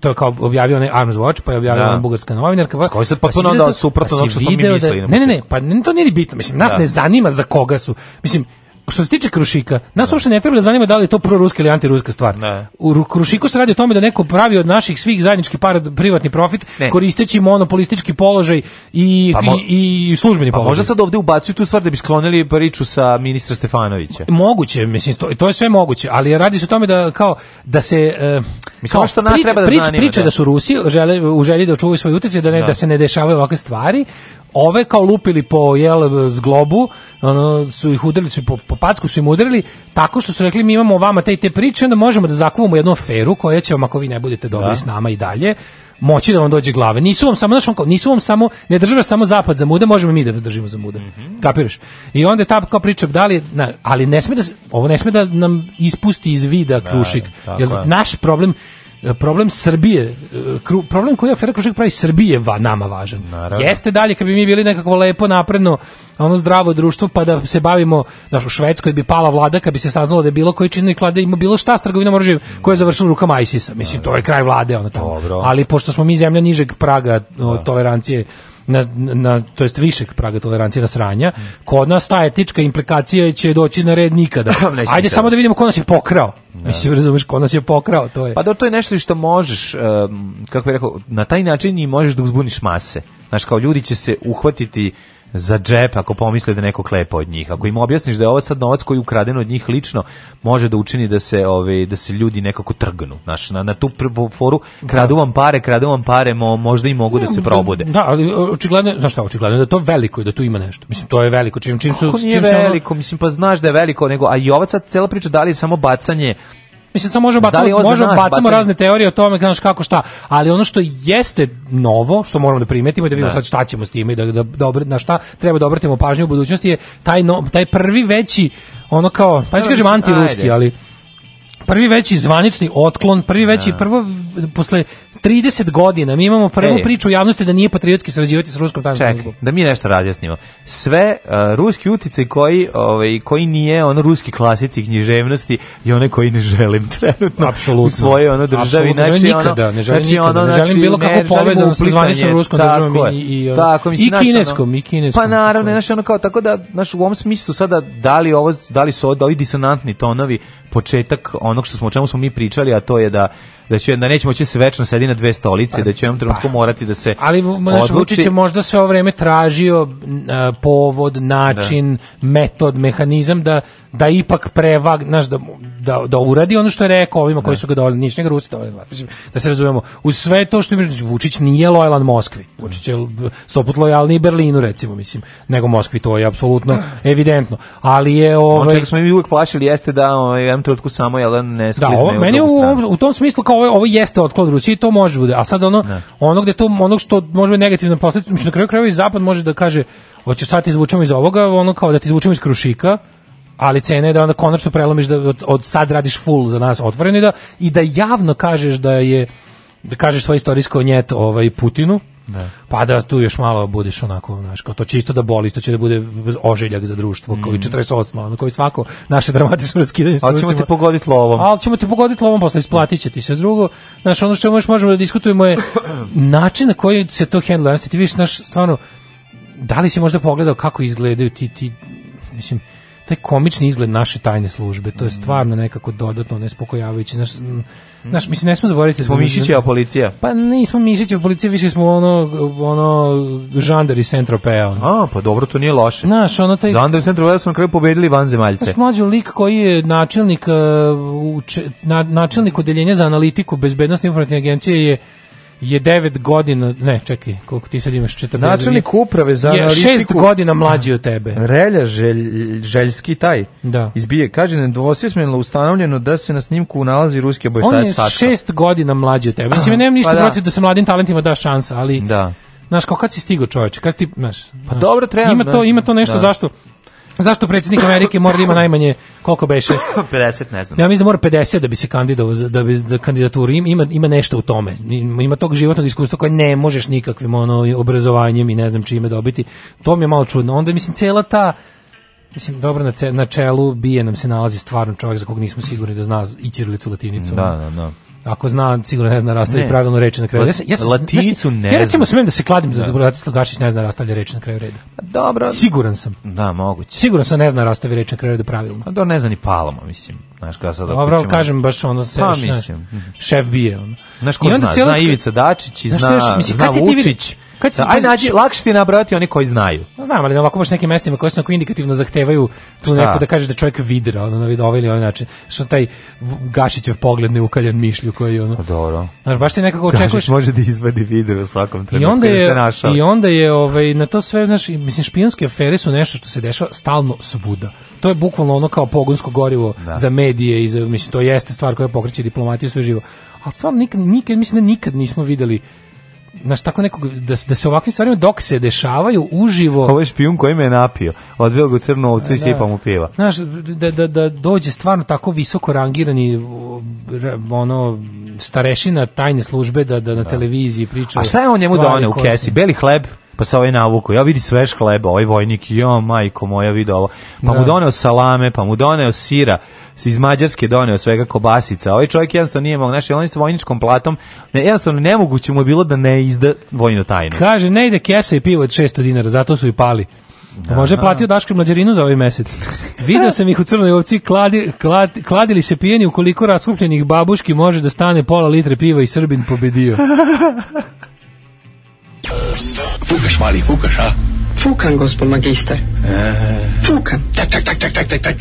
E: to je kao objavio onaj Arms Watch, pa je objavio da. bugarska novinarka. Pa, Koji se pa
D: potpuno da- pa onda suprotno
E: pa ono što mi da- mislili. Da, ne, ne, ne, pa to nije bitno. Mislim, nas da. ne zanima za koga su. Mislim, što se tiče Krušika, nas uopšte ne treba da zanima da li je to proruska ili antiruska stvar. Ne. U Krušiku se radi o tome da neko pravi od naših svih zajednički par privatni profit ne. koristeći monopolistički položaj i, pa mo, i, i, službeni pa položaj.
D: Možda sad ovdje ubacuju tu stvar da bi sklonili priču sa ministra Stefanovića.
E: Moguće, mislim, to, to je sve moguće, ali radi se o tome da kao da se... E,
D: Mislim, kao, što nas
E: treba da prič,
D: zanima,
E: Priče da. da. su Rusi žele, u želji da očuvaju svoj uticaj da, ne, da. da se ne dešavaju ovakve stvari, ove kao lupili po jel zglobu, ono su ih udarili su po, po packu su im udarili tako što su rekli mi imamo vama te i te priče, onda možemo da zakuvamo jednu aferu koja će vam ako vi ne budete dobri da. s nama i dalje moći da vam dođe glave. Nisu vam samo, znaš, nisu vam samo, ne država samo zapad za muda, možemo mi da držimo za muda. Mm -hmm. Kapiraš? I onda je ta kao priča, da li, na, ali ne sme da, ovo ne sme da nam ispusti iz vida da, krušik. Da, jer je. naš problem, E, problem Srbije, e, problem koji je afera Krušik pravi Srbije va, nama važan. Naravno. Jeste dalje kad bi mi bili nekako lepo napredno, ono zdravo društvo pa da se bavimo, znaš, u Švedskoj bi pala vlada kad bi se saznalo da je bilo koji činnik vlade ima bilo šta s trgovinom oružjem koje je završila rukama ISIS-a. Mislim, to je kraj vlade, ono tamo. Dobro. Ali pošto smo mi zemlja nižeg praga o, da. tolerancije na, na to jest višeg praga tolerancije na sranja. Kod nas ta etička implikacija će doći na red nikada. Ajde samo da vidimo ko nas je pokrao. Da. Mislim, razumeš, ko nas je pokrao, to je.
D: Pa da, to je nešto što možeš, um, kako bih rekao, na taj način i možeš da uzbuniš mase. Znaš, kao ljudi će se uhvatiti za džep ako pomisle da neko klepa od njih. Ako im objasniš da je ovo sad novac koji je ukraden od njih lično, može da učini da se ove da se ljudi nekako trgnu. Znaš, na, na tu prvu foru kradu da. vam pare, kradu vam pare, mo, možda i mogu da se da, probude.
E: Da, ali očigledno, znaš šta, očigledno da to veliko i da tu ima nešto. Mislim to je veliko, čim
D: čim su Kako nije čim veliko, ono... mislim pa znaš da je veliko, nego a i ova cela priča da li je samo bacanje Mislim, samo
E: možemo,
D: da
E: bacamo, da možemo bacamo razne teorije o tome, znaš kako šta, ali ono što jeste novo, što moramo da primetimo i da vidimo da. sad šta ćemo s tim i da, da, da, na šta treba da obratimo pažnju u budućnosti je taj, no, taj prvi veći ono kao, pa neću kažem antiruski, ali prvi veći zvanični otklon, prvi veći, da. prvo, posle 30 godina mi imamo prvu Ej. priču u javnosti da nije patriotski srađivati s ruskom tajnom Čekaj,
D: da mi nešto razjasnimo. Sve uh, ruski utice koji, ovaj, koji nije ono ruski klasici književnosti i one koji ne želim trenutno Absolutno. u svojoj ono državi. Apsolutno,
E: znači, nikada,
D: ne
E: želim znači, nikada, ono, ne želim znači, znači bilo kako povezano sa zvaničnom ruskom državom i, i, tako, mislim, i, naš, kineskom, ono, i kineskom.
D: Pa naravno, znači, ono kao, tako da, znaš, u ovom smislu sada, da li, ovo, da li su da ovi disonantni tonovi početak onog što smo o čemu smo mi pričali, a to je da da će da nećemo će da se večno sedi na dve stolice, pa, da će jednom trenutku pa. morati da se
E: Ali naš Vučić je možda sve ovo vreme tražio uh, povod, način, da. metod, mehanizam da da ipak prevag, znaš, da, da, da uradi ono što je rekao ovima koji da. su ga dovoljni, niš njega Rusi dovoljni vlast. da se razumemo, uz sve to što ima, Vučić nije lojalan Moskvi, Vučić je stoput lojalni Berlinu, recimo, mislim, nego Moskvi, to je apsolutno evidentno, ali je... Ovaj,
D: ono čega smo mi uvijek plašili jeste da ovaj, jednom trenutku samo je jedan ne da, sklizne da, ovo, u
E: meni u, u, tom smislu kao ovo, ovo jeste otklon Rusije, to može bude, a sad ono, ne. Da. ono gde to, ono što može biti negativno posljedice, mislim, na kraju krajeva i zapad može da kaže, hoćeš sad izvučemo iz ovoga, ono kao da ti izvučemo iz krušika, ali cena je da onda konačno prelomiš da od, od sad radiš full za nas otvoreno i da, i da javno kažeš da je da kažeš svoj istorijski njet ovaj Putinu da. Pa da tu još malo budeš onako, znaš, kao to će isto da boli, to će da bude ožiljak za društvo, mm. kao i 48, mm. ono koji svako naše dramatično raskidanje.
D: Ali ćemo ti pogoditi lovom.
E: Ali ćemo ti pogoditi lovom, posle isplatit će ti se drugo. Znaš, ono što još možemo da diskutujemo je način na koji se to handla. Znaš, ti viš, znaš, stvarno, da li si možda pogledao kako izgledaju ti, ti mislim, taj komični izgled naše tajne službe, to je mm. stvarno nekako dodatno nespokojavajuće. Naš, naš mislim, ne smo zaboraviti... Da
D: smo Mišićeva da- policija.
E: Pa nismo Mišićeva policija, više smo ono, ono žandari Centropea.
D: A, pa dobro, to nije loše. Naš,
E: ono taj...
D: Žandari Centropea su na kraju pobedili vanzemaljce.
E: Mlađu lik koji je načelnik, uh, uče, na, načelnik odeljenja za analitiku bezbednostne informativne agencije je je 9 godina, ne, čekaj, koliko ti sad imaš 40. Načelnik uprave za analitiku. Je
D: 6
E: godina mlađi od tebe.
D: Relja želj, Željski taj.
E: Da.
D: Izbije, kaže, nedvosmisleno ustanovljeno da se na snimku nalazi ruski obaveštajac
E: On je 6 godina mlađi od tebe. Mislim, ja nemam ništa pa da. protiv da se mladim talentima da šansa, ali... Da. Znaš, kao kad si stigao čoveče, kad si ti, znaš, pa
D: znaš, dobro treba. Ima
E: da- to, ima to nešto da. zašto Zašto predsjednik Amerike mora da ima najmanje koliko beše?
D: 50, ne znam.
E: Ja mislim da mora 50 da bi se kandidovao da bi da kandidaturu ima ima nešto u tome. Ima tog životnog iskustva koje ne možeš nikakvim ono obrazovanjem i ne znam čime dobiti. To mi je malo čudno. Onda mislim cela ta Mislim, dobro, na, ce, na čelu bije nam se nalazi stvarno čovjek za kog nismo sigurni da zna i ćirilicu latinicu.
D: Da, da, da.
E: Ako
D: zna,
E: sigurno ne zna rastavlja pravilno reči na kraju
D: reda. Ja, ja, Latinicu
E: ne Ja recimo smem da se kladim da Dobratislav Gašić ne zna rastavlja reči na kraju reda.
D: Dobro.
E: Siguran sam.
D: Da, moguće.
E: Siguran sam da ne zna rastavlja reči na kraju reda pravilno. A
D: pa do ne
E: zna
D: ni Paloma, mislim. Znaš kada sad
E: Dobro, kažem baš ono se pa, šef bije ono.
D: Znaš ko I onda zna, Ivica Dačić i zna, zna, zna Vučić. Kad se da, aj nađi lakše ti nabrojati oni koji znaju.
E: Pa znam, ali na ovako baš nekim mestima koji se onako indikativno zahtevaju tu Šta? neko da kaže da čovjek vidra, ono na vid ovaj ili onaj način. Što taj Gašićev pogled neukaljan mišlju koji ono. Pa
D: dobro.
E: Znaš, baš ti nekako očekuješ. Gašić
D: može da izvadi video u svakom trenutku.
E: I onda je se i onda je ovaj na to sve znaš, mislim špijunske afere su nešto što se dešava stalno svuda. To je bukvalno ono kao pogonsko gorivo da. za medije i za mislim to jeste stvar koja pokreće diplomatiju sve živo. Al stvarno nikad nikad mislim da nikad nismo videli znaš, tako nekog, da, da se ovakvim stvarima dok se dešavaju uživo...
D: Ovo je špijun koji me je napio, odveo ga crnu ovcu i da. sipa mu piva.
E: Znaš, da, da, da dođe stvarno tako visoko rangirani ono, starešina tajne službe da, da na da. televiziji priča... A
D: šta je on njemu donio u kesi? Beli hleb? pa se ovaj navuku. Ja vidi svež hleba, ovaj vojnik, jo majko moja, vidi ovo. Pa da. mu doneo salame, pa mu doneo sira, iz Mađarske doneo svega kobasica. Ovaj čovjek jednostavno nije mogao, znači oni sa vojničkom platom, ne, jednostavno nemoguće mu je bilo da ne izda vojnu tajnu.
E: Kaže, ne ide kesa i pivo od 600 dinara, zato su i pali. Da, Može je platio Daško mlađerinu za ovaj mesec. Video sam ih u crnoj ovci, kladi, klad, kladili se pijeni ukoliko raskupljenih babuški može da stane pola litre piva i Srbin pobedio. Fukaš, mali, fukaš, a? Fukan, gospod magister. E. Fukan. Tak, tak, tak, tak, tak, tak, tak.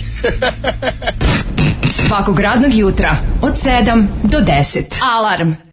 E: Svakog radnog jutra od 7 do 10. Alarm.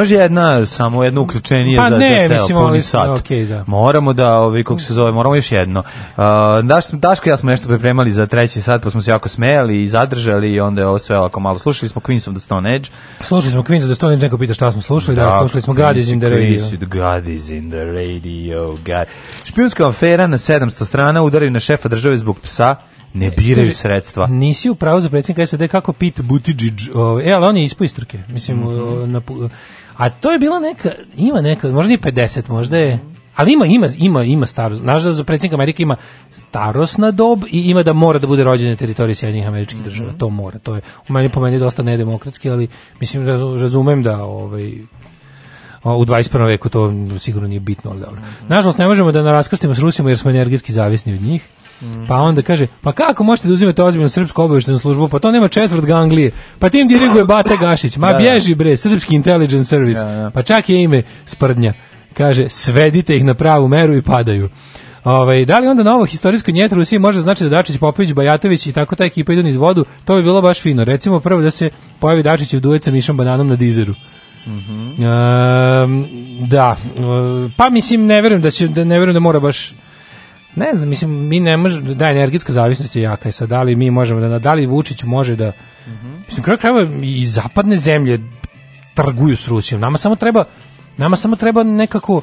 F: može jedna samo jedno uključenje pa za ne, za ceo puni sat. Okay, da. Moramo da, ovaj kako se zove, moramo još jedno. Uh, Daš, Daško i ja smo nešto pripremali za treći sat, pa smo se jako smejali i zadržali i onda je ovo sve ovako malo. Slušali smo Queens of the Stone Age. Slušali smo Queens of the Stone Age, neko pita šta smo slušali, da, da slušali smo God is in the radio. God is in the radio, God. Špijunska afera na 700 strana udari na šefa države zbog psa Ne biraju Kaže, sredstva. Nisi u pravu za predsjednika SAD kako Pete Buttigieg, ovaj, e, ali on je ispo istrke. Mislim, mm -hmm. na, a to je bila neka, ima neka, možda i 50, možda je, ali ima ima ima ima starost. Znaš da za predsjednika Amerika ima starosna dob i ima da mora da bude rođen na teritoriji Sjedinjenih Američkih Država. Mm -hmm. To mora, to je. U meni po meni dosta nedemokratski, ali mislim razumem da ovaj u 21. veku to sigurno nije bitno, ali dobro. Mhm. Nažalost ne možemo da naraskrsnemo s Rusima jer smo energetski zavisni od njih. Mm. Pa onda kaže, pa kako možete da uzimate ozbiljno srpsku obaveštenu službu, pa to nema četvrt ganglije, pa tim diriguje Bate Gašić, ma da, da, bježi bre, srpski intelligence service, da, da. pa čak je ime sprdnja. Kaže, svedite ih na pravu meru i padaju. Ove, ovaj, da li onda na ovo historijsko njet Rusije može znači da Dačić, Popović, Bajatović i tako ta ekipa idu niz vodu, to bi bilo baš fino. Recimo prvo da se pojavi Dačić u duet sa Mišom Bananom na dizeru. Mm -hmm. e, da, pa mislim ne verujem da, će, da ne verujem da mora baš Ne znam, mislim, mi ne možemo, da, energetska zavisnost je jaka i sad, da li mi možemo, da, da, da li Vučić može da, mm mislim, kraj krajeva i zapadne zemlje trguju s Rusijom, nama samo treba, nama samo treba nekako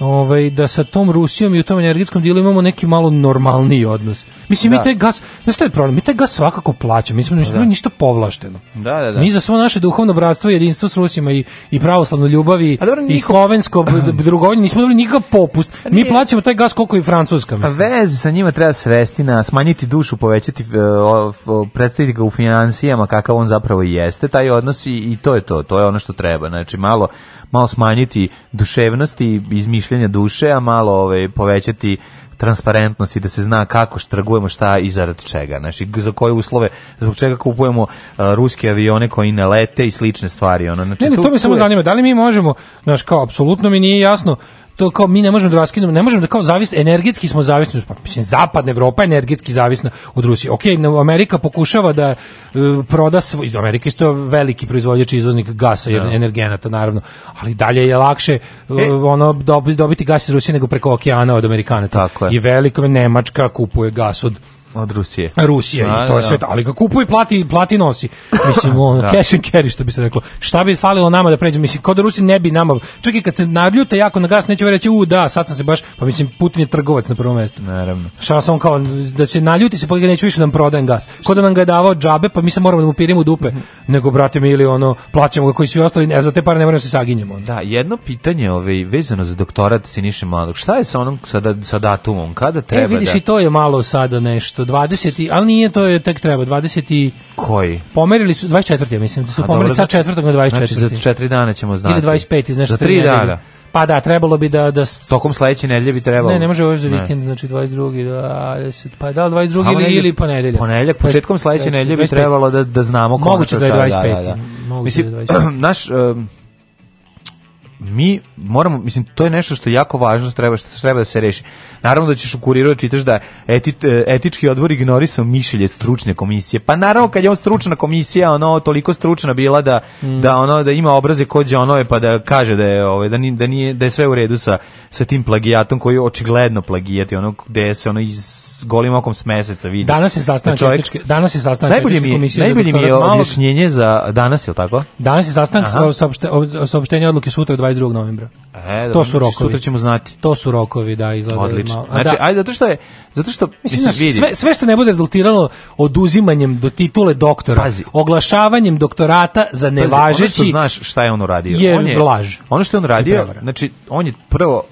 F: ovaj, da sa tom Rusijom i u tom energetskom dijelu imamo neki malo normalniji odnos. Mislim, da. mi taj gas, znaš taj problem, mi taj gas svakako plaćamo, mislim, smo, mi smo da. ništa povlašteno. Da, da, da. Mi za svo naše duhovno bratstvo i jedinstvo s Rusima i, i pravoslavnu ljubav i, dobro, niko... i slovensko drugovanje nismo dobili nikakav popust. Pa mi Nije... plaćamo taj gas koliko i francuska. Pa mislim. A vez sa njima treba svesti na smanjiti dušu, povećati, e, predstaviti ga u financijama kakav on zapravo jeste, taj odnos i, i to je to, to je ono što treba. Znači, malo malo smanjiti duševnost i izmišljanje duše, a malo ovaj, povećati transparentnost i da se zna kako trgujemo šta i zarad čega. Znači, za koje uslove, zbog čega kupujemo uh, ruske avione koji ne lete i slične stvari. Ono. Znači, ne, ne, to mi samo zanima. Da li mi možemo, znaš, kao, apsolutno mi nije jasno to kao mi ne možemo da raskinemo, ne možemo da kao zavisni, energetski smo zavisni, pa mislim zapadna Evropa je energetski zavisna od Rusije. Okej, okay, Amerika pokušava da e, proda svoj Amerika isto veliki proizvođač i izvoznik gasa i ja. Da. energenata naravno, ali dalje je lakše e, e. ono dobiti gas iz Rusije nego preko okeana od Amerikanaca. I velika Nemačka kupuje gas od Od Rusije. Rusija A, i to je da. ali ga kupuje, plati, plati nosi. Mislim, on, da. cash and carry, što bi se reklo. Šta bi falilo nama da pređemo? Mislim, kod Rusije ne bi nama, čak i kad se naljute jako na gas, neće reći, u da, sad sam se baš, pa mislim, Putin je trgovac na prvom mestu. Naravno. Šta sam kao, da se naljuti se, pa neću više da nam prodajem gas. Kod da nam ga je davao džabe, pa mi se moramo da mu pirimo dupe. Nego, brate mi, ili ono, plaćamo ga koji svi ostali, ne, za te pare ne moramo se saginjemo.
G: Da, jedno pitanje ovaj, vezano za doktorat Siniše Mladog, Šta je sa onom, sa, sa datumom?
F: Kada e, treba e, vidiš, da... i to je malo sada nešto 20, ali nije to je tek treba 20
G: koji?
F: Pomerili su 24, mislim, da su A, pomerili dobro, sa znači- četvrtog na
G: 24. Znači za 4 dana ćemo znati.
F: Ili 25, znači
G: za 3 dana.
F: Pa da, trebalo bi da... da
G: Tokom sledeće nedelje bi trebalo...
F: Ne, ne može ovo za vikend, ne. znači 22. Da, 10, pa da, 22. ili, ili ponedeljak.
G: Ponedeljak, početkom sledeće nedelje bi trebalo da, da znamo... Moguće
F: da je
G: 25.
F: Da,
G: da, da. Moguće Mislim, da je 25. naš... Um, mi moramo, mislim, to je nešto što je jako važno, što treba, što treba da se reši. Naravno da ćeš u kuriru da čitaš da eti, e, etički odbor ignorisao mišljenje stručne komisije. Pa naravno kad je on stručna komisija, ono toliko stručna bila da, mm. da ono da ima obraze kođe ono je pa da kaže da je ove, ovaj, da nije, da nije da je sve u redu sa sa tim plagijatom koji je očigledno plagijat i ono gde se ono iz golim okom s meseca vidi.
F: Danas je da sastanak da čovjek... danas je sastanak najbolje mi je, najbolje mi
G: je objašnjenje za danas, je li tako? Danas je
F: sastanak sa saopšte, saopštenje odluke sutra 22. novembra. E,
G: to su znači rokovi. Sutra ćemo znati.
F: To su rokovi, da, izgleda. Odlično. Malo.
G: A, znači, da. ajde, zato što je, zato što, mislim, znaš, vidi.
F: Sve, sve što ne bude rezultiralo oduzimanjem do titule doktora, Pazi. oglašavanjem doktorata za nevažeći... Pazi, ono što
G: znaš šta je on uradio. Je, on je laž. Ono što je on radio, znači, on je prvo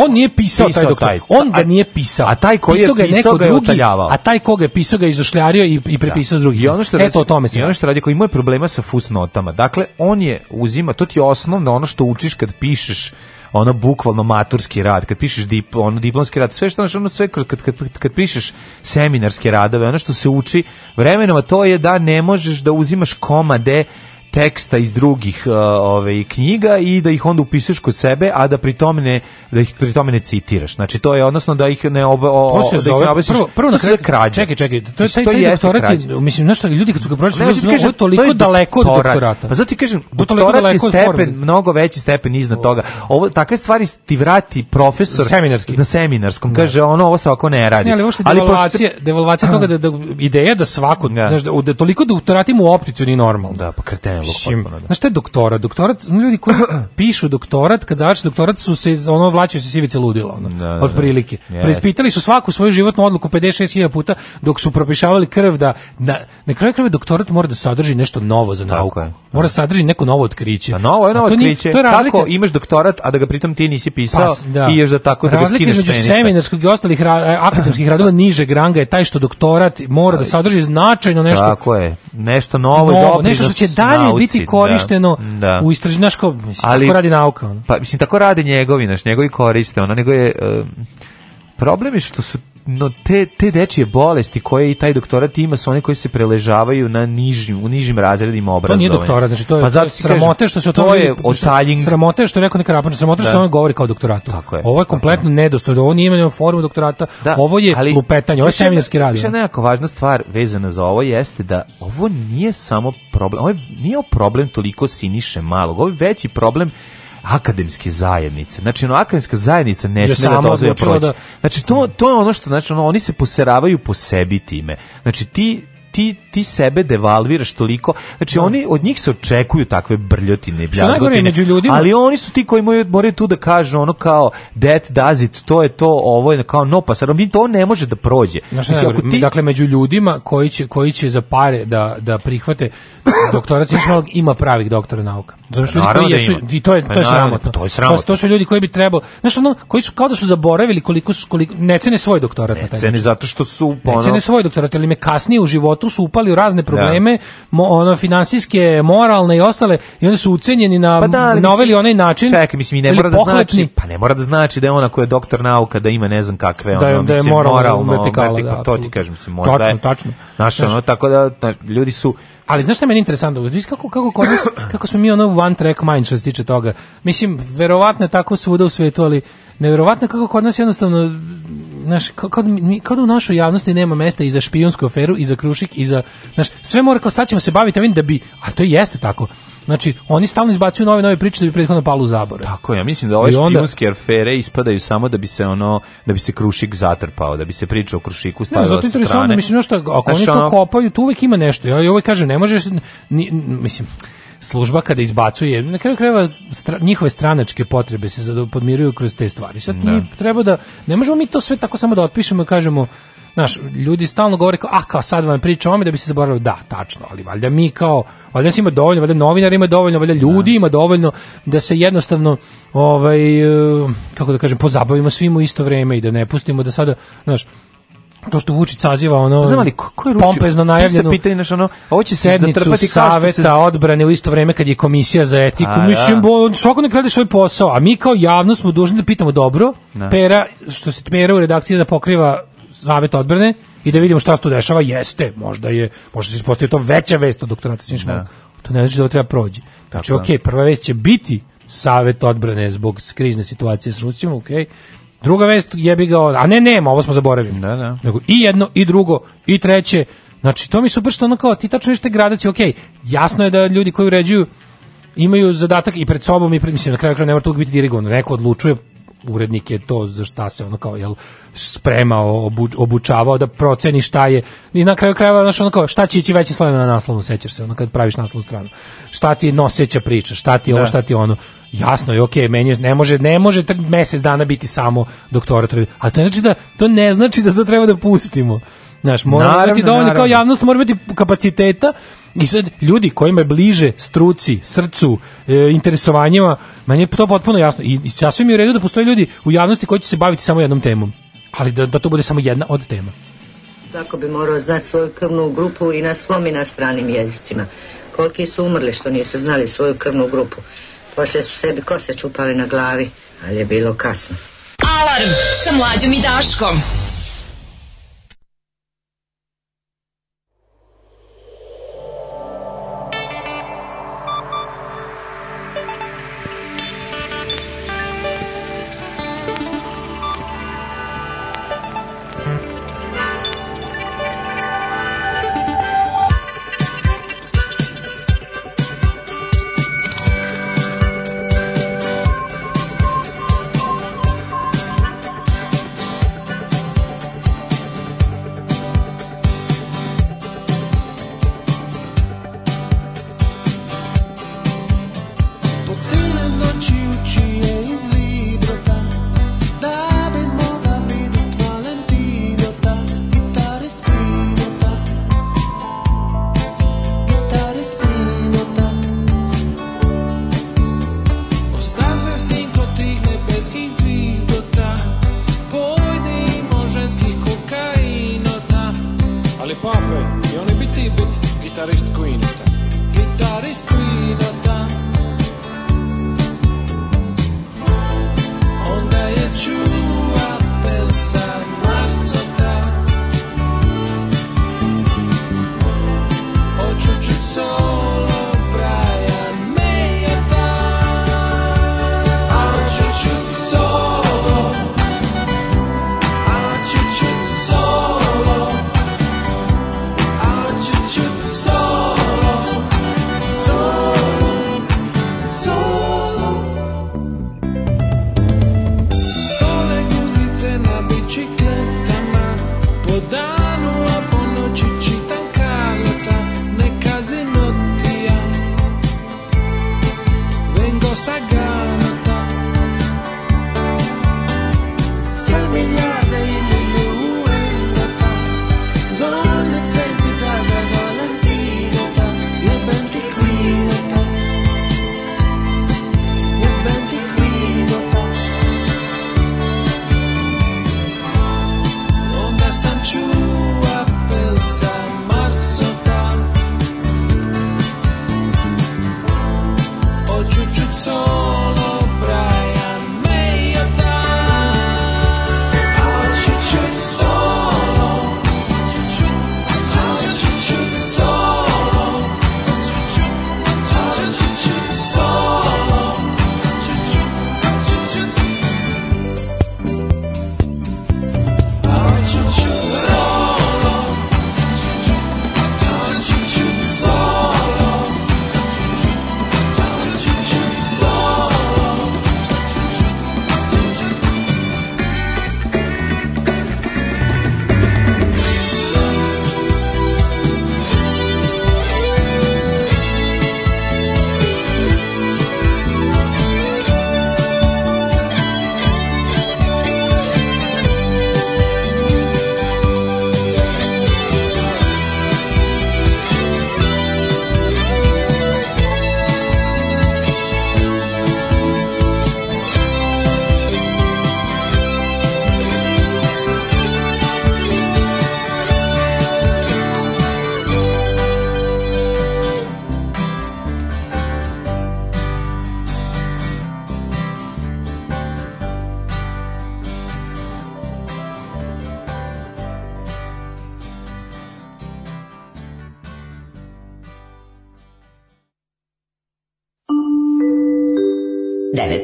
F: On nije pisao, pisao taj doktorat. Taj, on ga nije pisao.
G: A taj koji pisao je pisao, ga je drugi,
F: A taj koga je pisao ga je izošljario i, i da. prepisao da. drugi.
G: I ono što radi, o tome I ono što radi, koji ima problema sa fusnotama. Dakle, on je uzima, to ti je osnovno ono što učiš kad pišeš ono bukvalno maturski rad, kad pišeš dip, ono diplomski rad, sve što ono sve kad, kad, kad, kad pišeš seminarske radove, ono što se uči vremenom, to je da ne možeš da uzimaš komade teksta iz drugih uh, ove ovaj, knjiga i da ih onda upisuješ kod sebe, a da pritom ne da ih pritom ne citiraš. Znači to je odnosno da ih ne ob, o, to se da
F: prvo, prvo
G: na
F: kraju Čekaj, čekaj, to je taj, taj doktorat, mislim nešto ljudi kad su ga prošli ne, znači, kažem, toliko to daleko od doktorata.
G: Pa zato ti kažem, doktorat je stepen, mnogo veći stepen iznad toga. Ovo takve stvari ti vrati profesor Seminarski. na seminarskom, da. kaže ono ovo se ovako ne radi. Ne,
F: ali devalvacija, devalvacija toga da-, da, ideja da svako, da. znaš, da, toliko doktorati mu opticu ni normalno. Da, pa
G: kreten ne mogu.
F: Sim, je doktorat? Doktorat, ljudi koji pišu doktorat, kad završe doktorat su se, ono, vlačaju se sivice ludilo, ono, da, da, da. otprilike. Yes. Preispitali su svaku svoju životnu odluku 56.000 puta dok su propišavali krv da, na, na kraju krve doktorat mora da sadrži nešto novo za nauku. Je. Mora da sadrži neko novo otkriće. A novo
G: je novo otkriće. Ni, je razlika, Kako imaš doktorat, a da ga pritom ti nisi pisao pa, da. i još da tako da ga skineš između seminarskog
F: i ostalih ra, akademskih radova niže granga je taj što doktorat mora da sadrži značajno nešto. Tako je.
G: Nešto novo, novo nešto što da će dalje nauci, biti da.
F: korišteno da. u istražnjaško, mislim, Ali, tako radi nauka.
G: Ono. Pa, mislim, tako radi njegovi, naš, njegovi koriste, ono, nego je... Um, problem je što su no te, te dečije bolesti koje i taj doktorat ima su one koji se preležavaju na nižim, u nižim razredima obrazovanja.
F: To nije doktorat, znači to je, pa zato sramote što se o
G: tome... To je otaljing... Sramote što je
F: rekao neka rapača, sramote što da. se ono govori kao doktoratu. Tako je. Ovo je kompletno nedostojno, ovo nije imeno formu doktorata, da, ovo je ali, lupetanje, ovo je seminarski rad.
G: Više nekako važna stvar vezana za ovo jeste da ovo nije samo problem, ovo je, nije problem toliko siniše malog, ovo je veći problem akademske zajednice. Znači, ono, akademska zajednica ne sme da dozvoje proći. Da- znači, to, to je ono što, znači, ono, oni se poseravaju po sebi time. Znači, ti, ti ti sebe devalviraš toliko. Znači, da. oni, od njih se očekuju takve brljotine, bljazgotine. Ali oni su ti koji moraju tu da kažu ono kao, that does it, to je to, ovo je kao no pa sad pasar. To ne može da prođe.
F: Znači, ako ti... Dakle, među ljudima koji će, koji će za pare da, da prihvate doktorat Sišmalog ima pravih doktora nauka. Znači, ljudi koji da jesu, i to je, pa pa to je sramotno.
G: To je sramotno.
F: To su ljudi koji bi trebalo, znaš, ono, koji su kao da su zaboravili koliko su, koliko, ne cene svoj doktorat. Ne
G: cene zato što su,
F: ono... Ne cene svoj doktorat, ali me kasnije u životu su upali upali u razne da. probleme, da. mo, ono finansijske, moralne i ostale i oni su ucenjeni na pa da, na ovaj onaj način. Čekaj, mislim i ne mora da znači,
G: pa ne mora da znači da je ona koja je doktor nauka da ima ne znam kakve ona da, da mislim, moralno, moralno vertikala, vertikala, da, to ti kažem se možda.
F: Tačno, tačno.
G: Naš, ono, tako da ta, ljudi su
F: ali znaš šta meni interesantno? Vidiš kako kako kod kako smo mi ono one track mind što se tiče toga. Mislim verovatno je tako svuda u svetu, ali nevjerovatno kako kod nas jednostavno znaš, kao, kao, kao da u našoj javnosti nema mesta i za špijunsku aferu, i za krušik, i za, znaš, sve mora kao sad ćemo se baviti ovim da bi, a to jeste tako, Znači, oni stalno izbacuju nove nove priče da bi prethodno palu u zabore.
G: Tako ja mislim da ove onda... špijunske afere ispadaju samo da bi se ono da bi se krušik zatrpao, da bi se priča o krušiku stavila ne, sa strane.
F: Mislim, no što, ako Znaš, oni to kopaju, tu uvek ima nešto. Ja i ovaj kažem, ne možeš ni, mislim služba kada izbacuje, na kraju krajeva stra, njihove stranačke potrebe se zado, podmiruju kroz te stvari. Sad da. mi treba da, ne možemo mi to sve tako samo da otpišemo i kažemo, Znaš, ljudi stalno govore kao, a kao sad vam priča o da bi se zaboravili, da, tačno, ali valjda mi kao, valjda se ima dovoljno, valjda novinar ima dovoljno, valjda ljudi da. ima dovoljno da se jednostavno, ovaj, eh, kako da kažem, pozabavimo svim u isto vreme i da ne pustimo da sada, znaš, to što Vučić saziva ono Znam ali ko, ko je rušio? pompezno najavljeno pitanje naš
G: ono ovo će
F: se zatrpati
G: saveta se...
F: odbrane u isto vreme kad je komisija za etiku a, da. mislim bo svako ne radi svoj posao a mi kao javnost smo dužni da pitamo dobro da. pera što se tmera u redakciji da pokriva savet odbrane i da vidimo šta se tu dešava jeste možda je možda se ispostavi to veća vest od doktorata Sinšmana da. to ne znači da ovo treba da prođi znači okej okay, prva vest će biti savet odbrane zbog krizne situacije s Rusijom okej okay, Druga vest jebi ga, a ne nema, ovo smo zaboravili.
G: Da, da. Nego
F: i jedno i drugo i treće. Znači to mi super što ono kao ti tačno nešto gradaci, okej. Okay, jasno je da ljudi koji uređuju imaju zadatak i pred sobom i pred, mislim na kraju kraja ne mora tu biti dirigovan, neko odlučuje urednike to za šta se ono kao jel spremao, obučavao da proceni šta je i na kraju krajeva znači ono kao šta će ići veći sloj na naslovnu sećaš se ono kad praviš naslovnu stranu šta ti je noseća priča, šta ti je ovo, da. šta ti ono jasno je okej, okay, meni ne može ne može tak mesec dana biti samo doktorat ali to ne znači da to ne znači da to treba da pustimo Znaš, mora imati dovoljno naravno. kao javnost, mora imati kapaciteta i sad ljudi kojima je bliže struci, srcu, e, interesovanjima, manje je to potpuno jasno. I, i sasvim je u redu da postoje ljudi u javnosti koji će se baviti samo jednom temom, ali da, da to bude samo jedna od tema.
H: Tako bi morao znati svoju krvnu grupu i na svom i na stranim jezicima. Koliki su umrli što nisu znali svoju krvnu grupu. Poslije su sebi kose čupali na glavi, ali je bilo kasno.
I: Alarm sa mlađom i Daškom.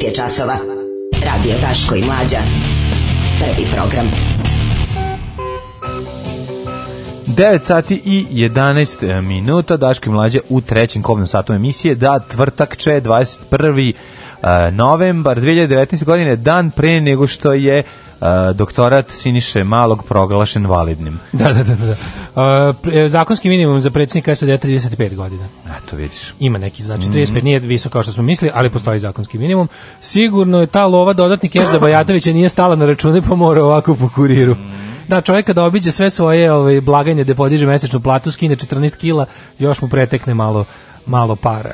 J: je časova. Radio Daško i Mlađa. Prvi program.
G: 9 sati i 11 eh, minuta Daško i Mlađa u trećem kovnom satu emisije da tvrtak će 21. Eh, novembar 2019. godine dan pre nego što je eh, doktorat Siniše Malog proglašen validnim.
F: Da, da, da. da. da. zakonski minimum za predsjednika je 35 godina što vidiš. Ima neki, znači 35 mm -hmm. nije visoko kao što smo mislili, ali postoji zakonski minimum. Sigurno je ta lova dodatni keš za Bajatovića nije stala na račune pa mora ovako po kuriru. Mhm. Da, čovjek kada obiđe sve svoje ovaj, blaganje da podiže mesečnu platu, skine 14 kila, još mu pretekne malo malo para.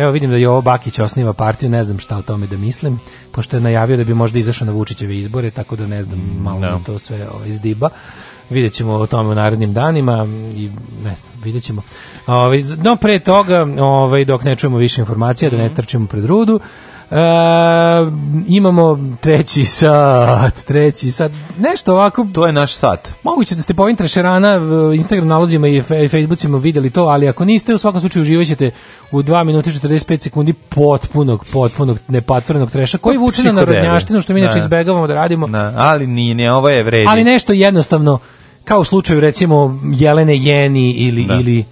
F: evo vidim da Jovo Bakić osniva partiju, ne znam šta o tome da mislim, pošto je najavio da bi možda izašao na Vučićeve izbore, tako da ne znam, malo no. Da. to sve o, ovaj, izdiba vidjet ćemo o tome u narednim danima i ne znam, vidjet ćemo. Ove, ovaj, no pre toga, ove, ovaj, dok ne čujemo više informacija, da ne mhm. trčemo pred rudu, Uh, imamo treći sat, treći sat, nešto ovako.
G: To je naš sat.
F: Moguće da ste po ovim trešerana eh, Instagram nalozima i Facebookima videli to, ali ako niste, u svakom slučaju uživat u 2 minuta 45 sekundi potpunog, potpunog, nepatvrenog treša koji vuče na narodnjaštinu, što mi inače da. izbegavamo da radimo. Ne,
G: da, ali nije, ne, ovo je vredi.
F: Ali nešto jednostavno kao u slučaju recimo Jelene Jeni ili da. ili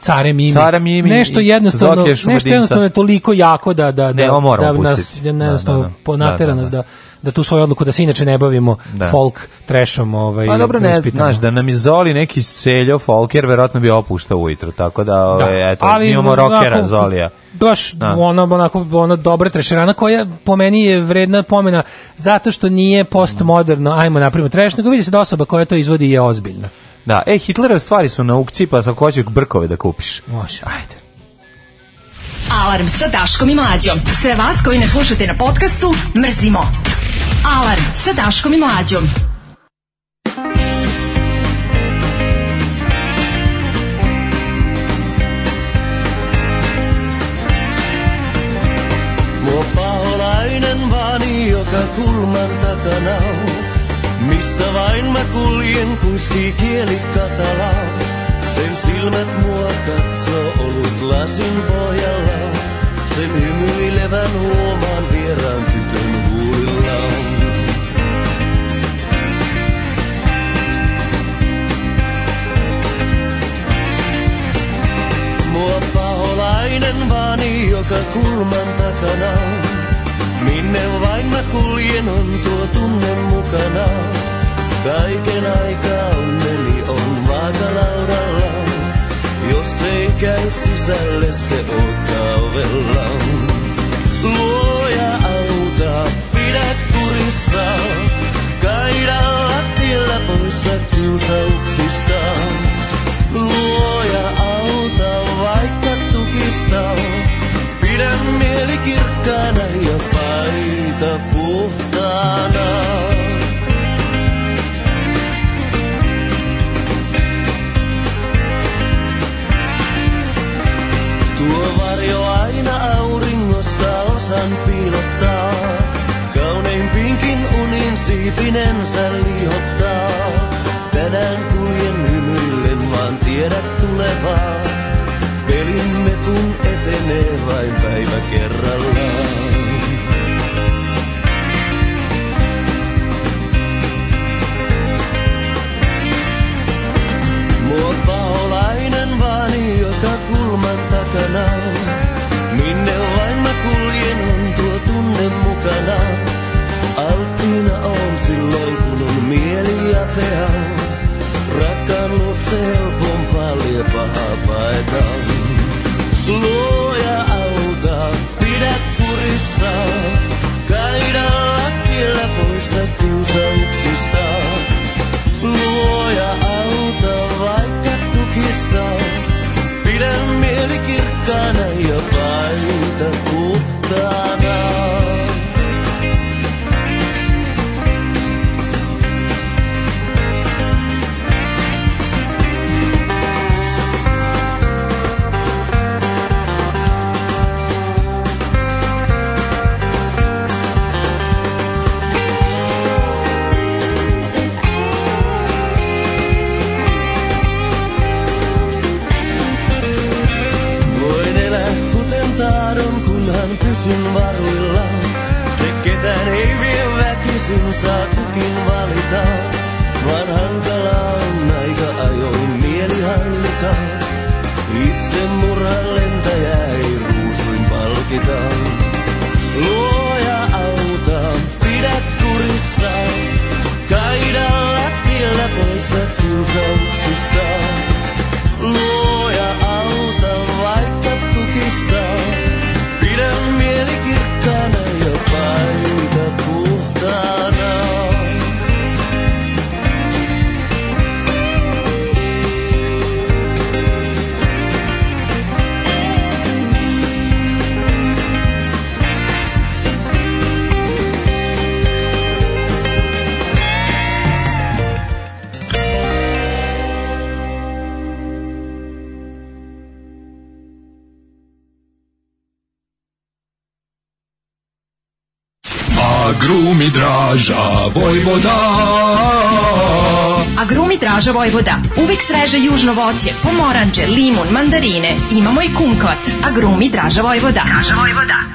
F: Care Mimi. Cara
G: Mimi.
F: Nešto jednostavno, nešto jednostavno je toliko jako da da
G: da, ne,
F: da, da nas jednostavno da, da, da. ponatera da, nas da da tu svoju odluku da se inače ne bavimo da. folk trešom ovaj pa dobro ne
G: znaš da nam izoli neki seljo folker verovatno bi opuštao ujutro tako da, da ovaj eto ali, imamo rokera onako, zolija baš da.
F: ona onako ona dobra trešerana koja po meni je vredna pomena zato što nije postmoderno ajmo napravimo treš nego vidi se da osoba koja to izvodi je ozbiljna
G: da e Hitlerove stvari su na aukciji pa sa hoćeš brkove da kupiš
F: može
G: ajde
J: Alarm sa Daškom i Mlađom. Sve vas koji ne slušate na podcastu, mrzimo. Alarm sa Daškom i Mlađom.
K: Mua paholainen vaani, joka kulman takana on. Missä vain mä kuljen, kuiski kieli katalaa. Sen sijaan silmät mua katso ollut lasin pohjalla. Sen hymyilevän huomaan vieraan tytön huulilla. Mua paholainen vaani joka kulman takana on. Minne vain mä kuljen on tuo tunne mukana. Kaiken aikaa onneni on vaakalaudallaan. Jos ei käy sisälle, se odottaa ovella. Luoja auta, pidä kurissa, kaida lattialla poissa kiusauksista. Luoja auta, vaikka tukista, pidä mieli kirkkaana ja paita puhtaana. hän piilottaa. Kauneimpiinkin unin siipinensä lihottaa. Tänään kuljen hymyillen, vaan tiedät tulevaa. Pelimme kun etenee vain päivä kerrallaan. mukana. Alttiina on silloin, kun on mieli ja pea. Rakkaan luokse helpompaa lie pahaa Luo saa kukin valita, vaan hankalaa on aika ajoin mieli hallita. Itse murhan lentäjä ei ruusuin palkita. Luoja auta, pidä kurissa, kaidalla tiellä poissa kiusaamista. grumi draža Vojvoda. A grumi draža Vojvoda. Uvek sveže južno voće, pomoranđe, limun, mandarine. Imamo i kumkvat. A grumi draža Vojvoda. Draža Vojvoda.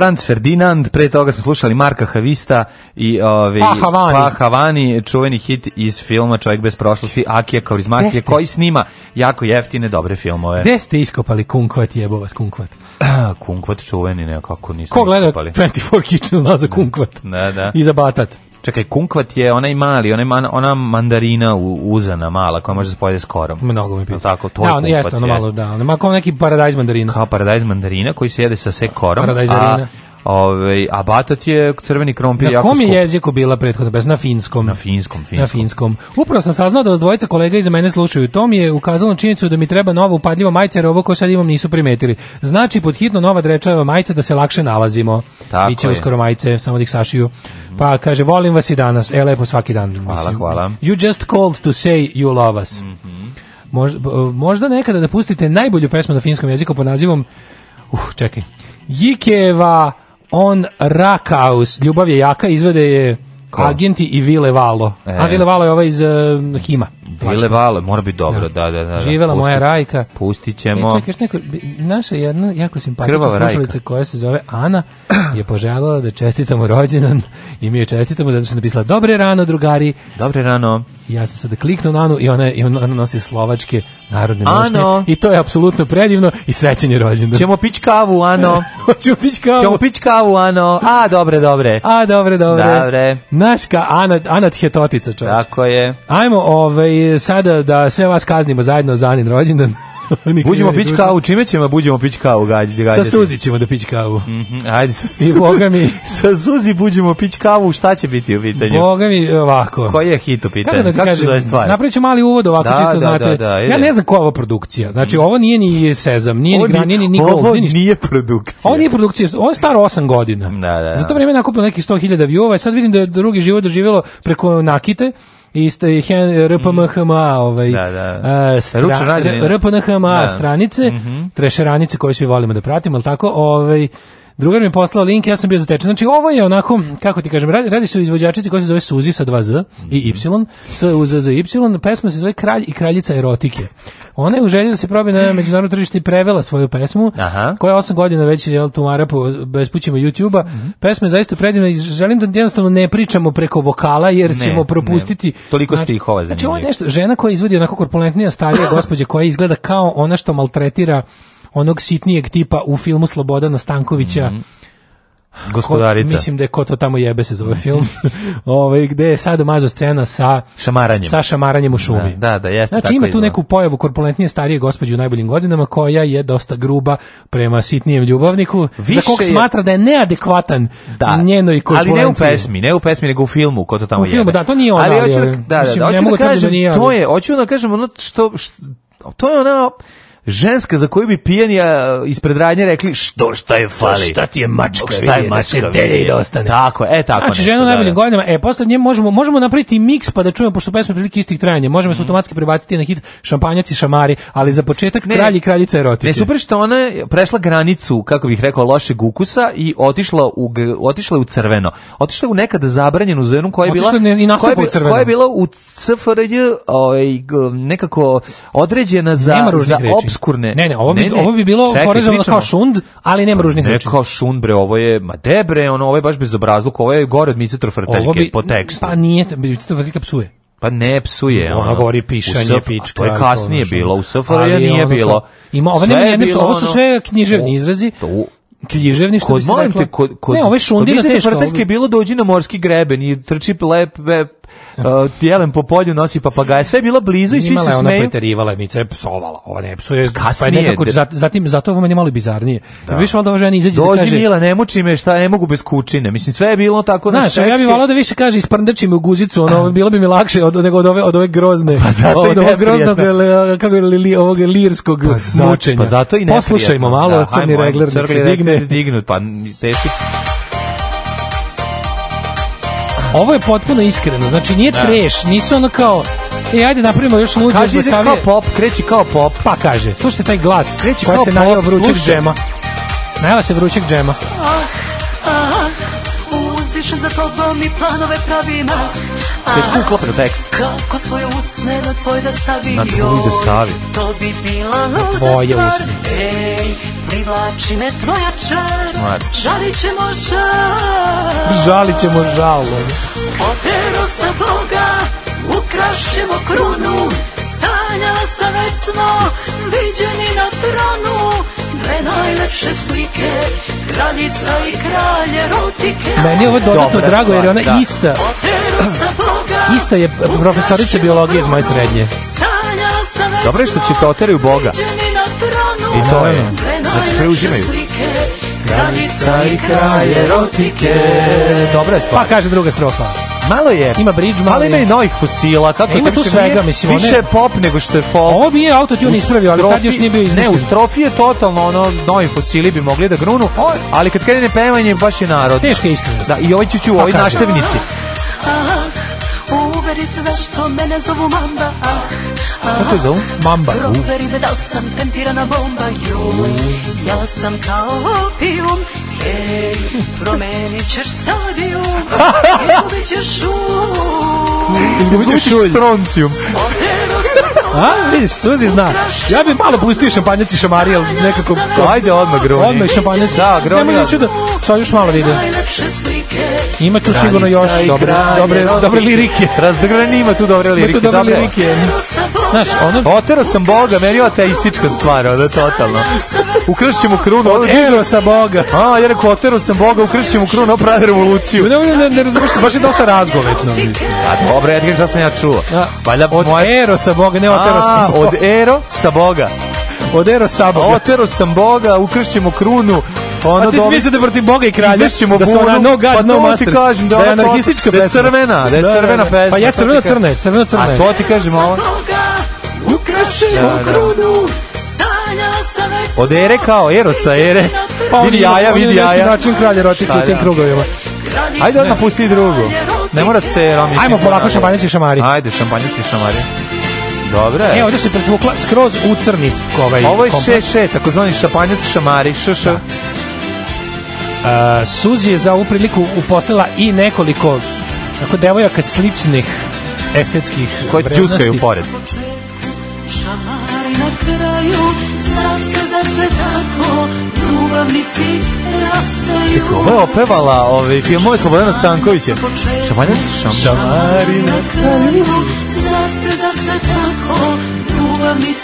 G: Franz Ferdinand, pre toga smo slušali Marka Havista i ove, ovaj, pa,
F: Havani. pa
G: Havani, čuveni hit iz filma Čovjek bez prošlosti, Akija Kaurismakija, koji snima jako jeftine dobre filmove.
F: Gde ste iskopali Kunkvat, jebo vas
G: Kunkvat?
F: kunkvat
G: čuveni, nekako nismo Ko gleda iskopali.
F: 24 Kitchen zna za Kunkvat?
G: Da, da. I
F: za Batat.
G: Čekaj, kunkvat je onaj mali, onaj man, ona mandarina u, uzana mala koja može
F: da
G: se pojede s korom.
F: Mnogo mi pita. No, tako,
G: to da, da je
F: kunkvat. Jeste, ono malo, da. Ono, kao neki paradajz mandarina.
G: Kao paradajz mandarina koji se jede sa sve korom. Paradajz mandarina. Ove, ovaj, a batat je crveni krompir na jako Na kom je
F: jeziku bila prethodna? Bez
G: na finskom.
F: Na
G: finskom,
F: finskom. Na finskom. Upravo sam saznao da vas dvojica kolega iza mene slušaju. To mi je ukazalo činjenicu da mi treba nova upadljiva majica, jer ovo ko sad imam nisu primetili. Znači, pod hitno nova drečava majica da se lakše nalazimo. Tako Biće je. uskoro majice, samo da ih sašiju. Pa kaže, volim vas i danas. E, lepo svaki dan. Hvala, mislim. hvala. You just called to say you love us. Mm -hmm. možda, možda nekada da pustite najbolju pesmu na finskom jeziku pod nazivom... Uh, čekaj. Jikeva on Rakaus, ljubav je jaka, izvede je Ko? Agenti i Vile Valo. E. A Vile Valo je ovaj iz uh, Hima.
G: Vile Valo, mora biti dobro, da, da, da. da. da.
F: Živela Pusti, moja Rajka.
G: Pustit e, ćemo.
F: E, čekaj, neko, naša jedna jako simpatična slušalica koja se zove Ana je poželjala da čestitamo rođendan i mi je čestitamo zato što je napisala Dobre rano, drugari.
G: Dobre rano.
F: I ja sam sada kliknuo na Anu i ona, i ona nosi slovačke narodne
G: nošnje.
F: I to je apsolutno predivno i srećen je rođendan.
G: Ćemo pić kavu, Ano.
F: Hoćemo pić kavu. Ćemo
G: pić kavu, Ano. A, dobre, dobre.
F: A, dobre, dobre.
G: Dobre.
F: Naška ka Anad, Anad Hetotica, čovječ.
G: Tako je.
F: Ajmo ovaj, sada da sve vas kaznimo zajedno za Anin rođendan.
G: buđemo pić kavu, čime ćemo buđemo pić kavu? Gađi, gađi.
F: Sa Suzi ćemo da pić
G: Mhm. Mm ajde, sa, I boga mi. sa Suzi buđemo pić kavu, šta će biti u pitanju?
F: Boga mi, ovako.
G: Koji je hit u pitanju? Kako, da ti Kako se zove stvar?
F: Napravit mali uvod ovako, da, čisto da, znate. Da, da, ja ne znam ko je ovo produkcija. Znači, mhm. ovo nije ni Sezam, nije ni Gran, nije ni
G: Nikol. Ovo nije, nije produkcija.
F: Ovo nije produkcija, on je staro 8 godina.
G: Da, da, da. Za
F: to vreme nakupilo nekih 100.000 view i sad vidim da je drugi život doživjelo preko nakite isto i RPMHMA, ovaj,
G: da, da.
F: Stra, RPMHMA da. da. stranice, mm -hmm. trešeranice koje svi volimo da pratimo, ali tako, ovaj, Drugar mi je poslao link, ja sam bio zatečen. Znači, ovo je onako, kako ti kažem, radi, radi se o izvođačici koja se zove Suzi sa 2Z i Y, s u Z za Y, pesma se zove Kralj i kraljica erotike. Ona je u želji da se probi na međunarodno tržište i prevela svoju pesmu,
G: Aha.
F: koja je 8 godina već je tu mara po bespućima YouTube-a. Pesma je zaista predivna i želim da jednostavno ne pričamo preko vokala, jer ne, ćemo propustiti... Ne.
G: Toliko znači, stihova
F: Znači, ovo je nešto, žena koja izvodi onako korpulentnija starija gospođa koja izgleda kao ona što maltretira onog sitnijeg tipa u filmu Slobodana Stankovića. Mm -hmm.
G: Gospodarica. Ko,
F: mislim da je ko to tamo jebe se zove film. ovaj gde je sad mazo scena sa
G: šamaranjem.
F: Sa šamaranjem u da, šumi.
G: Da, da, da jeste
F: znači, tako ima tu izgleda. neku pojavu korpulentnije starije gospođe u najboljim godinama koja je dosta gruba prema sitnijem ljubavniku, Više za kog je... smatra da je neadekvatan da.
G: njenoj korpulenciji. Ali ne u pesmi, ne u pesmi, nego u filmu, ko to tamo u
F: jebe. U
G: filmu,
F: da, to nije ona. Ali, ali hoću da, da, da, mislim, da, da, hoću da kažem, da
G: nije, ali... to je, hoću da kažem ono što, što to je ona ženska za koju bi pijeni ispred radnje rekli što šta je fali.
F: šta ti je mačka? šta je da mačka? Da se delje i da ostane.
G: Tako, e tako. Znači
F: žena najboljim da, da. godinama. E posle nje možemo možemo napraviti miks pa da čujemo pošto pesme prilike istih trajanja. Možemo mm. se mhm. automatski prebaciti na hit šampanjac i šamari, ali za početak ne, kralj i kraljica erotike. Ne
G: super što ona je prešla granicu, kako bih rekao, lošeg ukusa i otišla u otišla u crveno. Otišla u nekada zabranjenu zonu koja je bila Otišla i
F: koja je, koja
G: je bila u CFRJ, ovaj, nekako određena za za
F: potkurne. Ne, ne, ovo bi, ne, ne. Ovo bi bilo porezano kao šund, ali nema pa ružnih reči. Ne
G: kao
F: šund,
G: bre, ovo je, ma debre, ono, ovo je baš bezobrazluk, ovo je gore od Micitor Frateljke, po tekstu.
F: Pa nije, Micitor Frateljke psuje.
G: Pa ne psuje. Ona ono,
F: govori pišanje, sf, pička.
G: To je kasnije to bilo, u SFRJ ja nije ono, bilo.
F: Ima, ovo, nema, jedne, ovo su sve književni izrazi. To, Kljiževni što kod, bi se reklo. Dakle- te, kod, kod, ne, ove šundine
G: kod teško. Kod je bilo dođi na morski greben i trči lep, lep uh, jelen po polju nosi papagaje, sve je bilo blizu i svi se
F: smeju.
G: Ona
F: preterivala, mi je psovala, ova ne psuje.
G: Kasnije. Pa je nekako, da.
F: za, zatim, zato ovo meni malo bizarnije. Da. Više valjda ova žena izađe da Dođi da kaže...
G: Mila, ne muči me, šta, ne mogu bez kućine. Mislim, sve je bilo tako na seksi.
F: Ja
G: bih
F: volao da više kaže, isprndeči me u guzicu, ono, bilo bi mi lakše od, nego od ove, od ove grozne, pa zato od ovog groznog, eh, eh, kako je, li, ovog lirskog pa zato, pa mučenja.
G: Pa zato i neprijatno.
F: Poslušajmo malo, da, crni regler, da se digne. Dignut, pa teški Ovo je potpuno iskreno, znači nije da. treš, nisu ono kao E, ajde napravimo još luđe
G: Kaže, ide kao pop, kreći kao pop.
F: Pa kaže, slušajte taj glas. Kreći koja kao se najava vrućeg džema. Najava se vrućeg džema.
L: Ah, ah, pišem za tobom i planove
F: pravim
L: Teško uklopno tekst. Kako svoje usne na tvoj da stavim Na tvoj da stavim.
F: To bi bila
L: luda Tvoje
F: Ej,
L: privlači me tvoja čar. Žalit ćemo žal.
F: Žalit ćemo žal.
M: Otero sa Boga, ukrašćemo krunu. Sanjala sam već smo, viđeni na tronu
F: sve najlepše slike kraljica i kralje rotike meni je ovo dodatno Dobra, drago jer je ona da. ista ista je profesorica da biologije iz moje srednje
G: dobro je što će te oteraju Boga i to je da. znači preuzimaju
M: kraljica i kralje rotike Dobro
F: je stvar pa kaže druga strofa
G: Malo je.
F: Ima bridge, malo. Ali
G: ima i novih fosila, e, kako e, ima tu
F: svega, mislim,
G: više je pop nego što je folk.
F: Ovo bi je auto tune ispravio, ali tad još nije bio izmišljen.
G: Ne, u strofi je totalno ono novi fosili bi mogli da grunu, ali kad krene pevanje baš je narod.
F: Teška iskrenost. Da,
G: i ovaj ćuću, ovaj naštevnici.
M: Uveri se zašto
G: mene zovu
F: mamba, ah
M: Kako je
G: zovu?
M: Mamba.
F: Roveri da sam tempirana
M: bomba, joj. Ja sam kao opium, hej. Promenit ćeš stadion,
G: izgubit ćeš šulj. Izgubit ćeš šulj.
F: Odero sam A,
M: vidiš,
F: Suzi zna. Ja bih malo pustio šampanjac i šamari, ali nekako... Pa ajde odmah gruni. Odmah šampanjac. Da, gruni. Nemoj da. neću da... Sad još malo vidim. Da ima tu sigurno još
G: dobre, dobre, dobre lirike. Razgrani ima tu dobre lirike. Ima
F: tu dobre lirike. Znaš, ono...
G: Otero sam Boga, meni je ateistička stvar, ono totalno. Ukršće mu krunu. Otero sam Boga. A, ja rekao, otero sam Boga, ukršće mu krunu, pravi revoluciju.
F: Ne, ne, ne, ne razumiješ, baš je dosta razgovetno.
G: A dobro, ja šta sam ja čuo. Da.
F: Valjda moje... Otero sam Boga, ne
G: A, od Ero sa Boga.
F: Od Ero sa Boga.
G: Otero
F: sa Boga,
G: ukršćemo krunu,
F: ono A ti si mislio da protiv Boga i kralja? Izvešćemo da ono no god,
G: pa
F: no masters.
G: Kažem, da, da je anarhistička
F: pesma.
G: Da je crvena,
F: da je da, da, da.
G: crvena pesma.
F: Pa ja crveno crna je, crveno crna A
G: to ti kažem ovo. Ukrašćemo
M: krunu, sanja sa
G: već Od ere kao, ero sa ere. Pa vidi jaja, vidi jaja. On je neki
F: način kralja rotica u tim krugovima.
G: Ajde odmah pusti drugu. Ne mora cera, mislim. Ajmo
F: polako šampanjac i šamari.
G: Ajde, šampanjac šamari. Dobro
F: je. E, ovdje se presvukla skroz u crni ovaj
G: Ovo je
F: kompleks.
G: še, še, takozvani šapanjac šamari, še, še. Da. Uh,
F: e, Suzi je za ovu priliku uposlila i nekoliko tako devojaka sličnih estetskih Koje džuskaju
G: pored.
M: Šamari na
G: kraju, znaš se zar se
M: tako
G: ljubavnici rastaju. Čekaj, ovo je opevala,
F: ovaj, je moj Slobodana Stankovića. Šamari,
M: šamari na kraju,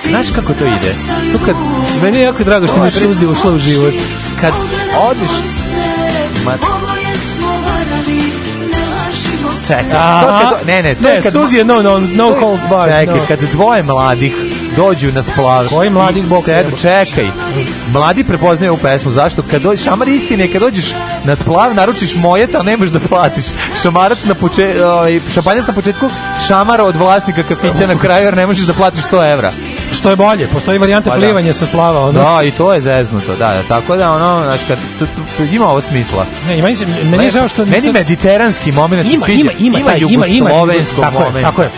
M: Znaš kako to ide?
G: To kad, meni je jako drago što mi je preuzio ušla u život. Kad odiš... Mat...
F: Čekaj, a, to kad,
G: ne,
F: ne, to
G: ne,
F: je kad... Suzi je no, no, no holds barred. Čekaj, no.
G: kad dvoje mladih dođu na splav.
F: Koji mladi bok sedu,
G: čekaj. Mladi prepoznaju ovu pesmu, zašto? Kad dođeš, šamar istine, kad dođeš na splav, naručiš moje, mojet, ne možeš da platiš. Šamarac na poče, ovaj, šampanjac na početku, šamara od vlasnika kafića na kraju, jer ne možeš da platiš 100 evra.
F: Što je bolje, postoji varijanta pa, da. plivanja da. sa splava. Ono. Da,
G: i to je zeznuto, da, da. Tako da, ono, znači, kad, ima ovo smisla.
F: Ne, ima, meni, meni je žao što... Meni
G: mediteranski moment ima, ima, ima, ima, ima,
F: ima, ima, ima, ima, ima,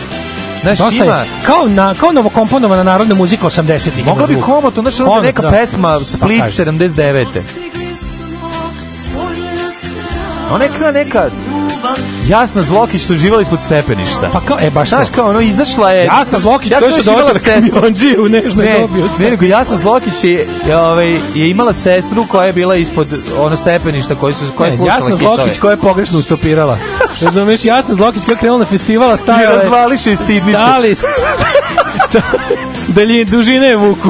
F: Znaš, Dosta ima... je. Kao, na, kao novokomponovana narodna muzika 80-ih. Mogla
G: bi komot, znaš, onda neka da. pesma pa Split pa 79. Ona je kao neka Jasna Zlokić su živali ispod stepeništa.
F: Pa kao, e baš
G: Znaš kao, ono, izašla
F: je... Jasna Zlokić, ja to je što dovoljala kamionđi u nežnoj ne, dobi.
G: Ne, nego Jasna Zlokić je, ovaj, je imala sestru koja je bila ispod ono stepeništa koje su koje
F: slušala Jasna Zlokić koja
G: je
F: pogrešno ustopirala. Razumeš, Jasna Zlokić koja je krenula na festivala stajala... I
G: razvališe stidnicu.
F: Stali... Dalje, dužine je vuku.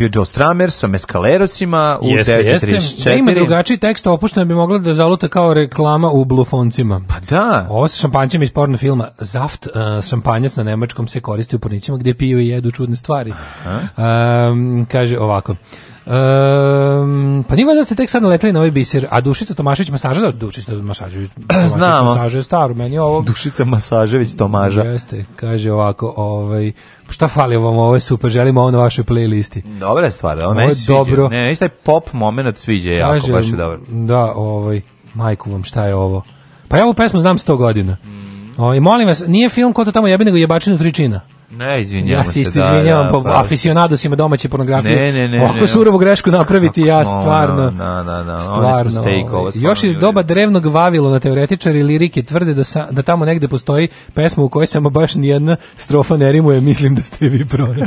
G: bio Joe Stramer sa Meskalersima u 934.
F: Jeste, jeste. Da ima drugačiji tekst opuštena bi mogla da zaluta kao reklama u blufoncima.
G: Da.
F: Ovo sa šampanjcem iz porno filma. Zaft uh, šampanjac na nemačkom se koristi u pornićima gde piju i jedu čudne stvari. Um, kaže ovako. Um, pa nije da ste tek sad naleteli na ovaj biser, a Dušica Tomašević masaža, da,
G: Dušica Tomašević, Tomašević
F: Znamo. masaža je staro, meni ovo...
G: Dušica Masažević Tomaža.
F: Jeste, kaže ovako, ovaj, šta fali vam, ovo je super, želimo ovo na vašoj playlisti.
G: Dobra je stvar, ovo je sviđa. Dobro. Ne, meni taj pop moment sviđa jako, kaže, baš je
F: dobro. Da, ovaj, majku vam, šta je ovo? Pa ja ovu pesmu znam 100 godina. Mm. O, i molim vas, nije film ko to tamo jebe, nego jebačinu tričina.
G: Ne, izvinjavam ja se. Ja se isto da, izvinjavam, da, aficionado
F: pa aficionadosima domaće pornografije. Ne, ne, ne.
G: Ako
F: surovu grešku napraviti, ja stvarno...
G: Na, na, na, stvarno, steak, ovo, ovaj,
F: Još iz doba drevnog Vavilona teoretičari lirike tvrde da, sa, da tamo negde postoji pesma u kojoj samo baš nijedna strofa ne rimuje, mislim da ste vi prošli.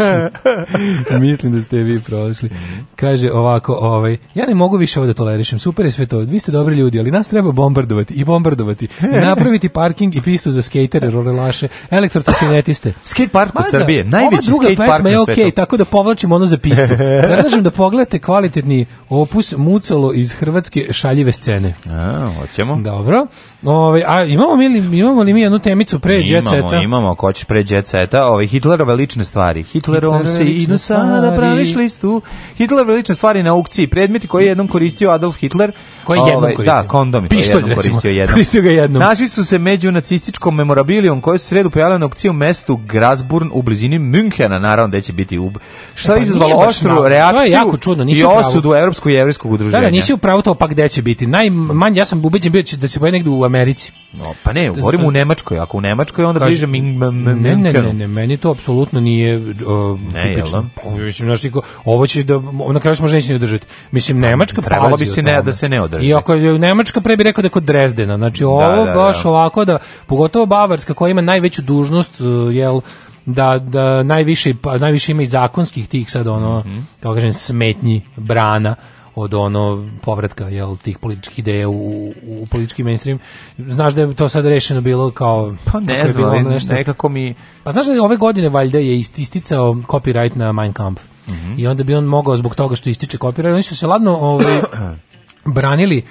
F: mislim da ste vi prošli. Mhm. Kaže ovako, ovaj, ja ne mogu više ovo da tolerišem, super je sve to, vi ste dobri ljudi, ali nas treba bombardovati i bombardovati, napraviti parking i pistu za skatere, rolelaše, elektrotokinetiste. Skate
G: park od da, Srbije. Srbiji. Najveći skate park je ok,
F: tako da povlačim ono za pistu. Predlažem da pogledate kvalitetni opus Mucalo iz Hrvatske šaljive scene. A,
G: hoćemo.
F: Dobro. Ove, ovaj, a imamo, mi, imamo li mi jednu temicu pre Jet Seta? Imamo,
G: imamo, ako hoćeš pre Jet ove ovaj, Hitlerove lične stvari. Hitlerovom Hitler se i sada praviš listu. Hitlerove lične stvari na aukciji, predmeti koje
F: je
G: jednom koristio Adolf Hitler. Koji je jednom
F: ovaj, koristio?
G: Da, kondomi.
F: Pištolj, jednom
G: recimo. Koristio jednom. koristio ga jednom. Našli su se među nacističkom memorabilijom koje su sredu pojavljene na aukciji u mestu Grasburg Saturn u blizini Münhena, naravno da će biti
F: ub...
G: Šta e, pa, izazvalo oštru na... reakciju je
F: jako čudno,
G: nisi
F: i
G: osudu Evropskog i Evropskog udruženja. Da,
F: da, nisi upravo to, pa gde će biti? Najmanj, ja sam ubeđen bio da, da se boje negde u Americi.
G: No, pa ne, da, govorimo u da, Nemačkoj, ako u Nemačkoj onda bliže Ne, ne,
F: ne, ne, meni to apsolutno nije
G: pa,
F: mislim, znaš, ovo će da, na kraju smo neće ne održati. Mislim, pa, Nemačka Trebalo
G: bi se ne, da se ne održi.
F: I ako je Nemačka pre bi rekao da je kod Drezdena, znači ovo baš ovako da, pogotovo Bavarska koja ima najveću dužnost, e, jel, da, da najviše, pa najviše ima i zakonskih tih sad ono, mm -hmm. kako kažem, smetnji brana od ono povratka jel tih političkih ideja u, u politički mainstream znaš da je to sad rešeno bilo kao
G: pa ne znam bilo nešto nekako mi
F: pa znaš da je ove godine valjda je isticao copyright na Mein Kampf mm -hmm. i onda bi on mogao zbog toga što ističe copyright oni su se ladno ovaj branili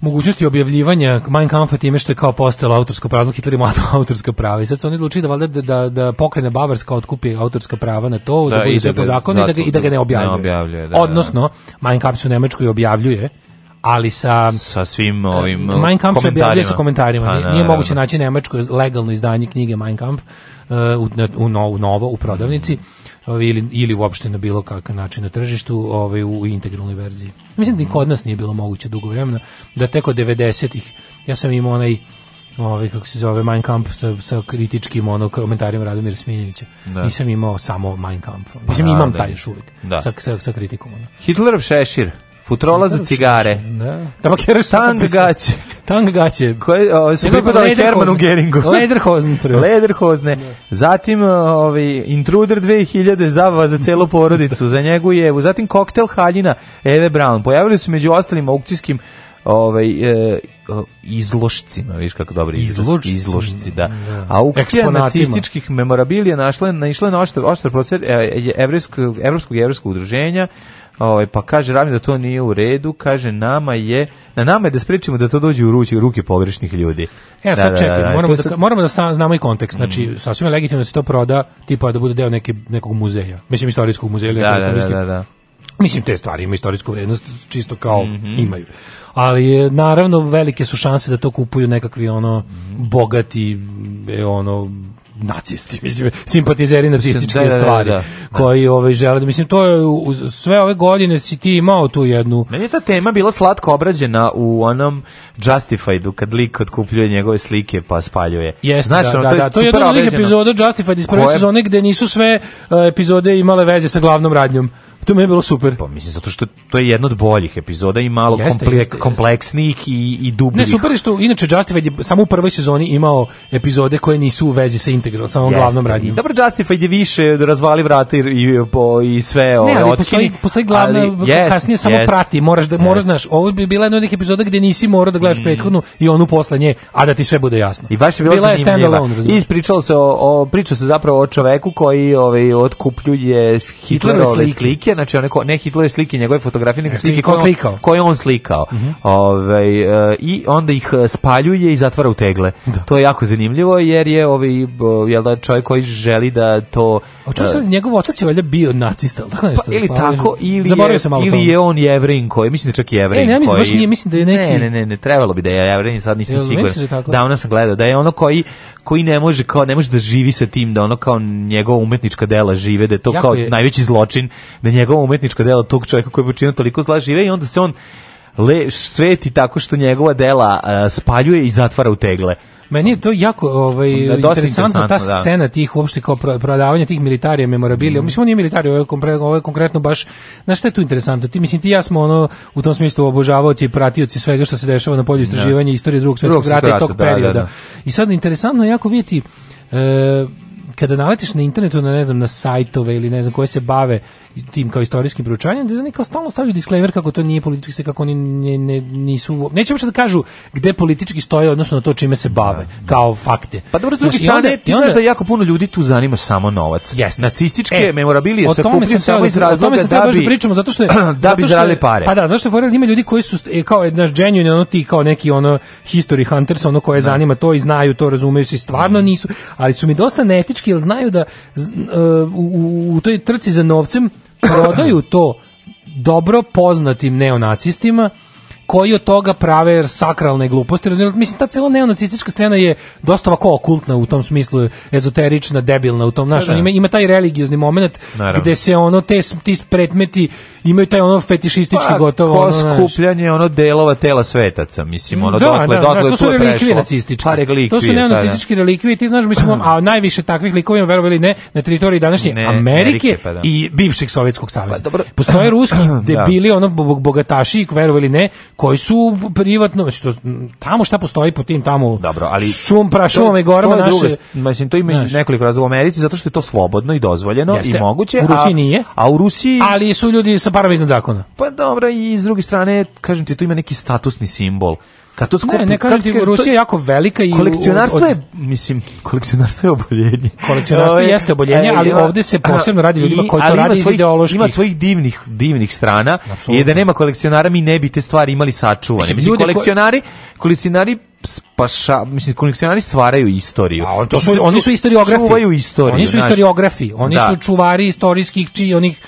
F: mogućnosti objavljivanja Mein Kampfa time što je kao postalo autorsko pravo, Hitler ima autorska prava i sad su oni odlučili da, valjda, da, da, da pokrene Bavarska otkupi autorska prava na to, da, da bude da sve po zakonu i da ga, i da ga ne objavljuje. Ne objavljuje da, da, Odnosno, Mein Kampf se u Nemačkoj objavljuje ali sa
G: sa svim ovim uh, Mein Kampf komentarima.
F: sa komentarima. Pa, nije, nije moguće naći nemačko legalno izdanje knjige Mein Kampf uh, u, u, novo u prodavnici ovaj, ili, ili uopšte na bilo kakav način na tržištu ovaj, u integralnoj verziji. Mislim da i kod nas nije bilo moguće dugo vremena, da tek od 90-ih, ja sam imao onaj ovaj, kako se zove, Mein Kampf sa, sa kritičkim ono, komentarima Radomira Sminjevića. Da. Nisam imao samo Mein Kampf. Pa Mislim, imam da. taj da. još uvijek, da. sa, sa, sa kritikom. Ono.
G: Hitlerov šešir. Futrola za cigare. Da.
F: Tabakera Tang
G: gaće.
F: Tang gaće.
G: Koje o, su pripadale Hermanu Geringu.
F: Lederhozne prvo.
G: Lederhozne. Da. Zatim ovaj Intruder 2000 zabava za celu porodicu. za njegu je. Zatim koktel haljina Eve Brown. Pojavili su među ostalim aukcijskim ovaj e, izlošcima, viš kako dobro izložci, izložci da. da. Aukcija nacističkih memorabilija našla našla na oštar oštar proces e, e, evropskog evropskog udruženja Ovaj pa kaže Rami da to nije u redu, kaže nama je na nama je da sprečimo da to dođe u ruke ruke pogrešnih ljudi.
F: E sad da, da čekaj, da, da, moramo da moramo da znamo i kontekst. Znači, mm. sasvim je legitimno da se to proda, tipa da bude deo neke nekog muzeja. Mislim istorijskog muzeja
G: ili da, da da, da, da,
F: Mislim te stvari imaju istorijsku vrednost čisto kao mm -hmm. imaju ali e, naravno velike su šanse da to kupuju nekakvi ono mhm. bogati e, ono nacisti, mislim, simpatizeri da, nacističke da, da, da, stvari da. koji ovaj žele, da- mislim to je uz sve ove godine si ti imao tu jednu.
G: Meni
F: je
G: ta tema bila slatko obrađena u onom Justifiedu kad lik otkupljuje njegove slike pa spaljuje.
F: Jeste, Znaš, da, ono, to da, je to je jedna od onih epizoda Justified iz prve sezone gde nisu sve uh, epizode imale veze sa glavnom radnjom. To mi je bilo super.
G: Pa mislim zato što to je jedna od boljih epizoda i malo jeste, kompleksnih i i dubljih.
F: Ne super je što inače Justified je samo u prvoj sezoni imao epizode koje nisu u vezi sa Integral, samo glavnom radnjom.
G: Dobro Justified je više razvali vrata i, i po i sve ove
F: otkini. Postoji, postoji glavna ali, jest, kasnije samo jest, prati, moraš da moraš znaš, ovo bi bila jedna od onih epizoda gde nisi morao da gledaš mm. prethodnu i onu posle nje, a da ti sve bude jasno.
G: I baš je bilo zanimljivo. zanimljiva. Ispričalo se o, o priča se zapravo o čoveku koji ovaj otkupljuje Hitlerove slike slike, znači one ko, ne Hitlerove slike, njegove fotografije, nego slike
F: koje on, slikao.
G: koje on slikao. Mm -hmm. Ove, ovaj, eh, I onda ih eh, spaljuje i zatvara u tegle. Da. To je jako zanimljivo jer je ovaj jel da čovjek koji želi da to
F: O čemu se njegov otac je valjda bio nacista, da, pa, tako nešto.
G: Pa, ili pa, tako ili je, ili je on jevrin koji, mislim da čak i jevrin. E, ne, mislim, koji, baš nije,
F: mislim da je neki Ne, ne, ne, ne trebalo bi da je jevrin, sad nisam
G: siguran. Da, ona sam gledao da je ono koji koji ne može kao ne može da živi sa tim da ono kao njegova umetnička dela žive da je to jako kao je... najveći zločin da njegova umetnička dela tog čovjeka koji je počinio toliko zla žive i onda se on le sveti tako što njegova dela uh, spaljuje i zatvara u tegle
F: Meni je to jako ovaj, da, interesantna ta da. scena da. tih uopšte kao prodavanja tih militarija memorabilija. Mm. Mislim, oni militari militarija, ovo konkretno baš, znaš šta je tu interesantno? Ti, mislim, ti ja smo ono, u tom smislu obožavaoci i pratioci svega što se dešava na polju da. istraživanja istorije drugog svetskog rata i tog da, da perioda. I sad interesantno je jako videti e, kada naletiš na internetu na ne znam na sajtove ili ne znam koje se bave tim kao istorijskim proučavanjem, da oni kao stalno stavljaju disclaimer kako to nije politički, se kako oni ne, ne, nisu, neće uopšte da kažu gde politički stoje odnosno na to čime se bave, da. kao fakte.
G: Pa dobro, s druge strane, ti znaš da jako puno ljudi tu zanima samo novac.
F: Yes.
G: Nacističke e, memorabilije sa kupim samo iz da- razloga da, da
F: bi, pričamo, zato što je, da bi zaradili pare. Pa da, zašto je Forel ima ljudi koji su e, kao naš genuine, ono ti kao neki ono history hunters, ono koje da. zanima to i znaju to, razumeju se stvarno mhm. nisu, ali su mi dosta neetički, jer znaju da e, u, u, u toj trci za novcem prodaju to dobro poznatim neonacistima koji od toga prave sakralne gluposti. Razumijel? Mislim, ta cela neonacistička scena je dosta ovako okultna u tom smislu, ezoterična, debilna u tom našem. Da, da. Ima, ima taj religiozni moment Naravno. gde se ono, te, ti predmeti imaju taj ono fetišistički pa, gotovo.
G: Ko ono, skupljanje ono delova tela svetaca, mislim, ono, da, dokle, da, da dokle da, to su relikvije
F: nacističke. Pa, relikvije, to su neonacistički pa, da, relikvije, ti znaš, mislim, a najviše takvih likova, verovali ne, na teritoriji današnje ne, Amerike, pa, da. i bivšeg Sovjetskog saveza. Pa, Postoje ruski debili, ono, bogataši, verovali ne, koji su privatno, znači to, tamo šta postoji po tim tamo Dobro, ali šum, prašuma i gorama naše. Druga,
G: mislim, to ima naš. nekoliko razloga u Americi, zato što je to slobodno i dozvoljeno Jeste, i moguće.
F: U Rusiji
G: a,
F: nije.
G: A u Rusiji...
F: Ali su ljudi sa parama iznad zakona.
G: Pa dobro, i s druge strane, kažem ti, to ima neki statusni simbol
F: Kad to skupi, ne, ne kažem ti, Rusija je jako velika i
G: kolekcionarstvo je mislim kolekcionarstvo je oboljenje.
F: Kolekcionarstvo jeste oboljenje, e, ali ima, ovde se posebno radi ljudima koji to radi svojih, ideološki. Ima
G: svojih divnih divnih strana Absolutno. i da nema kolekcionara mi ne bi te stvari imali sačuvane. Mislim, mislim kolekcionari, kolekcionari spaša, mislim, kolekcionari stvaraju istoriju.
F: A, on, to su, oni su istoriografi.
G: Čuvaju istoriju.
F: Oni su istoriografi. Oni da. su čuvari istorijskih čiji onih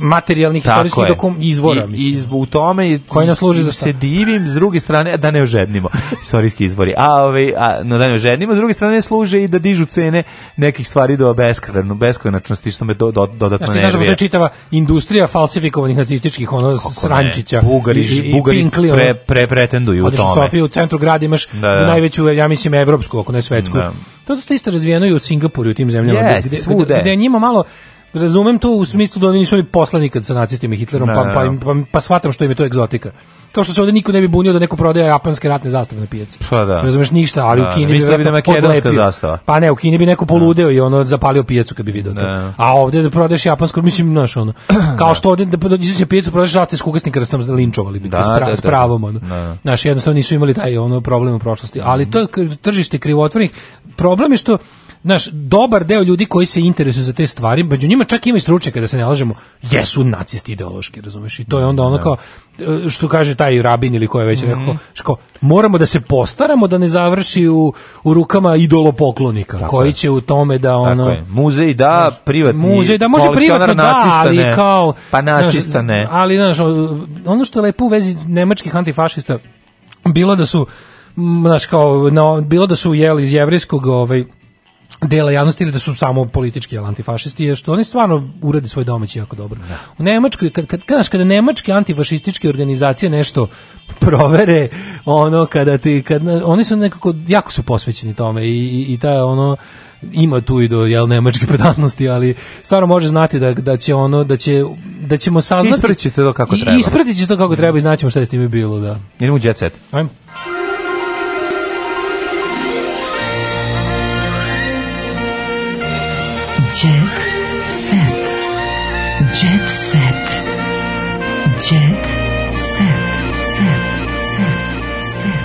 F: materijalnih istorijskih
G: dokum izvora I,
F: mislim.
G: I u tome koji nas služi za se divim s druge strane da ne ožednimo istorijski izvori. A ovaj a no da ne ožednimo s druge strane služe i da dižu cene nekih stvari do beskrajno beskonačnosti što me do, do, dodatno znači, da Znači
F: čitava industrija falsifikovanih nacističkih ono Kako srančića. Ne. Bugari, i, i Bugari pinkli, pre,
G: pre pretenduju
F: u
G: tome.
F: Sofiju u centru grada imaš da, da. najveću ja mislim evropsku ako ne svetsku. Da. To je isto razvijeno i u Singapuru i u tim zemljama yes, gde, gde, gde njima malo razumem to u smislu da oni nisu ni poslani kad sa nacistima i Hitlerom, pa, ne, pa, pa, pa, pa shvatam što im je to egzotika. To što se ovde niko ne bi bunio da neko prodaje japanske ratne zastave na pijaci. Pa da. Razumeš ništa, ali da, u Kini bi da bi da makedonska zastava. Pa ne, u Kini bi neko da. poludeo i ono zapalio pijacu kad bi video to. A ovde da prodaješ japansku, mislim, znaš ono. Kao da. što ovde da izađe pijacu prodaješ zastave s kugasnim nam linčovali bi da, spra, da, da, s da, pravom ono. Znaš, jednostavno nisu imali taj ono problem u prošlosti, ali mhm. to tržište krivotvornih. Problem je što naš dobar deo ljudi koji se interesuju za te stvari, među njima čak ima i stručnjaka da se ne lažemo, jesu nacisti ideološki, razumeš? I to je onda ono da. kao e, što kaže taj rabin ili ko je već mm -hmm. rekao, što moramo da se postaramo da ne završi u, u rukama idolopoklonika Tako koji je. će u tome da ono
G: muzej da znaš, privatni
F: muzej da može privatno da, ali ne. kao
G: pa nacista znaš, ne.
F: Ali naš, ono što je lepo u vezi nemačkih antifašista bilo da su znaš kao na, bilo da su jeli iz jevrejskog ovaj dela javnosti ili da su samo politički antifašisti, je što oni stvarno urade svoj domaći jako dobro. Da. U Nemačkoj, kad, kad, kad, kada nemačke antifašističke organizacije nešto provere, ono, kada ti, kad, oni su nekako, jako su posvećeni tome i, i, i ta, ono, ima tu i do jel nemačke pedantnosti, ali stvarno može znati da
G: da
F: će ono da će da ćemo saznati ispratićete
G: to kako treba.
F: Ispratićete to kako treba i znaćemo šta je s tim bilo, da.
G: Idemo u jet Ajmo.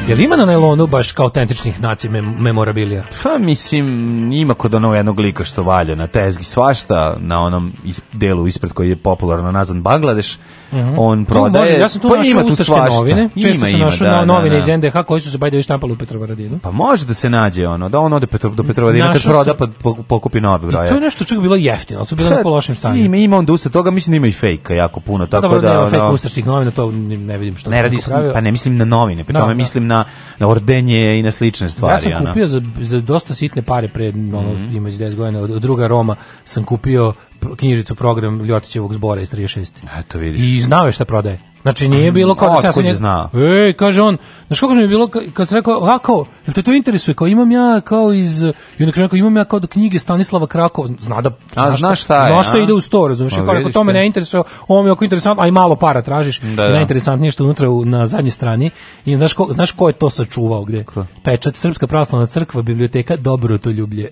F: Jel ima na nailonu baš kao autentičnih naci mem memorabilija?
G: Pa mislim, ima kod onog jednog lika što valja na tezgi svašta, na onom is delu ispred koji je popularno nazvan Bangladeš, uh mhm. -huh. on prodaje...
F: ja sam tu pa našao ustaške novine, često ima, sam našao da, da novine da, da. iz NDH koji su se bajde štampali u Petrovaradinu.
G: Pa može da se nađe ono, da on ode Petro, do Petrovaradina našao kad proda pa pokupi nove broje. I to je
F: nešto čak bilo jeftino, ali su bile na pa, lošem stanju.
G: Ima,
F: ima
G: onda usta toga, mislim da ima i fejka jako puno, da, tako da... Dobro,
F: da, da, da, da, da, da, da, da, da, da, ne
G: da, da, da, da, da, da, da, da, da, da, da, da, na, na ordenje i na slične stvari.
F: Ja sam kupio za, za dosta sitne pare pre, ono, mm -hmm. ima 10 godina, od, od druga Roma sam kupio knjižicu program Ljotićevog zbora iz 36.
G: Eto vidiš. I
F: znao je šta prodaje. Znači nije mm, bilo kao da sam
G: ja sam njega... Znao.
F: Ej, kaže on, znači kako mi je bilo kad se rekao, a kao, jel te to interesuje, kao imam ja kao iz, i onda rekao, imam ja kao do knjige Stanislava Krakov, zna da,
G: a,
F: znaš, znaš
G: šta, je,
F: zna šta ide u sto, razumeš? Pa kao rekao, to me ne interesuje, ovo mi je oko interesantno, aj malo para tražiš, da, da. najinteresantnije što unutra u, na zadnjoj strani, i znaš ko, znaš ko je to sačuvao gde? Ko? Pečat Srpska pravoslavna crkva, biblioteka, dobro to ljublje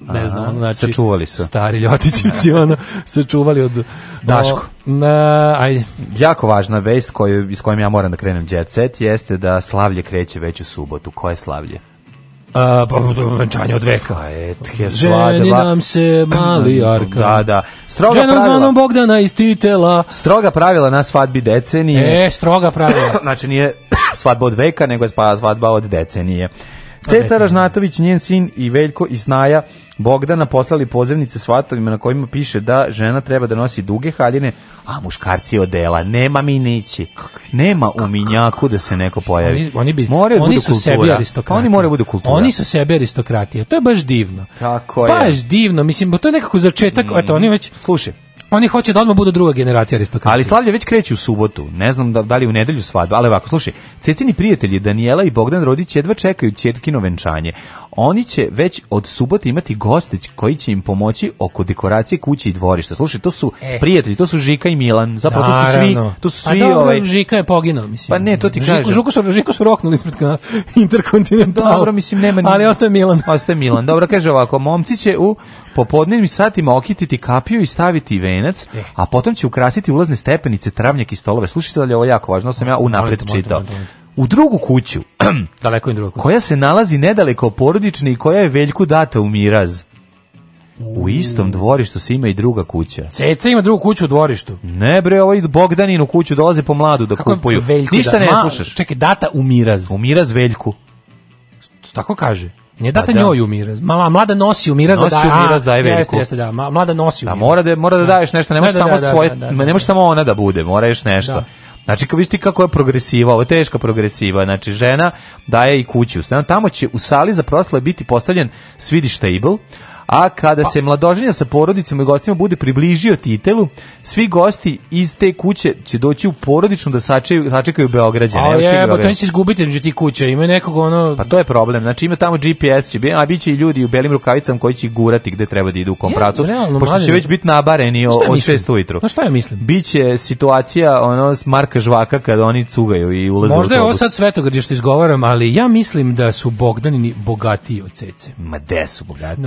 G: ne znam, ono, znači, sačuvali su.
F: Stari Ljotićevci, ono, sačuvali od...
G: Daško.
F: na, ajde.
G: Jako važna vest koju, s kojom ja moram da krenem jet set, jeste da slavlje kreće već u subotu. Koje slavlje?
F: A, pa, venčanje od veka. Pa,
G: Etke, Ženi nam se mali da, Arkan. Da, da.
F: Stroga Ženom pravila.
G: Bogdana iz Titela. Stroga pravila na svadbi decenije.
F: E, stroga pravila.
G: znači nije svadba od veka, nego je svadba od decenije. Pa Ceca da. Ražnatović, njen sin i Veljko i Snaja Bogdana poslali pozivnice svatovima na kojima piše da žena treba da nosi duge haljine, a muškarci odela. Nema minići. Nema u minjaku da se neko pojavi. Oni, oni, bi,
F: da oni su sebi aristokratija.
G: Oni moraju da budu kultura.
F: Oni su sebi aristokratija. To je baš divno.
G: Tako je.
F: Baš divno. Mislim, to je nekako začetak. Mm. Eto, oni već...
G: Slušaj,
F: Oni hoće da odmah bude druga generacija aristokrata.
G: Ali slavlje već kreće u subotu. Ne znam da, da li u nedelju svadba, ali ovako, slušaj, cecini prijatelji Daniela i Bogdan Rodić jedva čekaju ćerkino venčanje. Oni će već od subote imati gostić koji će im pomoći oko dekoracije kuće i dvorišta. Slušaj, to su e. prijatelji, to su Žika i Milan. Zapravo da, to su svi, to su pa svi, pa
F: dobro, ovaj Žika je poginuo, mislim. Pa
G: ne, to ti kažem.
F: Žiko su Žiko su roknuli ispred Interkontinental.
G: Dobro, mislim nema. Ni...
F: Ali ostaje Milan.
G: Ostaje Milan. Dobro, kaže ovako, momci će u popodnevnim satima okititi kapiju i staviti venac, e. a potom će ukrasiti ulazne stepenice, travnjak i stolove. Slušajte da li je ovo jako važno, sam ja unapred čitao
F: u drugu kuću,
G: daleko drugu kuću. koja se nalazi nedaleko porodične i koja je Veljku data u miraz. U istom dvorištu se ima i druga kuća.
F: Ceca ima drugu kuću u dvorištu.
G: Ne bre, ovaj Bogdaninu kuću dolaze po mladu da Kako kupuju. Veljku Ništa da, ne ma, slušaš.
F: Čekaj, data u miraz.
G: U miraz Veljku.
F: Tako kaže. Ne data pa da. njoj umira. Mala mlada nosi umira
G: nosi da- za da. Nosi umira
F: za daje veliku. Jeste, jeste, da. Mlada nosi
G: umira. Da, mora da mora da, da. daješ nešto, ne da, može da, samo da, svoje, ne možeš samo ona da bude, moraš nešto. Znači, kao ti kako je progresiva, ovo je teška progresiva, znači žena daje i kuću. Znači, tamo će u sali za proslave biti postavljen svidi table, A kada se mladoženja sa porodicom i gostima bude približio titelu, svi gosti iz te kuće će doći u porodičnu da sačekaju, sačekaju Beograđane. A
F: je, pa to neće izgubiti među ti kuće, ima nekog ono...
G: Pa to je problem, znači ima tamo GPS, će, a bit će i ljudi u belim rukavicama koji će gurati gde treba da idu u kom pošto će već biti nabareni o, od 6 ujutru.
F: Na šta ja
G: mislim? Biće situacija ono, s Marka Žvaka kada oni cugaju i ulaze
F: Možda
G: u je ovo
F: sad svetograđe što izgovaram, ali ja mislim da su Bogdanini bogatiji od Cece.
G: Ma de su bogatiji?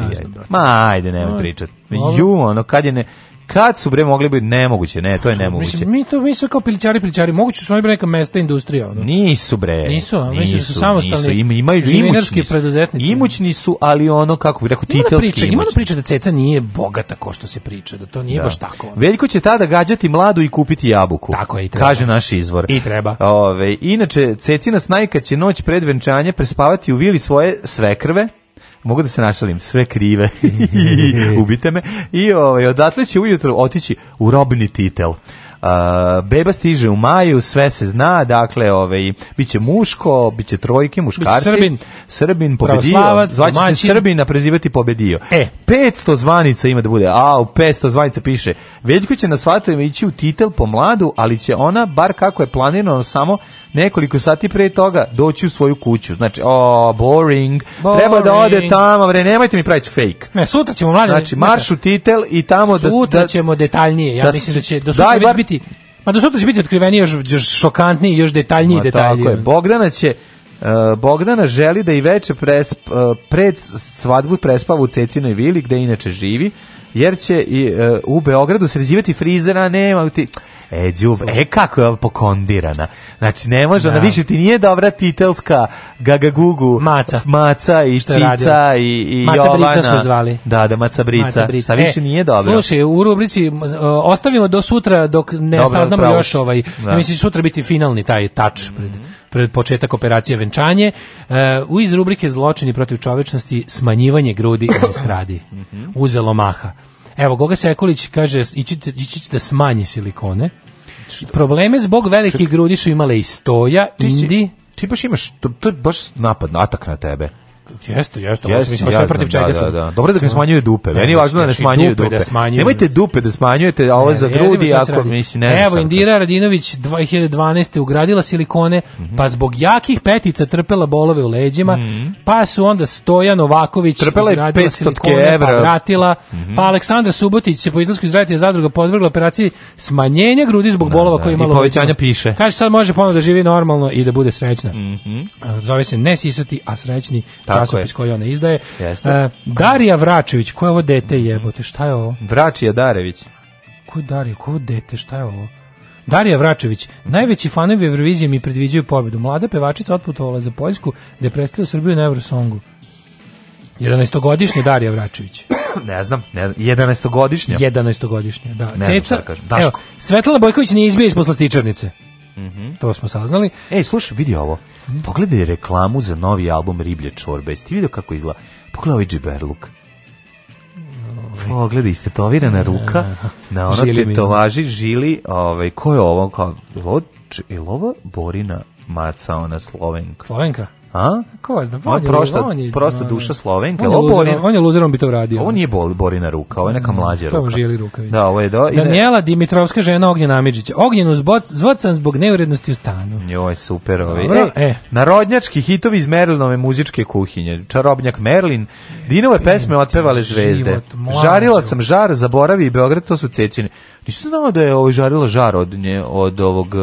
G: Ne Ma, ajde, nemoj pričati. Ju, ono, kad je ne... Kad su bre mogli biti nemoguće, ne, to je nemoguće. Mislim,
F: mi
G: to
F: mi sve kao pilićari, pilićari, moguće su oni bre neka mesta industrija, ono.
G: Nisu bre.
F: Nisu, a mislim da su samostalni.
G: Nisu, ima,
F: imaju imućni
G: preduzetnici. Imućni su, ali ono kako bi rekao da titelski. Priča, ima
F: da priča da Ceca nije bogata kao što se priča, da to nije da. baš tako. Ono.
G: Veljko će tada gađati mladu i kupiti jabuku.
F: Tako je
G: i
F: treba.
G: Kaže naš izvor. I
F: treba.
G: Ove, inače Cecina Snajka će noć pred venčanje prespavati u vili svoje svekrve mogu da se našalim, sve krive, ubite me. I ovaj, odatle će ujutro otići u robni titel. Uh, beba stiže u maju, sve se zna, dakle, ovaj, bit će muško, bit će trojke, muškarci.
F: Srbin.
G: Srbin pobedio. Zvaće se Srbin, a prezivati pobedio. E. 500 zvanica ima da bude. A, u 500 zvanica piše. Veljko će na svatovima ići u titel po mladu, ali će ona, bar kako je planirano, samo nekoliko sati pre toga doći u svoju kuću. Znači, o, boring. boring. Treba da ode tamo, bre, nemojte mi praviti fake.
F: Ne, sutra ćemo mlađe.
G: Znači, marš u titel i tamo
F: da sutra da... Sutra ćemo detaljnije, ja da, mislim da će do da sutra već bar... biti... Ma do da sutra će biti otkriveni još, još šokantniji, još detaljniji Ma, detalji. Tako je,
G: Bogdana će... Uh, Bogdana želi da i veče pres, uh, e, pred svadbu prespava u Cecinoj vili gde inače živi jer će i, uh, u Beogradu sređivati frizera, nema ti... E, džub, e kako je pokondirana. Znači, ne može, ona da. više ti nije dobra titelska gagagugu.
F: Maca.
G: Maca i Cica i, i Maca Jovana.
F: Brica
G: su
F: zvali.
G: Da, da, Maca Brica. Maca Brica. Sa više E, nije dobro. Slušaj,
F: u rubrici uh, ostavimo do sutra dok ne Dobro, saznamo pravo još ovaj. Da. Mislim, sutra biti finalni taj tač pred mhm pred početak operacije venčanje. E, u iz rubrike zločini protiv čovečnosti smanjivanje grudi na estradi. Mhm. Uzelo maha. Evo, Goga Sekulić kaže, ići, ići da smanje silikone. Što? Probleme zbog velikih grudi su imale i Stoja, Indi.
G: Ti baš imaš, to, to je baš napad, atak na tebe.
F: Jeste, jeste, jeste mislim, pa ja protiv da, čega da,
G: sam. Da, da. Dobro da ne smanjuju dupe.
F: Meni je važno da ne znači, smanjuju dupe. Da smanjuju.
G: Nemojte dupe da smanjujete, a ovo ne, za grudi da ako mislim ne.
F: Evo Indira Radinović 2012 ugradila silikone, mm -hmm. pa zbog jakih petica trpela bolove u leđima, mm -hmm. pa su onda Stojan Novaković
G: ugradila silikone, pa evra. Mhm. pa
F: vratila, mm -hmm. pa Aleksandra Subotić se po izlasku iz radite zadruga podvrgla operaciji smanjenja grudi zbog da, bolova koje imala. I
G: povećanja piše.
F: Kaže sad može ponovo da živi normalno i da bude srećna. Mhm. Zove se ne sisati, a srećni časopis je. koji ona izdaje.
G: Jeste. E,
F: Darija Vračević, ko je ovo dete jebote, šta je ovo?
G: Vračija Darević.
F: Ko je Darija, ko je dete, šta je ovo? Darija Vračević, najveći fanovi Eurovizije mi predviđaju pobedu. Mlada pevačica otputovala za Poljsku da je predstavila Srbiju na Eurosongu. 11-godišnji Darija Vračević.
G: Ne znam, ne znam, 11-godišnja.
F: 11-godišnja, da.
G: Ne Ceca, znam, da kažem. Daško.
F: Evo, Svetlana Bojković nije izbija iz poslastičarnice. Mm -hmm. To smo saznali.
G: Ej, slušaj, vidi ovo. Pogledaj reklamu za novi album Riblje čorbe. Jeste vidio kako izgleda? Pogledaj ovaj džiberluk. Ovaj. Pogledaj, istetovirana ruka na ono žili tetovaži, mi. žili, ovaj, ko je ovo? Kao, je li Borina Maca, ona Slovenka? Slovenka?
F: A?
G: Ko vas da on je prosta, on je, prosta duša Slovenka. On je, luzerom, Borin,
F: on je luzerom bi to uradio.
G: Ovo
F: nije
G: bol, Borina ruka, ovo je neka mm, mlađa ruka. To je
F: želi rukavić.
G: Da, ovo je do,
F: ide. Daniela Dimitrovska žena Ognjena Amidžića. Ognjen uzbot, zvocan zbog neurednosti u stanu.
G: Joj, super ovi. Dobro, e, e. Narodnjački hitovi iz Merlinove muzičke kuhinje. Čarobnjak Merlin. Dinove pesme otpevale zvezde. Život, Žarila sam žar, zaboravi Beograd, to su cecine. Nisam znao da je ovo ovaj žarila žar od, nje, od ovog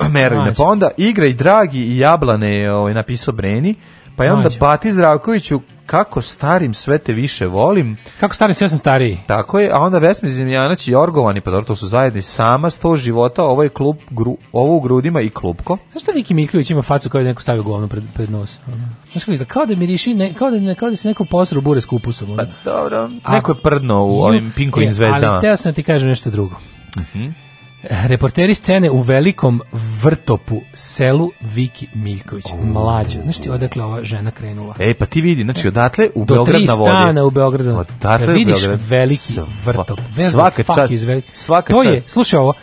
G: Pa Merlina. Pa onda Igra i Dragi i Jablane je ovaj, napisao Breni. Pa je onda Mađo. Bati Zdravkoviću kako starim sve te više volim.
F: Kako starim
G: sve
F: sam stariji.
G: Tako je, a onda Vesmi Zemljanac i Jorgovani, pa dobro, to su zajedni sama sto života, ovaj klub, gru, ovo u grudima i klupko.
F: Zašto Viki Miljković ima facu kao da neko stavio govno pred, pred nos? Znaš kako izgleda, kao da miriši, ne, kao, da, kao da se neko posro bure s kupusom. Pa
G: dobro, neko je prdno u ovim pinkovim zvezdama. Ali teo
F: sam da ti kažem nešto drugo. Mhm. Uh -huh reporteri scene u velikom vrtopu selu Viki Miljković Mlađa. znaš ti odakle ova žena krenula
G: e pa ti vidi znači e, odatle u Beograd na vodi stana
F: u Beogradu
G: odatle Kad vidiš Beograd.
F: veliki vrtop
G: svaka čast
F: svaka to je slušaj ovo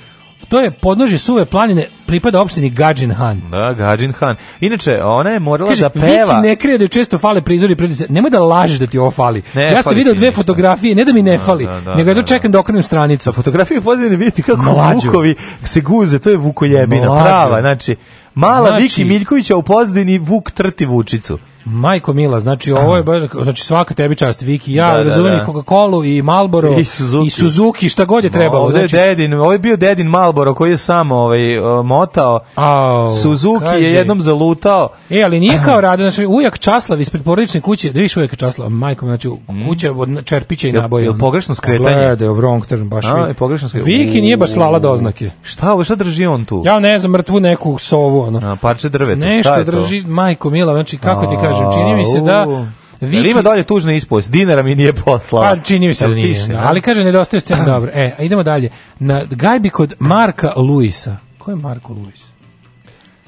F: To je podnožje suve planine, pripada opštini Gadžin Han.
G: Da, Gadžin Han. Inače, ona je morala Kaže, da peva.
F: Viki ne krije da je često fale prizori predice. Nemoj da lažeš da ti ovo fali. Ne, ja sam video dve fotografije, ne da mi ne da, fali, da, da, nego ja da, da, čekam da okrenem stranicu. Da, fotografije
G: pozadine vidite kako Mlađu. vukovi se guze, to je vukojebina, Mlađu. prava. Znači, mala znači, Viki Miljkovića u pozadini vuk trti vučicu.
F: Majko Mila, znači ovo je baš, znači svaka tebi čast Viki, ja da, da, razumem da, Coca-Colu
G: i
F: Marlboro i Suzuki. i Suzuki, šta god
G: je
F: trebalo. Ovde znači,
G: je dedin, ovo je bio dedin Marlboro koji je samo ovaj motao. Au, Suzuki kaže. je jednom zalutao.
F: E, ali nije kao radio, znači ujak Časlav ispred porodične kuće, da vidiš ujak Časlav, Majko, znači mm. kuća od čerpića i naboja. Jel, jel
G: pogrešno skretanje? Glede,
F: wrong turn, baš. A, je
G: pogrešno
F: skretanje. Viki nije baš slala doznake.
G: Šta, ovo šta drži on tu?
F: Ja ne znam, mrtvu neku sovu, ono. A,
G: parče drveta,
F: Nešto šta je drži, to? Majko Mila, znači kako ti kaže kažem, čini mi se da...
G: Viki... Jel ima dalje tužna ispovest? Dinara mi nije poslala.
F: Pa čini mi se da nije. Piše, no, da. ali kaže, nedostaje scena dobro. E, idemo dalje. Na gajbi kod Marka Luisa. Ko je Marko Luis?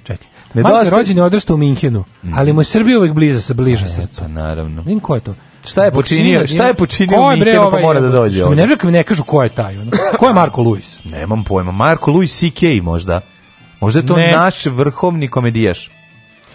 F: Čekaj. Nedostaje... Marko je rođen i odrastao u Minhenu, mhm. ali mu je Srbija uvek bliza sa bliža srcu. Pa,
G: naravno.
F: Vidim ko je to.
G: Šta je počinio? Šta je počinio u bre pa ovaj, pa mora da dođe?
F: Što mi ne rekao, da mi ne kažu ko je taj. Ko je Marko Luis?
G: Nemam pojma. Marko Luis CK možda. Možda je to ne. naš vrhovni komedijaš.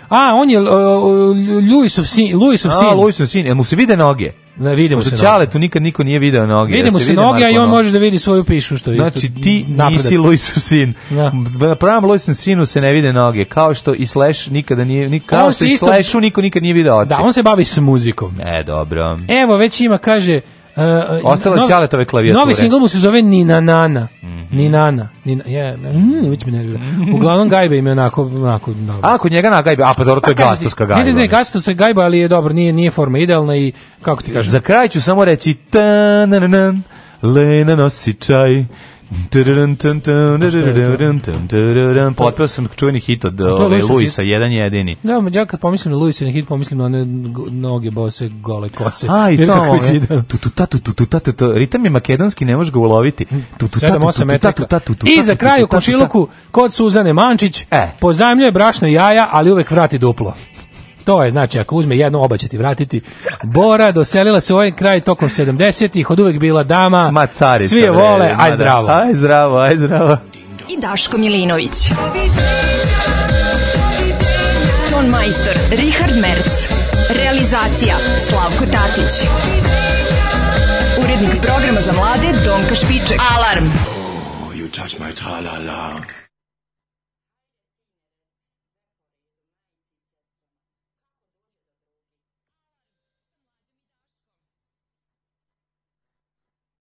F: A, on je uh, Luisov sin, Luisov sin. A,
G: Luisov sin, jel mu se vide noge? Ne,
F: vidimo Pošto
G: se. Čale, tu nikad niko nije video noge.
F: Vidimo se, noge, a i on može da vidi svoju pišu
G: što je. Znači ti nisi Luisov sin. Ja. Da. Na pravom Luisov sinu se ne vide noge, kao što i Slash nikada nije ni kao što i Slashu niko nikad nije video da, oči.
F: Da, on se bavi s muzikom.
G: E, dobro.
F: Evo, već ima kaže
G: Uh, uh, Ostale novi, ćaletove klavijature. Novi
F: singl mu se zove Nina Nana. Mm -hmm. Nina Nina, je, mhm. mm, već mi nervira. Uglavnom Gajba im je onako, onako
G: dobro. A, kod njega na Gajba, a pa dobro, to je pa Gastuska Gajba. Ne, ne, ne,
F: Gastuska Gajba, ali je dobro, nije, nije forma idealna i
G: kako ti kažeš. Za kraj ću samo reći ta na na Lena nosi čaj, Potpeo sam čuveni hit od ove, Luisa, jedan jedini. Da,
F: ja kad pomislim na Luisa hit, pomislim na one noge bose, gole kose.
G: A, i to, tu, tu, ta, tu, tu, ta, tu, tu, ritam je makedonski, ne možeš ga
F: uloviti. Tu, tu, ta, tu, ta, tu, tu, I za kraju, u kod Suzane Mančić, pozajmljuje brašno jaja, ali uvek vrati duplo. To je, znači, ako uzme jedno, oba ti vratiti. Bora doselila se u ovaj kraj tokom 70-ih, od uvek bila dama.
G: Ma carica,
F: Svi je vole, aj da.
G: zdravo. Aj zdravo, aj zdravo. I Daško Milinović. Ton majstor, Richard Merc. Realizacija, Slavko Tatić. Urednik programa za mlade, Donka Špiček. Alarm! Oh, you touch my la la